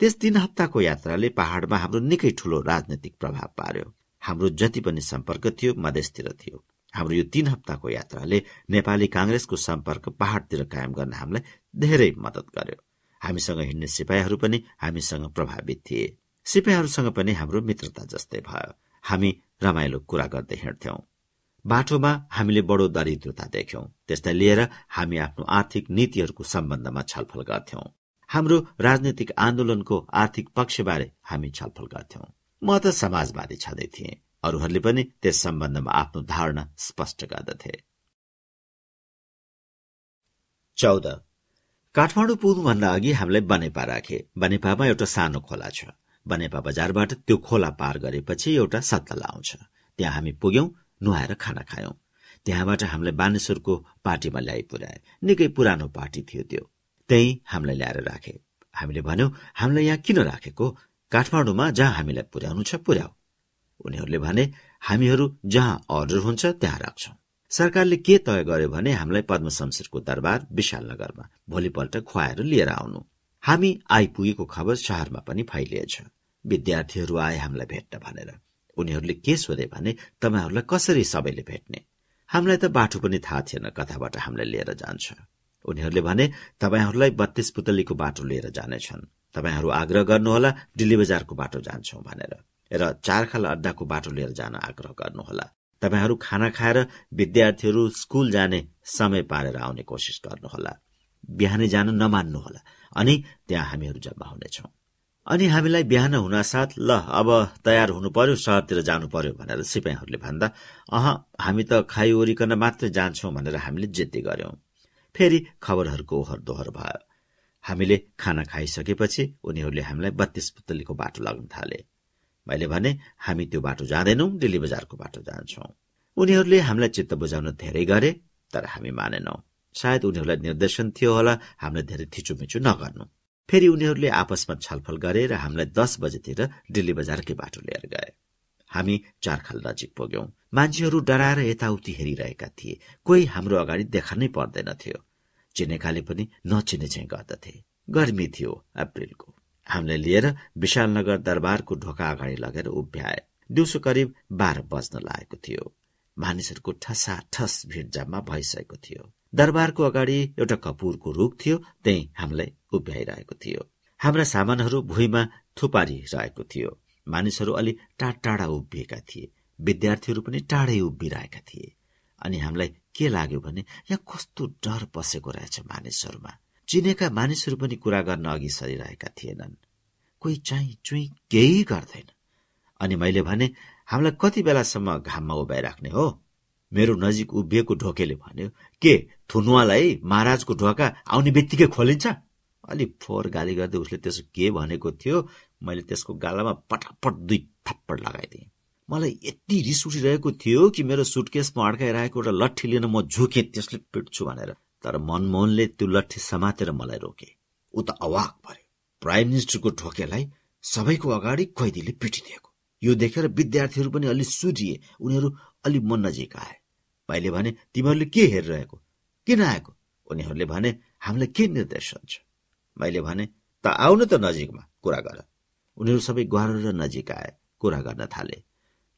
त्यस तीन हप्ताको यात्राले पहाड़मा हाम्रो निकै ठूलो राजनैतिक प्रभाव पार्यो। हाम्रो जति पनि सम्पर्क थियो मधेसतिर थियो। हाम्रो यो तीन हप्ताको यात्राले नेपाली कांग्रेसको सम्पर्क पहाड़तिर कायम गर्न हामीलाई धेरै मदत गर्यो। हामीसँग हिँड्ने सिपाहीहरू पनि हामीसँग प्रभावित थिए। सिपाहीहरूसँग पनि हाम्रो मित्रता जस्तै भयो। हामी रमाइलो कुरा गर्दै हिँड्थ्यौं। बाटोमा हामीले बडो दरिद्रता देख्यौं। त्यसलाई लिएर हामी आफ्नो आर्थिक नीतिहरूको सम्बन्धमा छलफल गर्थ्यौं। हाम्रो राजनैतिक आन्दोलनको आर्थिक पक्षबारे हामी छलफल गर्थ्यौं। म त समाजवादी छँदै थिएँ। अरूहरूले पनि त्यस सम्बन्धमा आफ्नो धारणा स्पष्ट गर्दथे। चौध। काठमाडौँ पुग्नुभन्दा अघि हामीलाई बनेपा राखे। बनेपामा एउटा सानो खोला छ। बनेपा बजारबाट त्यो खोला पार गरेपछि एउटा सत्तल आउँछ। त्यहाँ हामी पुग्यौं नुहाएर खाना खायौं। त्यहाँबाट हामीलाई बानेश्वरको पार्टीमा ल्याइ पुर्याए निकै पुरानो पार्टी थियो त्यो। त्यही हामीलाई ल्याएर राखे। हामीले भन्यौं हामीलाई यहाँ किन राखेको? काठमाडौँमा जहाँ हामीलाई पुर्याउनु छ पुर्याऊ। उनीहरूले भने हामीहरू जहाँ अर्डर हुन्छ त्यहाँ राख्छौ। सरकारले के तय गर्यो भने हामीलाई पद्म शमशेरको दरबार विशालनगरमा भोलिपल्ट खुवाएर लिएर आउनु। हामी आइपुगेको खबर शहरमा पनि फैलिएछ। विद्यार्थीहरू आए हामीलाई भेट्न भनेर। उनीहरूले के सोधे भने तपाईँहरूलाई कसरी सबैले भेट्ने? हामीलाई त बाटो पनि थाहा थिएन कताबाट हामीलाई लिएर जान्छ उनीहरूले भने तपाईँहरूलाई बत्तीस पुतलीको बाटो लिएर जानेछन्। तपाईँहरू आग्रह गर्नुहोला दिल्ली बजारको बाटो जान्छौ भनेर। र चारखाल अड्डाको बाटो लिएर जान आग्रह गर्नुहोला। तपाईँहरू खाना खाएर विद्यार्थीहरू स्कूल जाने समय पारेर आउने कोसिस गर्नुहोला। बिहानै जान नमान्नुहोला। अनि त्यहाँ हामीहरू जम्मा हुनेछौ। अनि हामीलाई बिहान हुनासाथ ल अब तयार हुनु पर्यो सहरतिर जानु पर्यो भनेर सिपाहीहरूले भन्दा अह हामी त खाइओरिकन मात्रै जान्छौं भनेर हामीले जिद्दी गर्यौं फेरि खबरहरूको ओहर दोहर भयो। हामीले खाना खाइसकेपछि उनीहरूले हामीलाई बत्तीस पुतलीको बाटो लाग्न थाले। मैले भने हामी त्यो बाटो जाँदैनौ दिल्ली बजारको बाटो जान्छौ उनीहरूले हामीलाई चित्त बुझाउन धेरै गरे तर हामी मानेनौ। सायद उनीहरूलाई निर्देशन थियो होला हामीलाई धेरै थिचोमिचो नगर्नु। फेरि उनीहरूले आपसमा छलफल गरे र हामीलाई दस बजेतिर दिल्ली बजारकै बाटो लिएर गए। हामी चारखाल नजिक पुग्यौं। मान्छेहरू डराएर यताउति हेरिरहेका थिए। कोही हाम्रो अगाडि देखानै पर्दैनथ्यो चिनेकाले पनि नचिने चाहिँ गर्दथे। गर्मी थियो अप्रेलको। हामीलाई लिएर विशालनगर दरबारको ढोका अगाडि लगेर उभ्याए। दिउँसो करिब बाह्र बज्न लागेको थियो। मानिसहरूको ठसा ठस भिड जम्मा भइसकेको थियो। दरबारको अगाडि एउटा कपुरको रुख थियो त्यही हामीलाई उभ्याइरहेको थियो। हाम्रा सामानहरू भुइँमा थुपारिरहेको थियो। मानिसहरू अलि टाढ टाढा उभिएका थिए। विद्यार्थीहरू पनि टाढै उभिरहेका थिए। अनि हामीलाई के लाग्यो भने यहाँ कस्तो डर पसेको रहेछ मानिसहरूमा। चिनेका मानिसहरू पनि कुरा गर्न अघि सरिरहेका थिएनन्। कोही चाहिँ चुई केही गर्दैन। अनि मैले भने हामीलाई कति बेलासम्म घाममा उभ्याइराख्ने हो? मेरो नजिक उभिएको ढोकेले भन्यो के थुनुवालाई महाराजको ढोका आउने बित्तिकै खोलिन्छ? अलि फोहोर गाली गर्दै उसले त्यसो के भनेको थियो मैले त्यसको गालामा पटापट दुई थप्पड लगाइदिएँ। मलाई यति रिस उठिरहेको थियो कि मेरो सुटकेसमा अड्काइरहेको एउटा लट्ठी लिन म झुकेँ त्यसले पिट्छु भनेर। तर मनमोहनले त्यो लट्ठी समातेर मलाई रोके। ऊ त अवाक पर्यो प्राइम मिनिस्टरको ढोकेलाई सबैको अगाडि कैदीले पिटिदिएको। यो देखेर विद्यार्थीहरू पनि अलि सुझिए उनीहरू अलि मन नजिक आए। भाइले भने तिमीहरूले के हेरिरहेको? किन आएको? उनीहरूले भने हामीलाई के निर्देशन छ? मैले भने त आउनु त नजिकमा कुरा गर। उनीहरू सबै र नजिक आए कुरा गर्न थाले।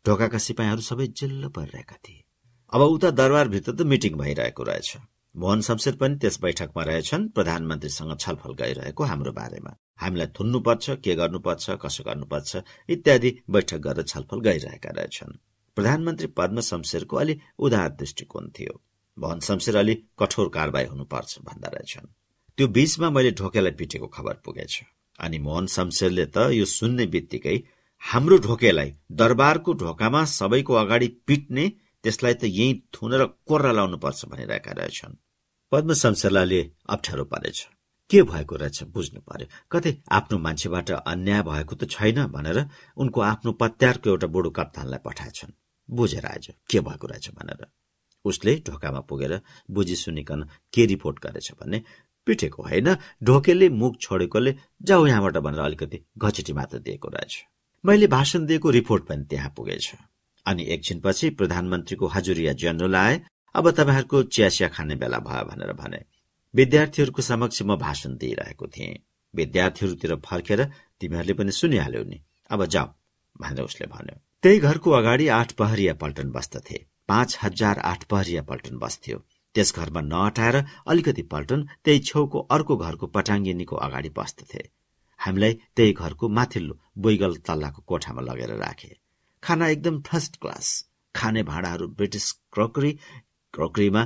ढोकाका सिपाहीहरू सबै जिल्ल परिरहेका थिए। अब उता दरबारभित्र त मिटिङ भइरहेको रहेछ। मोहन शमशेर पनि त्यस बैठकमा रहेछन् प्रधानमन्त्रीसँग छलफल गरिरहेको हाम्रो बारेमा। हामीलाई थुन्नुपर्छ के गर्नुपर्छ कसो गर्नुपर्छ इत्यादि बैठक गरेर छलफल गरिरहेका रहेछन्। प्रधानमन्त्री पद्म शमशेरको अलि उदार दृष्टिकोण थियो। मोहन शमशेर अलि कठोर कारवाही हुनुपर्छ भन्दा रहेछन्। त्यो बीचमा मैले ढोकेलाई पिटेको खबर पुगेछ। अनि मोहन शमशेरले त यो सुन्ने बित्तिकै हाम्रो ढोकेलाई दरबारको ढोकामा सबैको अगाडि पिट्ने त्यसलाई त यही थुनेर कोर्रा लाउनु पर्छ भनिरहेका रहेछन्। पद्म शमशेरलाई अप्ठ्यारो परेछ। के भएको रहेछ बुझ्नु पर्यो। कतै आफ्नो मान्छेबाट अन्याय भएको त छैन भनेर उनको आफ्नो पत्यारको एउटा बुढो कप्तानलाई पठाएछन्। बुझेर आज के भएको रहेछ भनेर। उसले ढोकामा पुगेर बुझी सुनिकन के रिपोर्ट गरेछ भने पिटेको होइन ढोकेले मुख छोडेकोले जाऊ यहाँबाट भनेर अलिकति घचेटी मात्र दिएको रहेछ। मैले भाषण दिएको रिपोर्ट पनि त्यहाँ पुगेछ। अनि एकछिनपछि प्रधानमन्त्रीको हजुरिया जेनरल आए। अब तपाईँहरूको चियासिया खाने बेला भयो भनेर भने विद्यार्थीहरूको समक्ष म भाषण दिइरहेको थिएँ। विद्यार्थीहरूतिर फर्केर तिमीहरूले पनि सुनिहाल्यौ नि। अब जाऊ भनेर उसले भन्यो। त्यही घरको अगाडि आठ पहरिया पल्टन बस्दथे। पाँच हजार आठ पहरिया पल्टन बस्थ्यो। त्यस घरमा नअटाएर अलिकति पल्टन त्यही छेउको अर्को घरको पटाङ्गिनीको अगाडि बस्दथे। हामीलाई त्यही घरको माथिल्लो बोइगल तल्लाको कोठामा लगेर राखे। खाना एकदम फर्स्ट क्लास खाने भाँडाहरू ब्रिटिस क्रकरी क्रकरीमा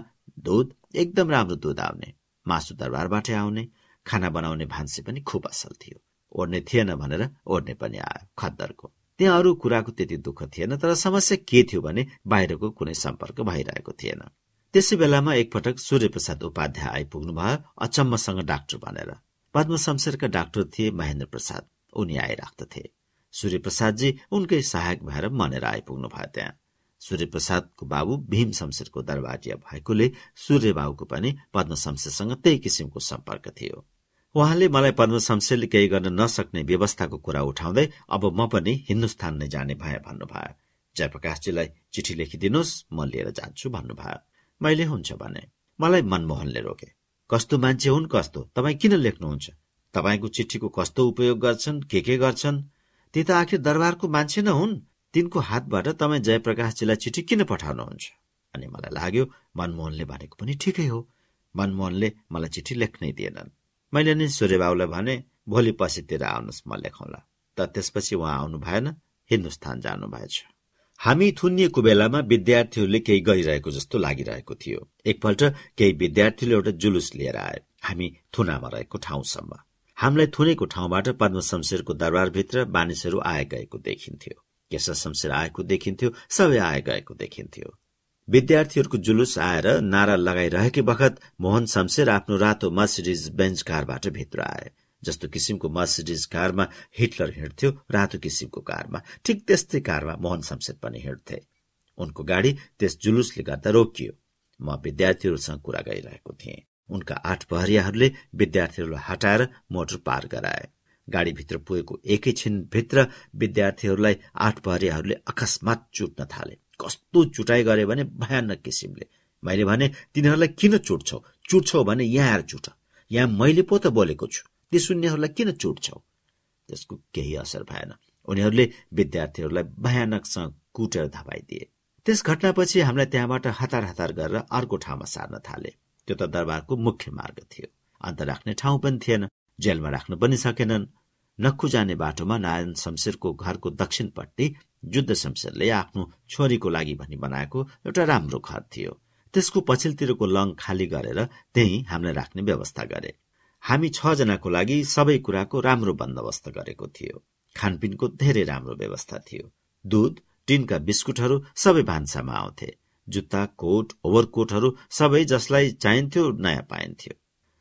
दुध एकदम राम्रो दुध आउने। मासु दरबारबाटै आउने। खाना बनाउने भान्से पनि खुब असल थियो। ओढ्ने थिएन भनेर ओढ्ने पनि आयो खद्दरको। त्यहाँ अरू कुराको त्यति दुःख थिएन तर समस्या के थियो भने बाहिरको कुनै सम्पर्क भइरहेको थिएन। त्यसै बेलामा एकपटक सूर्यप्रसाद उपाध्याय आइपुग्नु भयो अचम्मसँग डाक्टर भनेर पद्म शमशेरका डाक्टर थिए महेन्द्र प्रसाद उनी आइराख्दथे सूर्यप्रसादजी उनकै सहायक भएर मनेर आइपुग्नु भयो त्यहाँ। सूर्यप्रसादको बाबु भीम शमशेरको दरबाजिया भएकोले सूर्य बाबुको पनि पद्म शमशेरसँग त्यही किसिमको सम्पर्क थियो। उहाँले मलाई पद्म शमशेरले केही गर्न नसक्ने व्यवस्थाको कुरा उठाउँदै अब म पनि हिन्दुस्तान नै जाने भए भन्नुभयो। जयप्रकाशजीलाई चिठी लेखिदिनुहोस् म लिएर जान्छु भन्नुभयो। मैले हुन्छ भने। मलाई मनमोहनले रोके। कस्तो मान्छे हुन् कस्तो? तपाईँ किन लेख्नुहुन्छ? तपाईँको चिठीको कस्तो उपयोग गर्छन्? के के गर्छन्? ती त आखिर दरबारको मान्छे न हुन्। तिनको हातबाट तपाईँ जयप्रकाशजीलाई चिठी किन पठाउनुहुन्छ? अनि मलाई लाग्यो मनमोहनले भनेको पनि ठिकै हो। मनमोहनले मलाई चिठी लेख्नै दिएनन्। मैले नि सूर्यबाबुलाई भने भोलि पछितिर आउनुहोस् म लेखौँला त त्यसपछि उहाँ आउनु भएन हिन्दुस्तान जानु भएछ। हामी थुनिएको बेलामा विद्यार्थीहरूले केही गरिरहेको जस्तो लागिरहेको थियो। एकपल्ट केही विद्यार्थीले एउटा जुलुस लिएर आए। हामी थुनामा रहेको ठाउँसम्म। हामीलाई थुनेको ठाउँबाट पद्म शमशेरको दरबारभित्र मानिसहरू आए गएको देखिन्थ्यो। केशव शमशेर आएको देखिन्थ्यो सबै आए गएको देखिन्थ्यो। विद्यार्थीहरूको जुलुस आएर नारा लगाइरहेकै बखत मोहन शमशेर आफ्नो रातो मर्सिडिज बेन्च कारबाट भित्र आए जस्तो किसिमको मर्सिडिज कारमा हिटलर हिँड्थ्यो रातो किसिमको कारमा ठिक त्यस्तै कारमा मोहन शमशेर पनि हिँड्थे। उनको गाडी त्यस जुलुसले गर्दा रोकियो। म विद्यार्थीहरूसँग कुरा गरिरहेको थिएँ। उनका आठ पहरियाहरूले विद्यार्थीहरूलाई हटाएर मोटर पार गराए। गाडीभित्र पुगेको एकैछिन भित्र विद्यार्थीहरूलाई आठ पहरेहरूले अकस्मात चुट्न थाले। कस्तो चुटाइ गरे भने भयानक किसिमले। मैले भने तिनीहरूलाई किन चुट्छौ? चुट्छौ भने यहाँ चुट यहाँ मैले पो त बोलेको छु। ती सुन्नेहरूलाई किन चुट्छौ? त्यसको केही असर भएन। उनीहरूले विद्यार्थीहरूलाई भयानकसँग कुटेर धपाइदिए। त्यस घटनापछि हामीलाई त्यहाँबाट हतार हतार गरेर अर्को ठाउँमा सार्न थाले। त्यो त दरबारको मुख्य मार्ग थियो। अन्त राख्ने ठाउँ पनि थिएन। जेलमा राख्न पनि सकेनन्। नक्खु जाने बाटोमा नारायण शमशेरको घरको दक्षिणपट्टि जुद्ध शमशेरले आफ्नो छोरीको लागि भनी बनाएको एउटा राम्रो घर थियो। त्यसको पछिल्लोतिरको लङ खाली गरेर त्यही हामीलाई राख्ने व्यवस्था गरे। हामी छ जनाको लागि सबै कुराको राम्रो बन्दोबस्त गरेको थियो। खानपिनको धेरै राम्रो व्यवस्था थियो। दूध टिनका बिस्कुटहरू सबै भान्सामा आउँथे। जुत्ता कोट ओभरकोटहरू सबै जसलाई चाहिन्थ्यो नयाँ पाइन्थ्यो।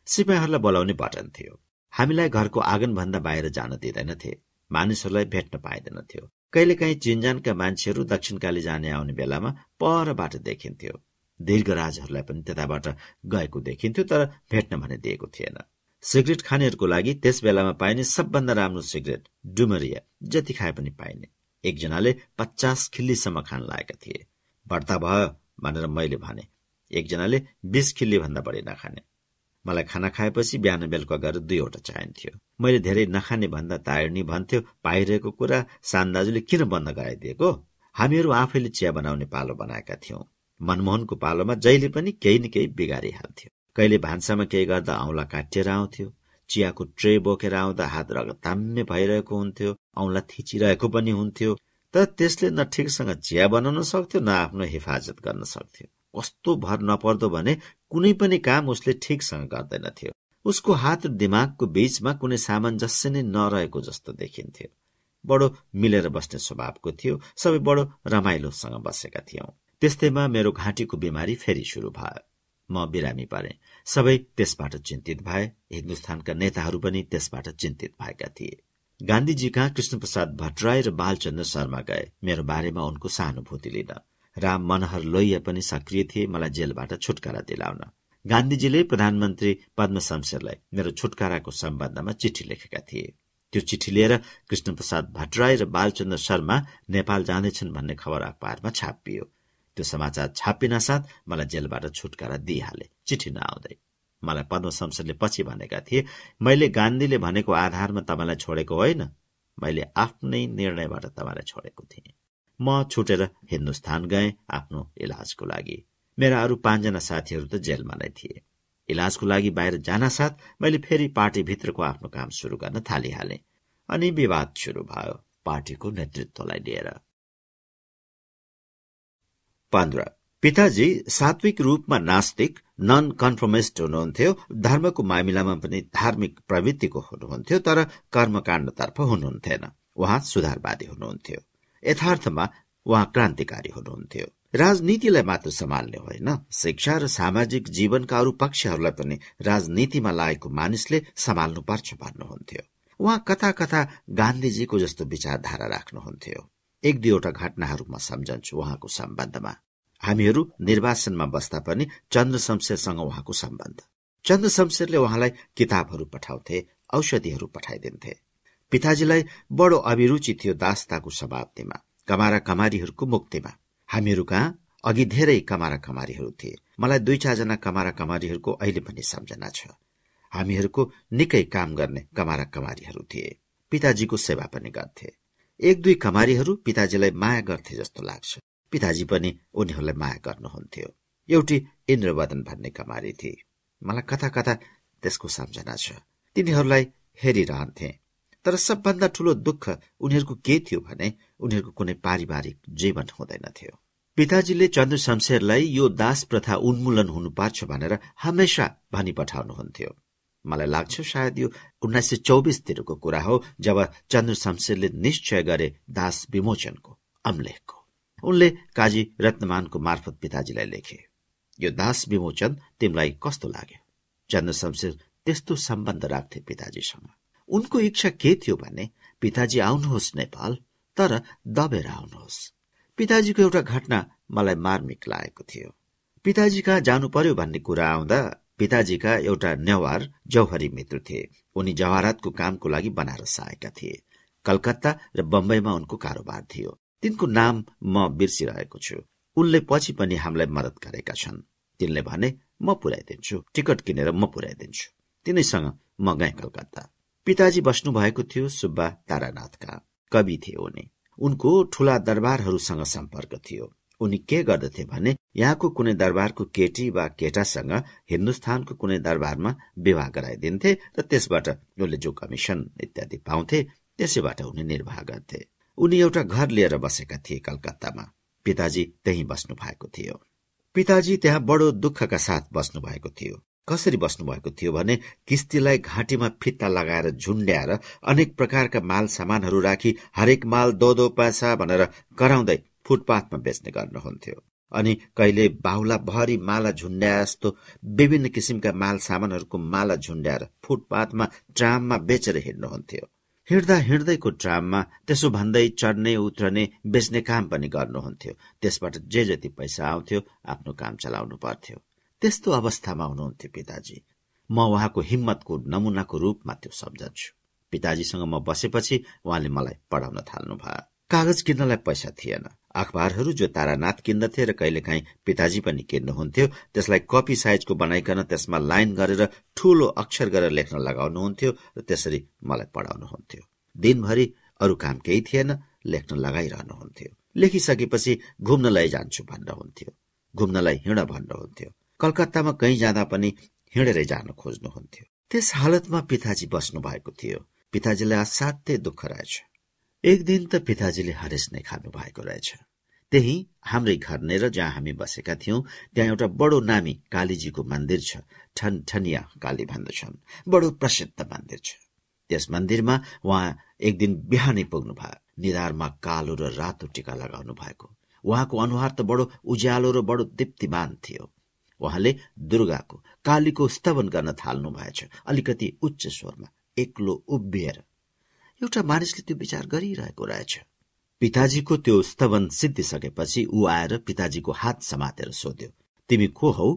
सिपाहीहरूलाई बोलाउने बटन थियो। हामीलाई घरको आँगनभन्दा बाहिर जान दिँदैनथे। मानिसहरूलाई भेट्न पाइँदैनथ्यो। कहिलेकाहीँ चिन्जानका मान्छेहरू दक्षिणकाली जाने आउने बेलामा परबाट देखिन्थ्यो। दीर्घराजहरूलाई पनि त्यताबाट गएको देखिन्थ्यो तर भेट्न भने दिएको थिएन। सिगरेट खानेहरूको लागि त्यस बेलामा पाइने सबभन्दा राम्रो सिगरेट डुमरिया जति खाए पनि पाइने। एकजनाले पचास खिल्लीसम्म खान लागेका थिए। बढ्ता भयो भनेर मैले भने। एकजनाले बीस खिल्ली भन्दा बढी नखाने। मलाई खाना खाएपछि बिहान बेलुका गरेर दुईवटा चाहिन्थ्यो मैले धेरै नखाने भन्दा तायर्नी भन्थ्यो पाइरहेको कुरा सान्दाजुले किन बन्द गराइदिएको? हामीहरू आफैले चिया बनाउने पालो बनाएका थियौं। मनमोहनको पालोमा जहिले पनि केही न केही बिगारिहाल्थ्यो कहिले भान्सामा केही गर्दा औँला काटिएर आउँथ्यो चियाको ट्रे बोकेर आउँदा हात रगताम्य भइरहेको हुन्थ्यो औँला थिचिरहेको पनि हुन्थ्यो तर त्यसले न ठिकसँग चिया बनाउन सक्थ्यो न आफ्नो हिफाजत गर्न सक्थ्यो। कस्तो भर नपर्दो भने कुनै पनि काम उसले ठिकसँग गर्दैनथ्यो। उसको हात दिमागको बीचमा कुनै सामञ्जस्य नै नरहेको जस्तो देखिन्थ्यो। बडो मिलेर बस्ने स्वभावको थियो। सबै बडो रमाइलोसँग बसेका थियौं। त्यस्तैमा मेरो घाँटीको बिमारी फेरि सुरु भयो। म बिरामी परे। सबै त्यसबाट चिन्तित भए। हिन्दुस्तानका नेताहरू पनि त्यसबाट चिन्तित भएका थिए। गान्धीजी कहाँ कृष्णप्रसाद भट्टराई र बालचन्द्र शर्मा गए। मेरो बारेमा उनको सहानुभूति लिन। राम मनोहर लोहिया पनि सक्रिय थिए मलाई जेलबाट छुटकारा दिलाउन। गान्धीजीले प्रधानमन्त्री पद्म शमशेरलाई मेरो छुटकाराको सम्बन्धमा चिठी लेखेका थिए। त्यो चिठी लिएर कृष्णप्रसाद भट्टराई र बालचन्द्र शर्मा नेपाल जाँदैछन् भन्ने खबर अखबारमा छापियो। त्यो समाचार छापिन साथ मलाई जेलबाट छुटकारा दिइहाले। चिठी नआउँदै। मलाई पद्म शमशेरले पछि भनेका थिए मैले गान्धीले भनेको आधारमा तपाईँलाई छोडेको होइन। मैले आफ्नै निर्णयबाट तपाईँलाई छोडेको थिएँ। म छुटेर हिन्दुस्तान गएँ आफ्नो इलाजको लागि। मेरा अरू पाँचजना साथीहरू त जेलमा नै थिए। इलाजको लागि बाहिर जान साथ मैले फेरि पार्टीभित्रको आफ्नो काम सुरु गर्न थालिहालेँ अनि विवाद सुरु भयो पार्टीको नेतृत्वलाई लिएर। पन्ध्र। पिताजी सात्विक रूपमा नास्तिक नन कन्फर्मिस्ट हुनुहुन्थ्यो धर्मको मामिलामा पनि धार्मिक प्रवृत्तिको हुनुहुन्थ्यो तर कर्मकाण्डतर्फ हुनुहुन्थेन। उहाँ सुधारवादी हुनुहुन्थ्यो। यथार्थमा उहाँ क्रान्तिकारी हुनुहुन्थ्यो। राजनीतिलाई मात्र सम्हाल्ने होइन। शिक्षा र सामाजिक जीवनका अरू पक्षहरूलाई पनि राजनीतिमा लागेको मानिसले सम्हाल्नु पर्छ भन्नुहुन्थ्यो। उहाँ कथा कथा गान्धीजीको जस्तो विचारधारा राख्नुहुन्थ्यो। एक दुईवटा घटनाहरू म सम्झन्छु उहाँको सम्बन्धमा। हामीहरू निर्वासनमा बस्दा पनि चन्द्र शमशेरसँग उहाँको सम्बन्ध। चन्द्र शमशेरले उहाँलाई किताबहरू पठाउँथे औषधिहरू पठाइदिन्थे। पिताजीलाई बडो अभिरुचि थियो दास्ताको शताब्दीमा कमारा कमारीहरूको मुक्तिमा। हामीहरू कहाँ? अघि धेरै कमारा कमारीहरू थिए। मलाई दुई चारजना कमारा कमारीहरूको अहिले पनि सम्झना छ। हामीहरूको निकै काम गर्ने कमारा कमारीहरू थिए। पिताजीको सेवा पनि गर्थे। एक दुई कमारीहरू पिताजीलाई माया गर्थे जस्तो लाग्छ। पिताजी पनि उनीहरूलाई माया गर्नुहुन्थ्यो। एउटी इन्द्रवदन भन्ने कमारी थिए। मलाई कथा कथा त्यसको सम्झना छ। तिनीहरूलाई हेरिरहन्थे। तर सबभन्दा ठूलो दुःख उनीहरूको के थियो भने उनीहरूको कुनै पारिवारिक जीवन हुँदैनथ्यो पिताजीले चन्द्र शमशेरलाई यो दास प्रथा उन्मूलन हुनुपर्छ भनेर हमेसा भनी पठाउनुहुन्थ्यो मलाई लाग्छ सायद यो उन्नाइस सय चौबिसतिरको कुरा हो जब चन्द्र शमशेरले निश्चय गरे दास विमोचनको अम्लेखको। उनले काजी रत्नमानको मार्फत पिताजीलाई लेखे यो दास विमोचन तिमीलाई कस्तो लाग्यो? चन्द्र शमशेर त्यस्तो सम्बन्ध राख्थे पिताजीसँग। उनको इच्छा के थियो भने पिताजी आउनुहोस् नेपाल तर दबेर आउनुहोस्। पिताजीको एउटा घटना मलाई मार्मिक लागेको थियो। पिताजी कहाँ जानु पर्यो भन्ने कुरा आउँदा पिताजीका एउटा नेवार जौहरी मित्र थिए। उनी जवाहरातको कामको लागि बनारस आएका थिए। कलकत्ता र बम्बईमा उनको कारोबार थियो। तिनको नाम म बिर्सिरहेको छु। उनले पछि पनि हामीलाई मदत गरेका छन्। तिनले भने म पुर्याइदिन्छु टिकट किनेर म पुर्याइदिन्छु तिनैसँग म गएँ कलकत्ता। पिताजी बस्नु भएको थियो सुब्बा तारानाथका। कवि थिए उनी। उनको ठूला दरबारहरूसँग सम्पर्क थियो। उनी के गर्दथे भने यहाँको कुनै दरबारको केटी वा केटासँग हिन्दुस्तानको कुनै दरबारमा विवाह गराइदिन्थे र त्यसबाट उनले जो कमिसन इत्यादि पाउँथे त्यसैबाट उनी निर्वाह गर्थे। उनी एउटा घर लिएर बसेका थिए कलकत्तामा। पिताजी त्यही बस्नु भएको थियो। पिताजी त्यहाँ बडो दुःखका साथ बस्नु भएको थियो। कसरी बस्नु भएको थियो भने किस्तीलाई घाँटीमा फित्ता लगाएर झुन्ड्याएर अनेक प्रकारका माल सामानहरू राखी हरेक माल दो दो पैसा भनेर कराउँदै फुटपाथमा बेच्ने गर्नुहुन्थ्यो। अनि कहिले बाहुला भरि माला झुन्ड्या जस्तो विभिन्न किसिमका माल सामानहरूको माला झुन्ड्याएर फुटपाथमा ट्राममा बेचेर हिँड्नुहुन्थ्यो। हिँड्दा हिँड्दैको ट्राममा त्यसो भन्दै चढ्ने उत्रने बेच्ने काम पनि गर्नुहुन्थ्यो। त्यसबाट जे जति पैसा आउँथ्यो आफ्नो काम चलाउनु पर्थ्यो। त्यस्तो अवस्थामा हुनुहुन्थ्यो पिताजी। म उहाँको हिम्मतको नमुनाको रूपमा त्यो सम्झन्छु पिताजीसँग म बसेपछि उहाँले मलाई पढाउन थाल्नु भयो कागज किन्नलाई पैसा थिएन। अखबारहरू जो तारानाथ किन्दथे र कहिलेकाहीँ पिताजी पनि किन्नुहुन्थ्यो त्यसलाई कपी साइजको बनाइकन त्यसमा लाइन गरेर ठूलो अक्षर गरेर लेख्न लगाउनुहुन्थ्यो र त्यसरी मलाई पढाउनुहुन्थ्यो। दिनभरि अरू काम केही थिएन लेख्न लगाइरहनुहुन्थ्यो। लेखिसकेपछि घुम्न लैजान्छु भन्नुहुन्थ्यो। घुम्नलाई हिँड भन्नुहुन्थ्यो। कलकत्तामा कहीँ जाँदा पनि हिँडेरै जान खोज्नुहुन्थ्यो त्यस हालतमा पिताजी बस्नु भएको थियो। पिताजीलाई असाध्यै दुःख रहेछ। एक दिन त पिताजीले हरेस नै खानु भएको रहेछ। त्यही हाम्रै घर नेर जहाँ हामी बसेका थियौं त्यहाँ एउटा बडो नामी कालीजीको मन्दिर छ। ठन ठनिया काली भन्दछन् बडो प्रसिद्ध मन्दिर छ। त्यस मन्दिरमा उहाँ एक दिन बिहानै पुग्नु भयो। निधारमा कालो र रातो टिका लगाउनु भएको। उहाँको अनुहार त बडो उज्यालो र बडो दीप्तिमान थियो। उहाँले दुर्गाको कालीको स्तवन गर्न थाल्नु भएछ। अलिकति उच्च स्वरमा एक्लो उभिएर एउटा मानिसले त्यो विचार गरिरहेको रहेछ। पिताजीको त्यो स्तवन सिद्धिसकेपछि ऊ आएर पिताजीको हात समातेर सोध्यो तिमी को हौ?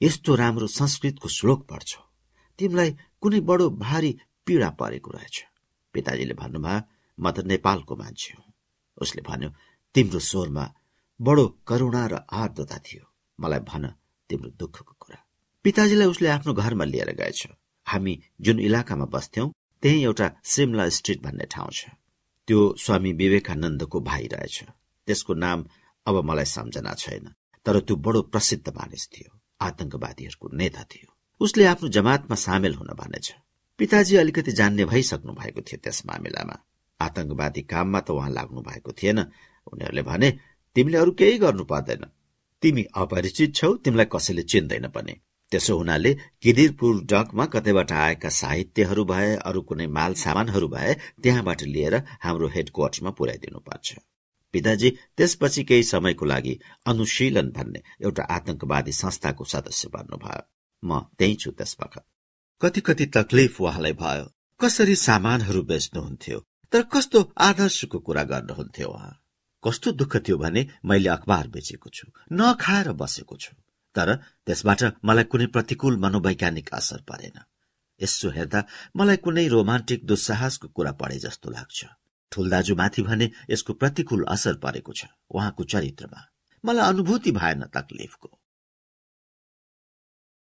यस्तो राम्रो संस्कृतको श्लोक पढ्छौ। तिमीलाई कुनै बडो भारी पीड़ा परेको रहेछ पिताजीले भन्नुभयो म त नेपालको मान्छे हुँ। उसले भन्यो तिम्रो स्वरमा बडो करुणा र आर्द्रता थियो। मलाई भन तिम्रो दुःखको कुरा। पिताजीलाई उसले आफ्नो घरमा लिएर गएछ हामी जुन इलाकामा बस्थ्यौं त्यही एउटा सिमला स्ट्रिट भन्ने ठाउँ छ। त्यो स्वामी विवेकानन्दको भाइ रहेछ। त्यसको नाम अब मलाई सम्झना छैन तर त्यो बडो प्रसिद्ध मानिस थियो आतंकवादीहरूको नेता थियो। उसले आफ्नो जमातमा सामेल हुन भनेछ। पिताजी अलिकति जान्ने भइसक्नु भएको थियो त्यस मामिलामा। आतंकवादी काममा त उहाँ लाग्नु भएको थिएन। उनीहरूले भने तिमीले अरू केही गर्नु पर्दैन। तिमी अपरिचित छौ तिमीलाई कसैले चिन्दैन पनि। त्यसो हुनाले किदिरपुर डकमा कतैबाट आएका साहित्यहरू भए अरू कुनै माल सामानहरू भए त्यहाँबाट लिएर हाम्रो हेडक्वार्टरमा पुर्याइदिनु पर्छ। पिताजी त्यसपछि केही समयको लागि अनुशीलन भन्ने एउटा आतंकवादी संस्थाको सदस्य बन्नुभयो। म त्यही छु त्यस वखत कति कति तकलिफ उहाँलाई भयो। कसरी सामानहरू बेच्नुहुन्थ्यो? तर कस्तो आदर्शको कुरा गर्नुहुन्थ्यो उहाँ? कस्तो दुःख थियो भने मैले अखबार बेचेको छु नखाएर बसेको छु। तर त्यसबाट मलाई कुनै प्रतिकूल मनोवैज्ञानिक असर परेन। यसो हेर्दा मलाई कुनै रोमान्टिक दुस्साहसको कुरा पढे जस्तो लाग्छ। ठुल दाजुमाथि भने यसको प्रतिकूल असर परेको छ उहाँको चरित्रमा। मलाई अनुभूति भएन तकलिफको।